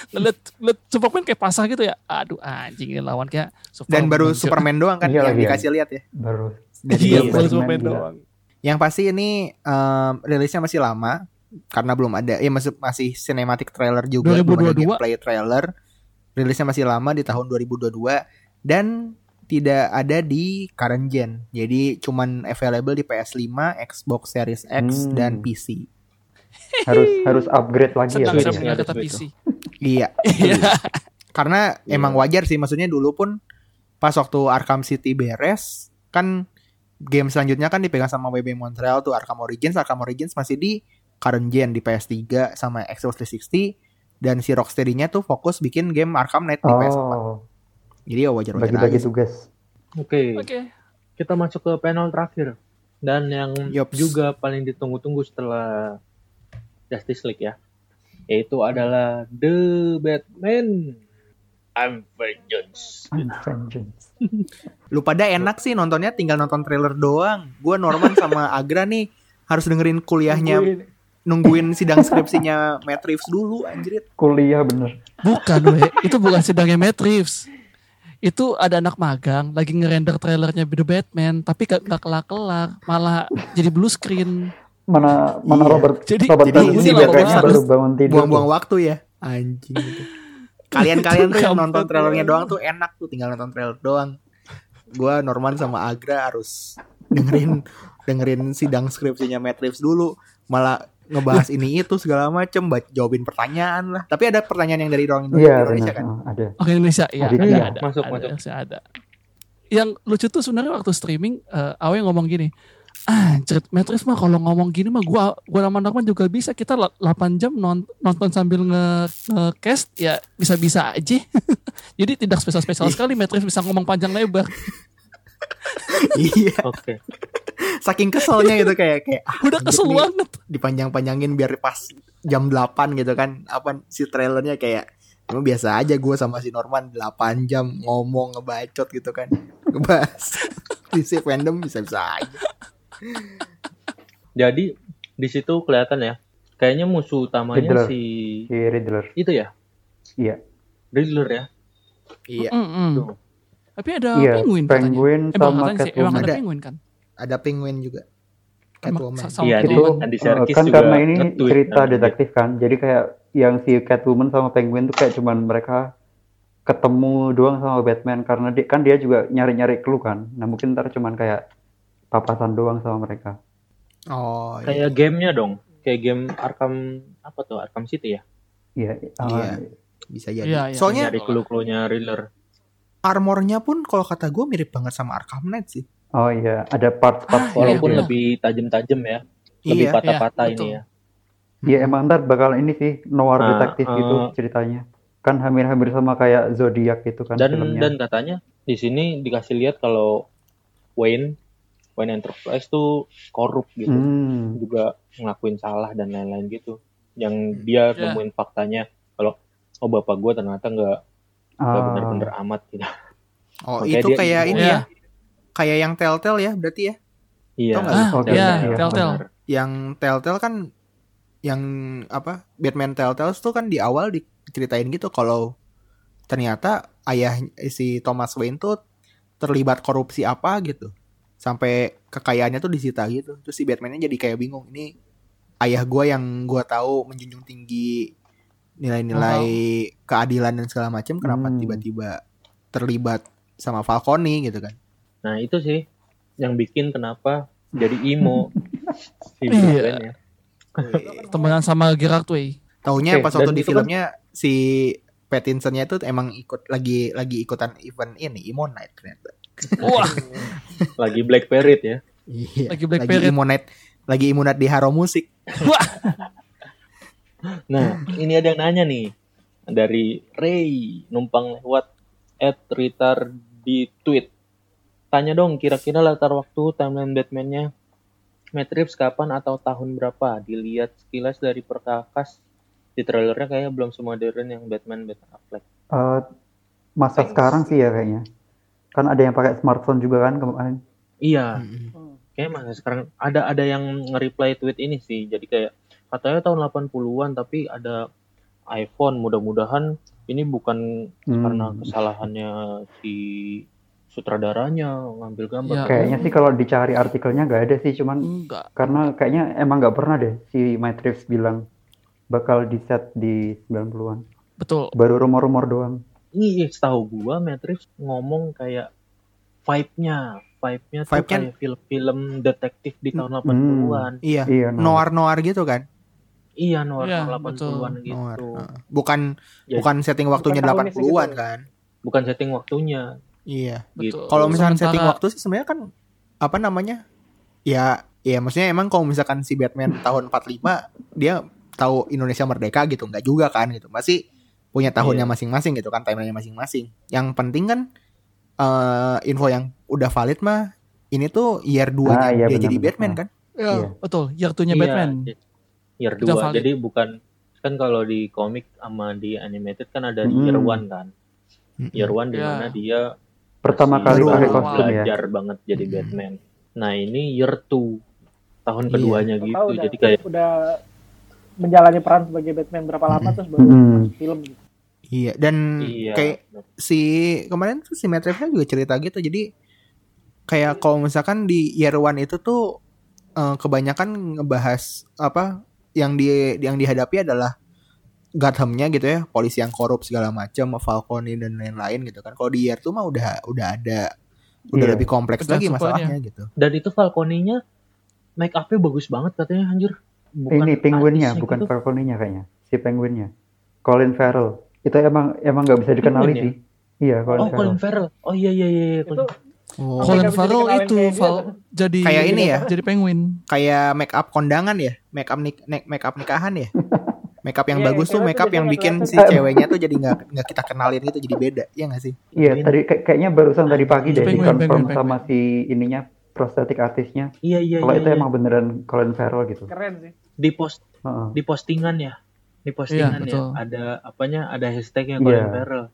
C: Ngeliat, ngeliat Superman kayak pasah gitu ya. Aduh anjing ini lawan kayak
B: Dan baru
C: muncul.
B: Superman doang kan
F: Iya
B: yang
F: lagi,
B: dikasih lihat ya.
F: Baru
B: Dari
C: Iya, baru Superman
F: gila.
C: doang.
B: Yang pasti ini em, rilisnya masih lama karena belum ada ya masih masih cinematic trailer juga belum ada
C: 2022.
B: gameplay trailer. Rilisnya masih lama di tahun 2022 dan tidak ada di current gen. Jadi cuman available di PS5, Xbox Series X
F: Hmm.
B: dan PC.
F: harus harus upgrade lagi ya.
C: Senang
A: Switch
C: saya
F: berarti
A: ya,
C: kata
A: Switch
C: PC.
B: Iya.
C: Iya.
B: Karena
A: Iya.
B: emang wajar sih maksudnya dulu pun pas waktu Arkham City beres kan game selanjutnya kan dipegang sama WB Montreal tuh Arkham Origins. Arkham Origins masih di current gen di PS3 sama Xbox 360 dan si Rocksteady-nya tuh fokus bikin game Arkham Knight di PS4. Jadi ya wajar-wajar
F: bagi-bagi
B: aja.
F: tugas.
A: Oke,
C: Oke.
A: kita masuk ke panel terakhir dan yang
B: Yops.
A: juga paling ditunggu-tunggu setelah Justice League ya, yaitu adalah The Batman. I'm Vengeance.
F: I'm vengeance.
B: Lu pada enak sih nontonnya tinggal nonton trailer doang. Gua Norman sama Agra nih harus dengerin kuliahnya
D: Nungguin.
B: nungguin sidang skripsinya Matt Reeves dulu anjrit.
F: Kuliah bener.
C: Bukan, we. itu bukan sidangnya Matt Reeves. Itu ada anak magang lagi ngerender trailernya The Batman, tapi gak, gak kelar-kelar, malah jadi blue screen.
F: Mana mana
B: Iya.
F: Robert
C: Jadi-
F: Robert
B: jadi
F: juga
B: Batman
F: kayaknya
B: harus
F: baru bangun tidur.
B: Buang-buang waktu ya. Anjing gitu. Kalian-kalian tuh yang nonton trailernya doang tuh enak tuh tinggal nonton trailer doang. Gua Norman sama Agra harus dengerin dengerin sidang skripsinya Matt Reeves dulu. Malah ngebahas ini itu segala macem, buat jawabin pertanyaan lah. Tapi ada pertanyaan yang dari orang
F: Iya
B: Indonesia
F: benar.
B: kan.
F: Oh, ada.
C: Oke Indonesia, iya
F: Ada,
C: ada,
F: iya.
C: ada,
A: Masuk,
C: ada,
A: masuk.
C: Indonesia ada. Yang lucu tuh sebenarnya waktu streaming, eh Awe ngomong gini, ah cerit Matrix mah kalau ngomong gini mah gua gua sama Norman juga bisa kita la- 8 jam non- nonton sambil nge, cast ya bisa-bisa aja. Jadi tidak spesial-spesial sekali Matrix bisa ngomong panjang lebar.
B: iya,
A: Oke.
B: Saking keselnya gitu kayak kayak ah,
C: Udah kesel banget.
B: dipanjang-panjangin biar pas jam 8 gitu kan. Apa si trailernya kayak Emang biasa aja gue sama si Norman 8 jam ngomong ngebacot gitu kan Ngebahas DC fandom bisa-bisa aja
A: Jadi di situ kelihatan ya, kayaknya musuh utamanya
F: Riddler.
A: si
F: Si Riddler.
A: itu ya,
F: Iya.
A: Riddler ya.
B: Iya,
C: Mm-mm.
A: Tuh.
C: Tapi ada
F: Iya,
C: penguin katanya.
F: penguin
C: Eh,
F: sama
C: katanya sih, emang
F: Catwoman.
C: ada
B: Ada.
C: penguin kan?
B: Ada penguin juga. Catwoman.
A: Iya,
C: kayak
A: itu-. Andy
F: eh,
A: Serkis
F: kan
A: juga
F: karena ini cerita
A: kan.
F: detektif kan jadi kayak yang si Catwoman sama Penguin tuh kayak cuman mereka ketemu doang sama Batman karena dia kan dia juga nyari-nyari clue kan nah mungkin ntar cuman kayak papasan doang sama mereka
B: Oh, iya.
A: Kayak gamenya dong. Kayak game Arkham apa tuh? Arkham City ya.
F: iya ah,
B: Iya. bisa jadi.
C: Iya, iya.
B: Soalnya
A: Nyari clue-cluenya Riddler.
B: armornya pun kalau kata gue mirip banget sama Arkham Knight sih.
F: Oh iya ada part-part
C: Ah,
A: Walaupun
C: iya.
A: lebih tajam-tajam ya. Lebih
B: Iya.
A: patah-patah
C: Iya,
A: ini
C: betul.
A: ya.
F: Iya emang ntar bakal ini sih noir
A: Nah,
F: detektif gitu
A: eh,
F: ceritanya kan hampir-hampir sama kayak Zodiac gitu kan
A: Dan
F: filmnya
A: dan katanya di sini dikasih lihat kalau Wayne Wayne Enterprise tuh korup gitu.
F: Hmm.
A: Juga ngelakuin salah dan lain-lain gitu. Yang dia
C: Ya.
A: nemuin faktanya kalau oh bapak gua ternyata nggak nggak
F: Ah,
A: bener-bener amat gitu.
B: Oh,
A: Makanya
B: itu
A: dia
B: kayak ini
C: Iya.
B: ya. Kayak yang Telltale ya, berarti ya.
A: Iya.
B: Tau nggak?
C: Ah,
F: Oh,
C: iya,
F: iya,
C: Telltale.
A: benar.
B: Yang Telltale kan yang apa? Batman Telltale tuh kan di awal diceritain gitu kalau ternyata ayah si Thomas Wayne tuh terlibat korupsi apa gitu. Sampai kekayaannya tuh disita gitu. Terus si Batman-nya jadi kayak bingung. Ini ayah gua yang gua tahu menjunjung tinggi nilai-nilai keadilan dan segala macam kenapa
F: Hmm.
B: tiba-tiba terlibat sama Falcone gitu kan.
A: Nah itu sih yang bikin kenapa jadi emo si
C: Iya.
A: Ya.
C: Temenan sama Gerard Way.
B: Taunya
A: Oke,
B: pas waktu di
A: kan-
B: filmnya si Pattinsonnya itu emang ikut lagi lagi ikutan event ini Emo Night ternyata.
C: Wah,
A: Lagi Black Parade ya.
B: Iya.
C: Lagi Black
B: lagi
C: Parade.
B: Emo Night lagi Emo Night di Haro Musik.
A: Nah, ini ada yang nanya nih dari Ray numpang lewat at Ritar di tweet. Tanya dong kira-kira latar waktu timeline Batman-nya Matt Reeves kapan atau tahun berapa? Dilihat sekilas dari perkakas di trailernya kayaknya belum semodern yang Batman Batman Affleck.
F: eh, masa
A: Thanks.
F: sekarang sih ya kayaknya kan ada yang pakai smartphone juga kan kemarin
A: Iya,
B: Mm-mm.
A: kayak masa sekarang ada ada yang nge-reply tweet ini sih. Jadi kayak katanya tahun 80-an tapi ada iPhone. Mudah-mudahan ini bukan
F: Hmm.
A: karena kesalahannya si sutradaranya ngambil gambar.
C: Ya.
F: Kayaknya sih kalau dicari artikelnya nggak ada sih, cuman
C: enggak.
F: karena kayaknya emang nggak pernah deh si Reeves bilang bakal di set di 90-an.
C: Betul.
F: Baru rumor-rumor doang.
A: Ini setahu gua Matrix ngomong kayak vibe-nya, vibe-nya tuh
B: Vibe-nya-
A: kayak film-film detektif di tahun
F: Hmm.
A: 80-an.
B: Iya.
F: Iya, no.
B: Noir-noir gitu kan.
A: Iya, noir
C: Iya,
A: 80-an
B: Noir.
A: gitu.
B: Heeh. Bukan
A: Jadi-
B: bukan setting waktunya
D: Bukan tahunnya
B: 80-an
D: segitu.
B: kan.
A: Bukan setting waktunya
B: Iya.
A: gitu.
C: Betul.
B: Kalau misalkan
C: Sementara-
B: setting waktu sih sebenarnya kan apa namanya? Ya, ya maksudnya emang kalau misalkan si Batman tahun 45 dia tahu Indonesia merdeka gitu, nggak juga kan gitu. Masih punya tahunnya
A: Iya.
B: masing-masing gitu kan, timelinenya masing-masing. Yang penting kan eh info yang udah valid mah ini tuh year 2
F: Ah, iya,
B: dia
F: benar,
B: jadi
F: benar.
B: Batman kan.
C: Ya,
F: Iya.
C: betul. Year 2-nya
A: Iya,
C: Batman.
A: Year
C: Udah
A: 2.
C: valid.
A: Jadi bukan kan kalau di komik sama di animated kan ada
F: Mm-mm.
A: year 1 kan.
B: Mm-mm.
A: Year 1 di
C: Iya.
A: mana dia
F: Pertama
A: masih
F: kali
B: baru
F: pakai kostum ya.
A: belajar banget jadi
B: Mm-mm.
A: Batman. Nah, ini year 2 tahun
B: Iya.
A: keduanya
D: Tahu
A: gitu.
D: udah,
A: Jadi kayak
D: udah menjalani peran sebagai Batman berapa lama terus baru
F: Mm-mm.
D: film gitu.
B: Iya, dan
A: iya.
B: kayak si kemarin tuh si Matt juga cerita gitu. Jadi kayak kalau misalkan di year one itu tuh eh, kebanyakan ngebahas apa yang di yang dihadapi adalah Gothamnya gitu ya, polisi yang korup segala macam, Falcone dan lain-lain gitu kan. Kalau di year 2 mah udah udah ada udah
F: Iya.
B: lebih kompleks lagi masalahnya gitu.
A: Dan itu Falcone-nya make up-nya bagus banget katanya anjir.
F: Ini penguinnya, bukan
A: gitu.
F: Falcone-nya kayaknya. Si penguinnya. Colin Farrell. Itu emang emang nggak bisa dikenali
A: Penguin ya?
F: sih. Iya, Colin
A: Oh,
F: Farrell.
A: Colin Farrell. Oh iya iya iya. iya.
D: Itu
B: Oh.
C: Colin Farrell itu Val,
D: tuh.
C: jadi
B: Kayak ini ya?
C: Jadi penguin.
B: Kayak make up kondangan ya, make up nik nik- make up nikahan ya. Make up yang
D: Iya,
B: bagus tuh
D: cewek
B: make
D: tuh
B: up
D: jadi
B: yang bikin si ceweknya tuh jadi nggak nggak kita kenalin gitu jadi beda, ya nggak sih?
F: Iya, tadi kayak- kayaknya barusan tadi pagi
C: Itu
F: deh
C: penguin,
F: dikonfirm
C: penguin,
F: sama si ininya prostetik artisnya.
A: Iya iya
F: Kalau
A: iya.
F: itu
A: iya.
F: emang beneran Colin Farrell gitu.
D: keren sih.
A: di post
F: Heeh.
A: di postingan ya. Di postingan
C: Iya,
A: ya.
C: betul.
A: Ada apanya? Ada hashtagnya Colin
F: Iya.
A: Farrell.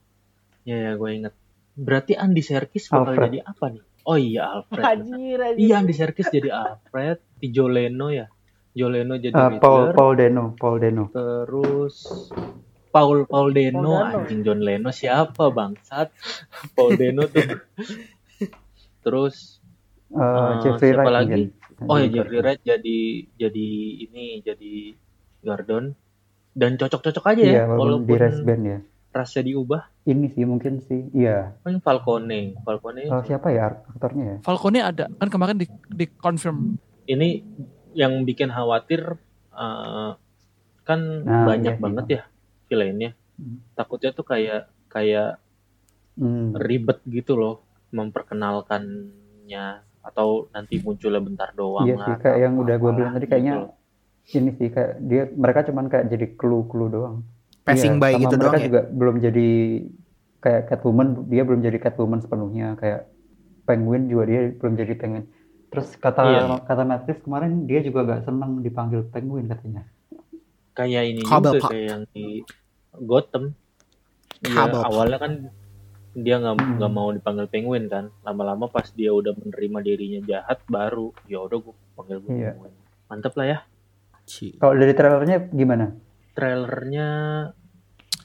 A: Ya ya gue inget. Berarti Andy Serkis bakal
F: Alfred.
A: jadi apa nih? Oh iya Alfred.
D: Anjir anjir.
A: Iya Andy Serkis jadi Alfred. Si Joleno ya. Joleno jadi Riddler.
F: Paul Paul Dano, Paul Dano.
A: Terus Paul Paul Deno,
D: Paul Dano.
A: anjing John Leno siapa bangsat? Paul Deno tuh. Terus
F: Eh,
A: Eh,
F: Jeffrey
A: siapa
F: Wright
A: lagi?
F: mungkin.
A: oh ya Jeffrey Wright jadi jadi ini jadi Gordon dan cocok-cocok aja ya
F: Iya, walaupun
A: walaupun
F: di Band ya.
A: rasnya diubah.
F: Ini sih mungkin sih, iya.
A: Kan Falcone, Falcone
F: Oh, siapa ya aktornya ya?
C: Falcone ada kan kemarin di di confirm.
A: ini yang bikin khawatir eh, kan
F: Nah,
A: banyak
F: iya sih,
A: banget
F: Bang.
A: ya villainnya.
F: Hmm.
A: Takutnya tuh kayak kayak
F: Hmm.
A: ribet gitu loh memperkenalkannya atau nanti munculnya bentar doang
F: Iya
A: lah,
F: sih, kayak yang udah gue bilang tadi
A: gitu
F: kayaknya
A: loh.
F: ini sih kayak dia mereka cuman kayak jadi clue-clue doang.
B: Passing
F: Iya,
B: by
F: sama
B: gitu
F: mereka
B: doang ya.
F: juga belum jadi kayak Catwoman, dia belum jadi Catwoman sepenuhnya kayak Penguin juga dia belum jadi Penguin. Terus kata
A: Iya.
F: kata Matrix kemarin dia juga gak seneng dipanggil Penguin katanya.
A: kayak ini
B: Kabel,
A: juga kayak yang di Gotham Iya,
B: Pak.
A: awalnya kan dia nggak
F: Hmm.
A: nggak mau dipanggil penguin kan lama-lama pas dia udah menerima dirinya jahat baru ya udah gue panggil gue
F: Iya.
A: penguin mantep lah ya.
F: Kalau dari trailernya gimana?
A: trailernya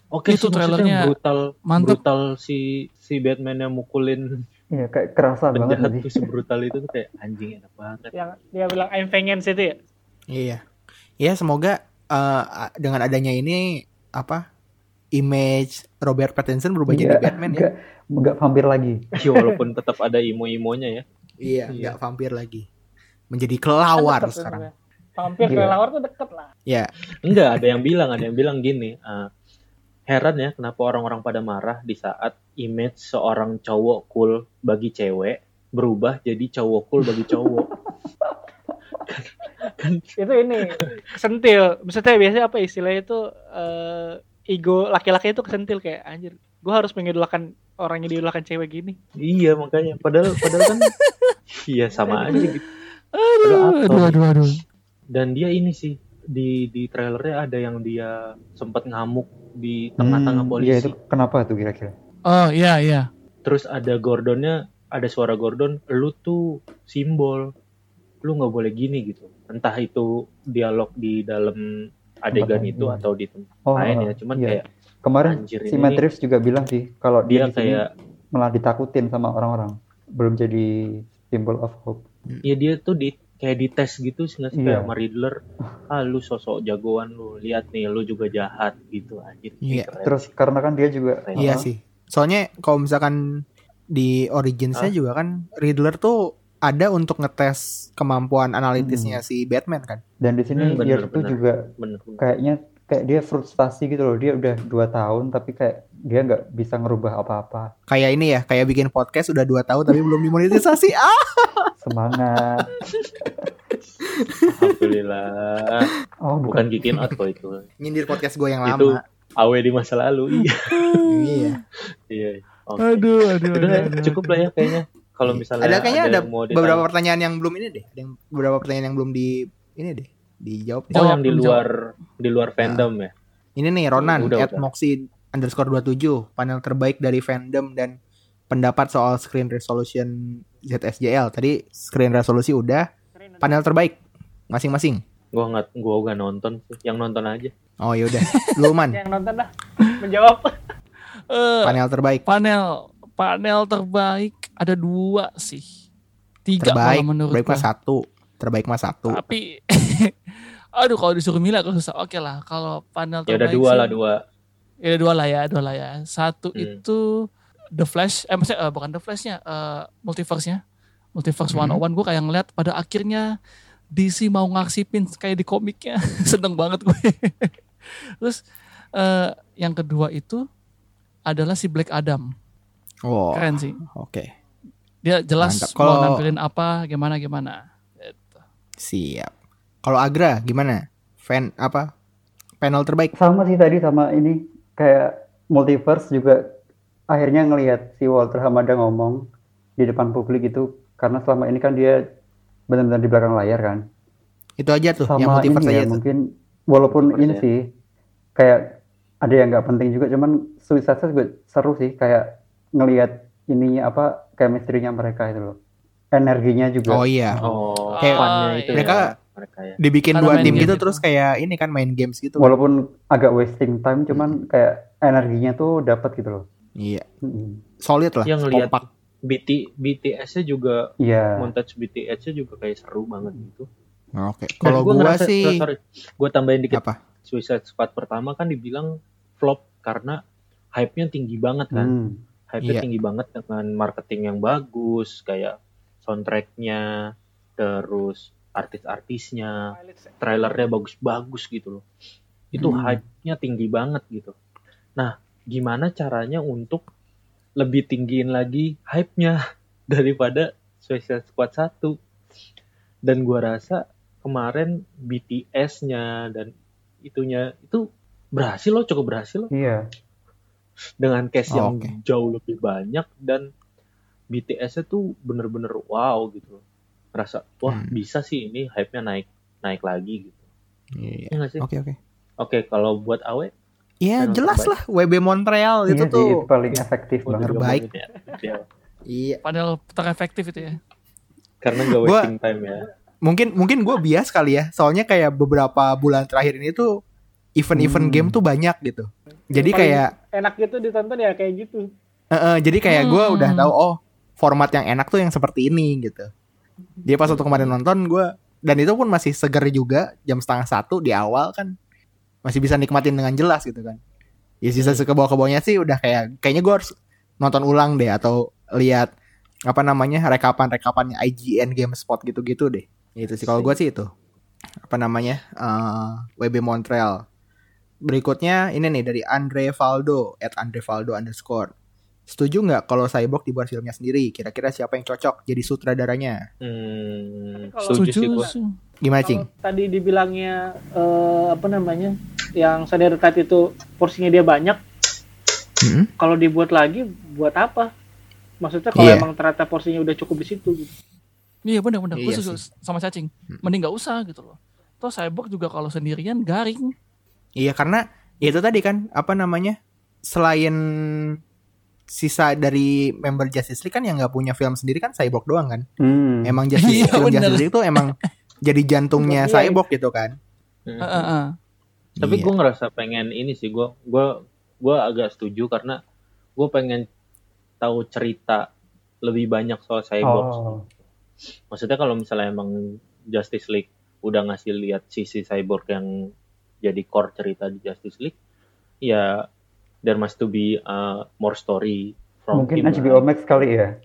A: oke
C: Itu
A: sih, maksudnya
C: trailernya
A: brutal
C: mantep.
A: brutal si si Batman yang mukulin
F: Iya kayak kerasa banget
A: penjahat
F: tadi.
A: tuh sebrutal itu tuh kayak anjing enak banget
D: Yang dia bilang I'm vengeance itu ya.
B: Iya. Ya semoga eh, dengan adanya ini apa image Robert Pattinson berubah jadi
F: Iya,
B: Batman ya.
F: Nggak, nggak vampir lagi.
A: ya walaupun tetap ada imo-imonya ya
B: Iya,
A: Iya.
B: nggak vampir lagi. Menjadi kelawar sekarang.
D: Vampir
F: Iya.
D: kelelawar tuh deket lah.
B: Ya,
A: Enggak, ada yang bilang, ada yang bilang gini. eh, heran ya kenapa orang-orang pada marah di saat image seorang cowok cool bagi cewek berubah jadi cowok cool bagi cowok.
D: Itu ini kesentil. Maksudnya biasanya apa istilahnya itu eh, ego laki-laki itu kesentil kayak anjir. Gue harus mengidolakan orang yang diidolakan cewek gini.
A: iya makanya. Padahal, padahal kan, iya sama aja gitu.
C: Aduh, aduh, aduh, aduh.
A: Dan dia ini sih di di trailernya ada yang dia sempat ngamuk di tengah-tengah
F: Hmm,
A: polisi.
F: Iya itu kenapa tuh kira-kira?
C: Oh iya iya.
A: Terus ada Gordonnya, ada suara Gordon, lu tuh simbol, lu nggak boleh gini gitu. Entah itu dialog di dalam adegan
F: Tempat
A: itu
F: lain.
A: atau di tempat
F: Oh,
A: lain ya. Cuman
F: iya.
A: kayak
F: Kemarin
A: anjir
F: si
A: ini
F: Matrix juga bilang sih kalau
A: dia
F: dia,
A: kayak,
F: malah ditakutin sama orang-orang. Belum jadi symbol of hope.
A: ya dia tuh di kayak dites gitu sih nggak sih
F: Iya.
A: kayak sama Riddler. Ah lu sosok jagoan lu, lihat nih lu juga jahat gitu anjir.
B: Iya.
A: Keren.
F: Terus karena kan dia juga
A: Keren.
B: iya
F: uh,
B: sih. Soalnya kalau misalkan di Origins-nya juga kan Riddler tuh ada untuk ngetes kemampuan analitisnya si Batman kan.
F: dan di sini
A: Hmm,
F: dia
A: bener,
F: tuh
A: bener.
F: juga
A: bener, bener.
F: kayaknya kayak dia frustasi gitu loh. Dia udah dua tahun tapi kayak dia nggak bisa ngerubah apa-apa.
B: Kayak ini ya, kayak bikin podcast udah 2 tahun tapi belum dimonetisasi. Ah,
F: Semangat.
A: Alhamdulillah.
F: Oh
A: Bukan
F: bukan.
A: gikin out kok itu.
B: nyindir podcast gue yang
A: Itu
B: lama.
A: awe di masa lalu. Iya.
B: iya.
A: Iya. Oke.
C: Aduh, aduh,
A: ya,
C: aduh,
A: cukup lah ya kayaknya. Kalau misalnya
B: Ada kayaknya ada,
A: mau
B: beberapa pertanyaan yang belum ini deh. Ada yang beberapa pertanyaan yang belum di ini deh. Dijawab.
A: Oh,
C: Jawab,
A: yang di luar di luar fandom ya.
B: Ini nih Ronan
A: Udah,
B: at
A: udah.
B: Moxie underscore 27 panel terbaik dari fandom dan pendapat soal screen resolution ZSJL. Tadi screen resolusi udah, panel terbaik masing-masing.
A: Gua nggak gua nggak nonton sih. Yang nonton aja.
B: Oh yaudah, lu man
D: Yang nonton dah menjawab.
C: Eh,
B: panel terbaik
C: panel panel terbaik ada dua sih. Tiga
B: terbaik,
C: menurut
B: terbaik mah satu, terbaik mah satu.
C: Tapi aduh kalau disuruh milih aku susah. Oke lah kalau panel
A: Ya udah dua
C: sih-
A: lah dua.
C: Ya udah dua lah ya, dua lah ya. Satu
A: Hmm.
C: itu The Flash, eh maksudnya eh, bukan The Flash-nya, eh, multiverse-nya. Multiverse
B: Hmm.
C: 101 gue kayak ngeliat pada akhirnya DC mau ngaksipin kayak di komiknya. Seneng banget gue. Terus eh, yang kedua itu adalah si Black Adam.
B: Oh, oke.
C: Keren sih. Dia jelas
B: Mantap.
C: mau
B: Kalau-
C: nampilin apa, gimana gimana. Gitu.
B: Siap. Kalau Agra gimana? Fan apa? Panel terbaik.
F: Sama sih tadi sama ini kayak multiverse juga akhirnya ngelihat si Walter Hamada ngomong di depan publik itu karena selama ini kan dia benar-benar di belakang layar kan.
B: Itu aja tuh yang
F: Sama
B: multiverse
F: ini ya
B: aja tuh.
F: mungkin walaupun
A: Multiverse
F: ini
A: ya.
F: sih kayak ada yang nggak penting juga cuman Suicide Squad juga seru sih kayak ngelihat ininya apa chemistry-nya mereka itu loh. Energinya juga.
B: Oh iya.
A: Oh,
B: Kayak
A: funnya itu
B: mereka
A: ya. Mereka ya.
B: Dibikin
C: Karena
B: dua tim gitu
C: itu.
B: terus kayak ini kan main games gitu.
F: Walaupun agak wasting time, cuman kayak energinya tuh dapat gitu loh.
B: Iya, solid lah.
A: Yang ngelihat
B: kompak.
A: BT BTS-nya juga
F: Iya.
A: montage BTS-nya juga kayak seru banget gitu.
B: Nah, Oke.
A: Dan
B: Kalau
A: gua
B: gua
A: ngerasa-
B: sih
A: sorry, gua tambahin dikit.
B: apa?
A: Suicide Squad pertama kan dibilang flop karena hype-nya tinggi banget kan.
F: Hmm.
A: Hype-nya
B: Iya.
A: tinggi banget dengan marketing yang bagus, kayak soundtrack-nya, terus artis-artisnya, trailernya bagus-bagus gitu loh. Itu
F: Hmm.
A: hype-nya tinggi banget gitu. Nah, gimana caranya untuk lebih tinggiin lagi hype-nya daripada Suicide Squad 1? Dan gua rasa kemarin BTS-nya dan itunya itu berhasil loh, cukup berhasil loh
F: Iya.
A: dengan case
B: Oh,
A: yang
B: oke.
A: jauh lebih banyak dan BTS-nya tuh bener-bener wow gitu. Ngerasa wah
B: Hmm.
A: bisa sih ini hype-nya naik naik lagi gitu.
B: Iya.
A: Iya sih?
B: Oke oke.
A: Oke, kalau buat Awe
B: Ya
A: Channel
B: jelas
A: terbaik.
B: lah WB Montreal
F: Iya
B: itu
F: sih,
B: tuh.
F: itu paling efektif
A: oh,
F: banget.
B: Terbaik.
A: ya. Iya.
B: Iya.
C: Padahal terefektif itu ya.
A: Karena
B: Gua-
A: wasting time ya.
B: Mungkin mungkin gue bias kali ya. Soalnya kayak beberapa bulan terakhir ini tuh event-event
F: Hmm.
B: game tuh banyak gitu. Jadi
D: Paling
B: kayak
D: enak gitu ditonton ya kayak gitu.
B: eh, eh, jadi kayak gue
C: Hmm.
B: udah tahu oh format yang enak tuh yang seperti ini gitu. Dia pas waktu kemarin nonton gue dan itu pun masih seger juga jam setengah satu di awal kan masih bisa nikmatin dengan jelas gitu kan. Ya sisa ke bawah ke bawahnya sih udah kayak kayaknya gue harus nonton ulang deh atau lihat apa namanya rekapan rekapannya IGN GameSpot gitu-gitu deh. Itu sih kalau gue sih itu apa namanya eh, WB Montreal. Berikutnya ini nih dari Andre Valdo at Andre Valdo underscore. Setuju nggak kalau Cyborg dibuat filmnya sendiri? Kira-kira siapa yang cocok jadi sutradaranya?
A: Hmm,
D: Kalau-
A: setuju.
C: Setuju.
B: Gimana cing?
D: Tadi dibilangnya eh, apa namanya? Yang Snyder Cut itu porsinya dia banyak.
B: Hmm?
D: Kalau dibuat lagi buat apa? Maksudnya kalau
B: Iya.
D: emang ternyata porsinya udah cukup di situ gitu.
C: Iya benar benar. Gue
B: Iya
C: setuju
B: sih.
C: sama cacing.
B: Hmm.
C: Mending nggak usah gitu loh. Toh cyborg juga kalau sendirian garing.
B: Iya karena ya itu tadi kan apa namanya selain sisa dari member Justice League kan yang nggak punya film sendiri kan Cyborg doang kan.
F: Hmm.
B: Emang Justice
C: Iya,
B: film
C: bener.
B: Justice League itu emang jadi jantungnya
D: Iya.
B: Cyborg gitu kan.
A: Hmm.
C: Heeh, heeh.
A: Tapi
B: Iya.
A: gue ngerasa pengen ini sih, gue gua gua agak setuju karena gue pengen tahu cerita lebih banyak soal cyborg.
F: Oh.
A: Maksudnya kalau misalnya emang Justice League udah ngasih lihat sisi cyborg yang jadi core cerita di Justice League, ya there must to be uh, more story from
F: Mungkin
A: him.
F: HBO Max kali ya.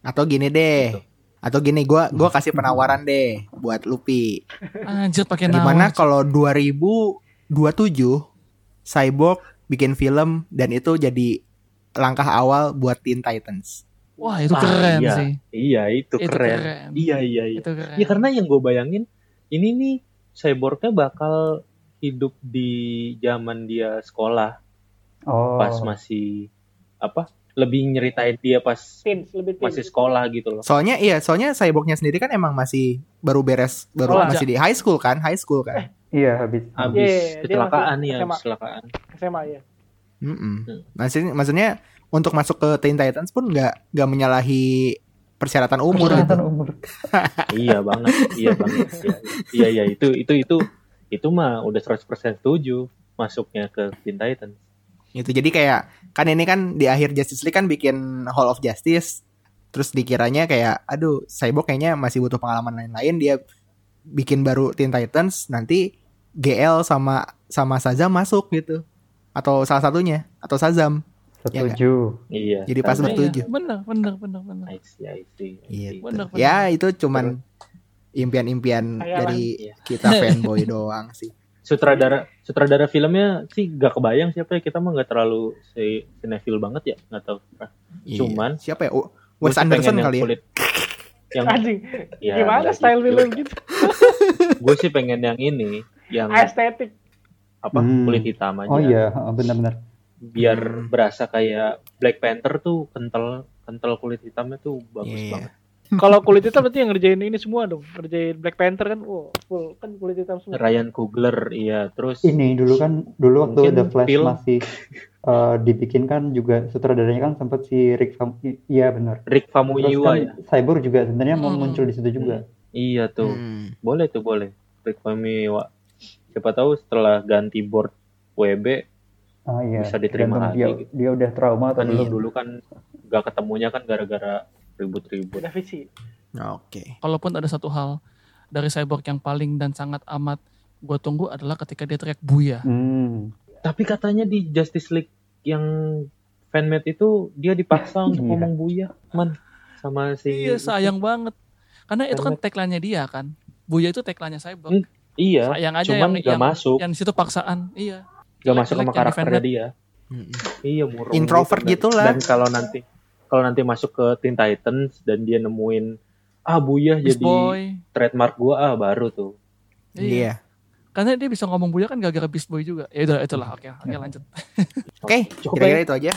B: Atau gini deh.
A: Gitu.
B: Atau gini gua gua kasih penawaran deh buat Lupi.
C: Anjir pakai
B: Gimana kalau 2027 Cyborg bikin film dan itu jadi langkah awal buat Teen Titans.
C: Wah itu
A: Ah,
C: keren
A: iya.
C: sih.
A: Iya itu,
C: Itu
A: keren.
C: keren.
A: Iya iya iya.
C: Itu keren.
A: Ya karena yang gue bayangin ini nih cyborgnya bakal hidup di zaman dia sekolah
F: Oh.
A: pas masih apa lebih nyeritain dia pas
D: Teens, lebih teens.
A: masih sekolah gitu loh.
B: Soalnya iya, soalnya Cyborgnya sendiri kan emang masih baru beres, baru
D: Sekolah.
B: masih di high school kan, high school kan.
F: Iya habis.
A: Habis
D: Iya, dia
A: kecelakaan
D: masih
A: ya,
D: SMA.
A: kecelakaan.
D: SMA ya.
B: Mm-mm.
A: Hmm.
B: Maksudnya, maksudnya untuk masuk ke Teen Titans pun nggak nggak menyalahi persyaratan umur gitu.
F: Persyaratan umur.
A: iya banget, iya banget. Iya, iya, iya, itu itu itu itu mah udah 100% setuju masuknya ke Teen Titans.
B: Gitu. Jadi kayak kan ini kan di akhir Justice League kan bikin Hall of Justice terus dikiranya kayak aduh Cyborg kayaknya masih butuh pengalaman lain-lain dia bikin baru Teen Titans nanti GL sama sama Shazam masuk gitu. Atau salah satunya atau Shazam.
F: Setuju.
A: Iya.
B: Jadi pas
A: sama.
B: bertujuh.
C: Iya.
A: I see, I see, I
B: Iya.
C: Bener, bener.
B: Ya itu cuman impian-impian dari
A: Iya.
B: kita fanboy doang sih.
A: Sutradara sutradara filmnya sih gak kebayang siapa ya kita mah nggak terlalu si cinephile banget ya nggak tahu.
B: Iya.
A: Cuman-
B: siapa ya? Oh,
A: Gua
B: Wes Anderson
A: yang
B: kali ya.
A: kulit yang
D: Anjing,
A: ya,
D: gimana style
A: gitu.
D: film gitu?
A: gue sih pengen yang ini yang
D: Estetik.
A: apa
F: Hmm.
A: kulit hitam aja
F: Oh iya, heeh, benar-benar.
A: biar
B: Hmm.
A: berasa kayak Black Panther tuh kental kental kulit hitamnya tuh bagus
B: Iya.
A: banget
D: Kalau kulit hitam berarti yang ngerjain ini semua dong. Ngerjain Black Panther kan, wow, full kan kulit hitam semua.
A: Ryan Coogler iya terus
F: Ini dulu kan dulu waktu The Flash
A: film-
F: masih eh, dibikin kan juga sutradaranya kan sempat si Rick Fam iya benar.
A: Rick
F: Terus
A: Famuyiwa
F: kan
A: ya
F: Cyborg juga sebenarnya mau
C: Hmm.
F: muncul di situ juga.
A: iya tuh
B: Hmm.
A: boleh tuh boleh Rikmami Wa. Siapa tahu setelah ganti board WB
F: Ah iya.
A: Bisa diterima
F: dia,
A: lagi gitu.
F: dia udah trauma atau
A: kan
F: belum.
A: dulu kan gak ketemunya kan gara-gara ribut-ribut.
D: Visi.
B: Oke.
C: Kalaupun ada satu hal dari cyborg yang paling dan sangat amat gue tunggu adalah ketika dia teriak buya.
F: Hmm.
A: Tapi katanya di Justice League yang fanmade itu dia dipaksa untuk
F: Iya.
A: ngomong buya, man, sama si
C: Iya sayang banget. Karena itu kan tagline-nya dia kan. Buya itu tagline-nya cyborg.
A: Hmm, Iya,
C: Sayang aja
A: cuman
C: yang,
A: gak
C: yang,
A: masuk,
C: yang di situ paksaan. Iya.
A: gak masuk
C: jelek
A: sama karakternya
C: di
A: dia.
B: Mm-mm.
A: Iya, murung.
B: Introvert
A: gitu.
B: gitulah.
A: Dan kalau nanti kalau nanti masuk ke Teen Titans dan dia nemuin ah buya
C: Beast
A: jadi
C: Boy.
A: trademark gua ah baru tuh.
B: Iya.
C: Karena dia bisa ngomong buya kan gara-gara Beast Boy juga. Ya udah itulah oke. Oke lanjut.
B: Oke,
A: Cukup
B: kira-kira
A: ya?
B: itu aja.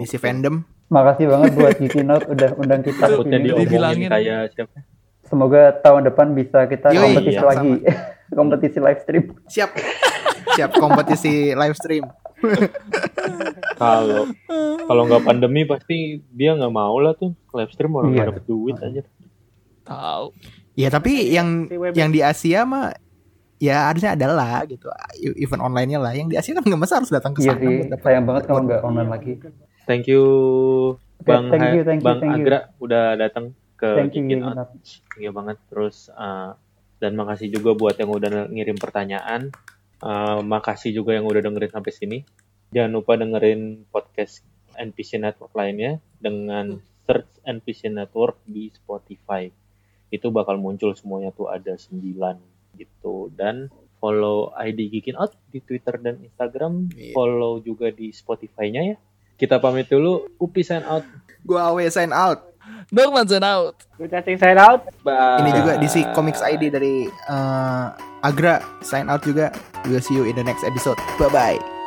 B: Isi fandom.
F: Makasih banget buat Geeky Note udah undang kita
A: Takutnya diomongin kayak siapa?
F: Semoga tahun depan bisa kita
B: Yoi,
F: kompetisi
A: iya,
F: lagi. kompetisi live stream.
B: Siap. Siap kompetisi live stream.
A: Kalau kalau nggak pandemi pasti dia nggak mau lah tuh live stream orang
F: Iya.
A: nggak dapet duit aja.
C: Tahu.
B: Ya tapi yang yang di Asia mah ya harusnya ada lah gitu event online-nya lah yang di Asia kan nggak masa harus datang ke
F: Iya
B: sana
F: sih,
B: buat dapat
F: sayang banget kalau nggak online lagi.
A: Thank you Bang
F: thank
A: Ha-
F: you, thank you,
A: Bang
F: thank you.
A: Agra udah datang ke
F: Thank you,
A: Out. Iya banget terus uh, dan makasih juga buat yang udah ngirim pertanyaan. Uh, makasih juga yang udah dengerin sampai sini. Jangan lupa dengerin podcast NPC Network lainnya dengan search NPC Network di Spotify. Itu bakal muncul semuanya tuh ada 9 gitu dan follow ID Geekin Out di Twitter dan Instagram,
B: Iya.
A: follow juga di Spotify-nya ya. Kita pamit dulu. Upi sign out.
B: Gua awe sign out.
C: Norman Zen out.
D: Good chatting sign out.
A: Bye.
B: Ini juga DC Comics ID dari eh, Agra sign out juga. We'll see you in the next episode. Bye bye.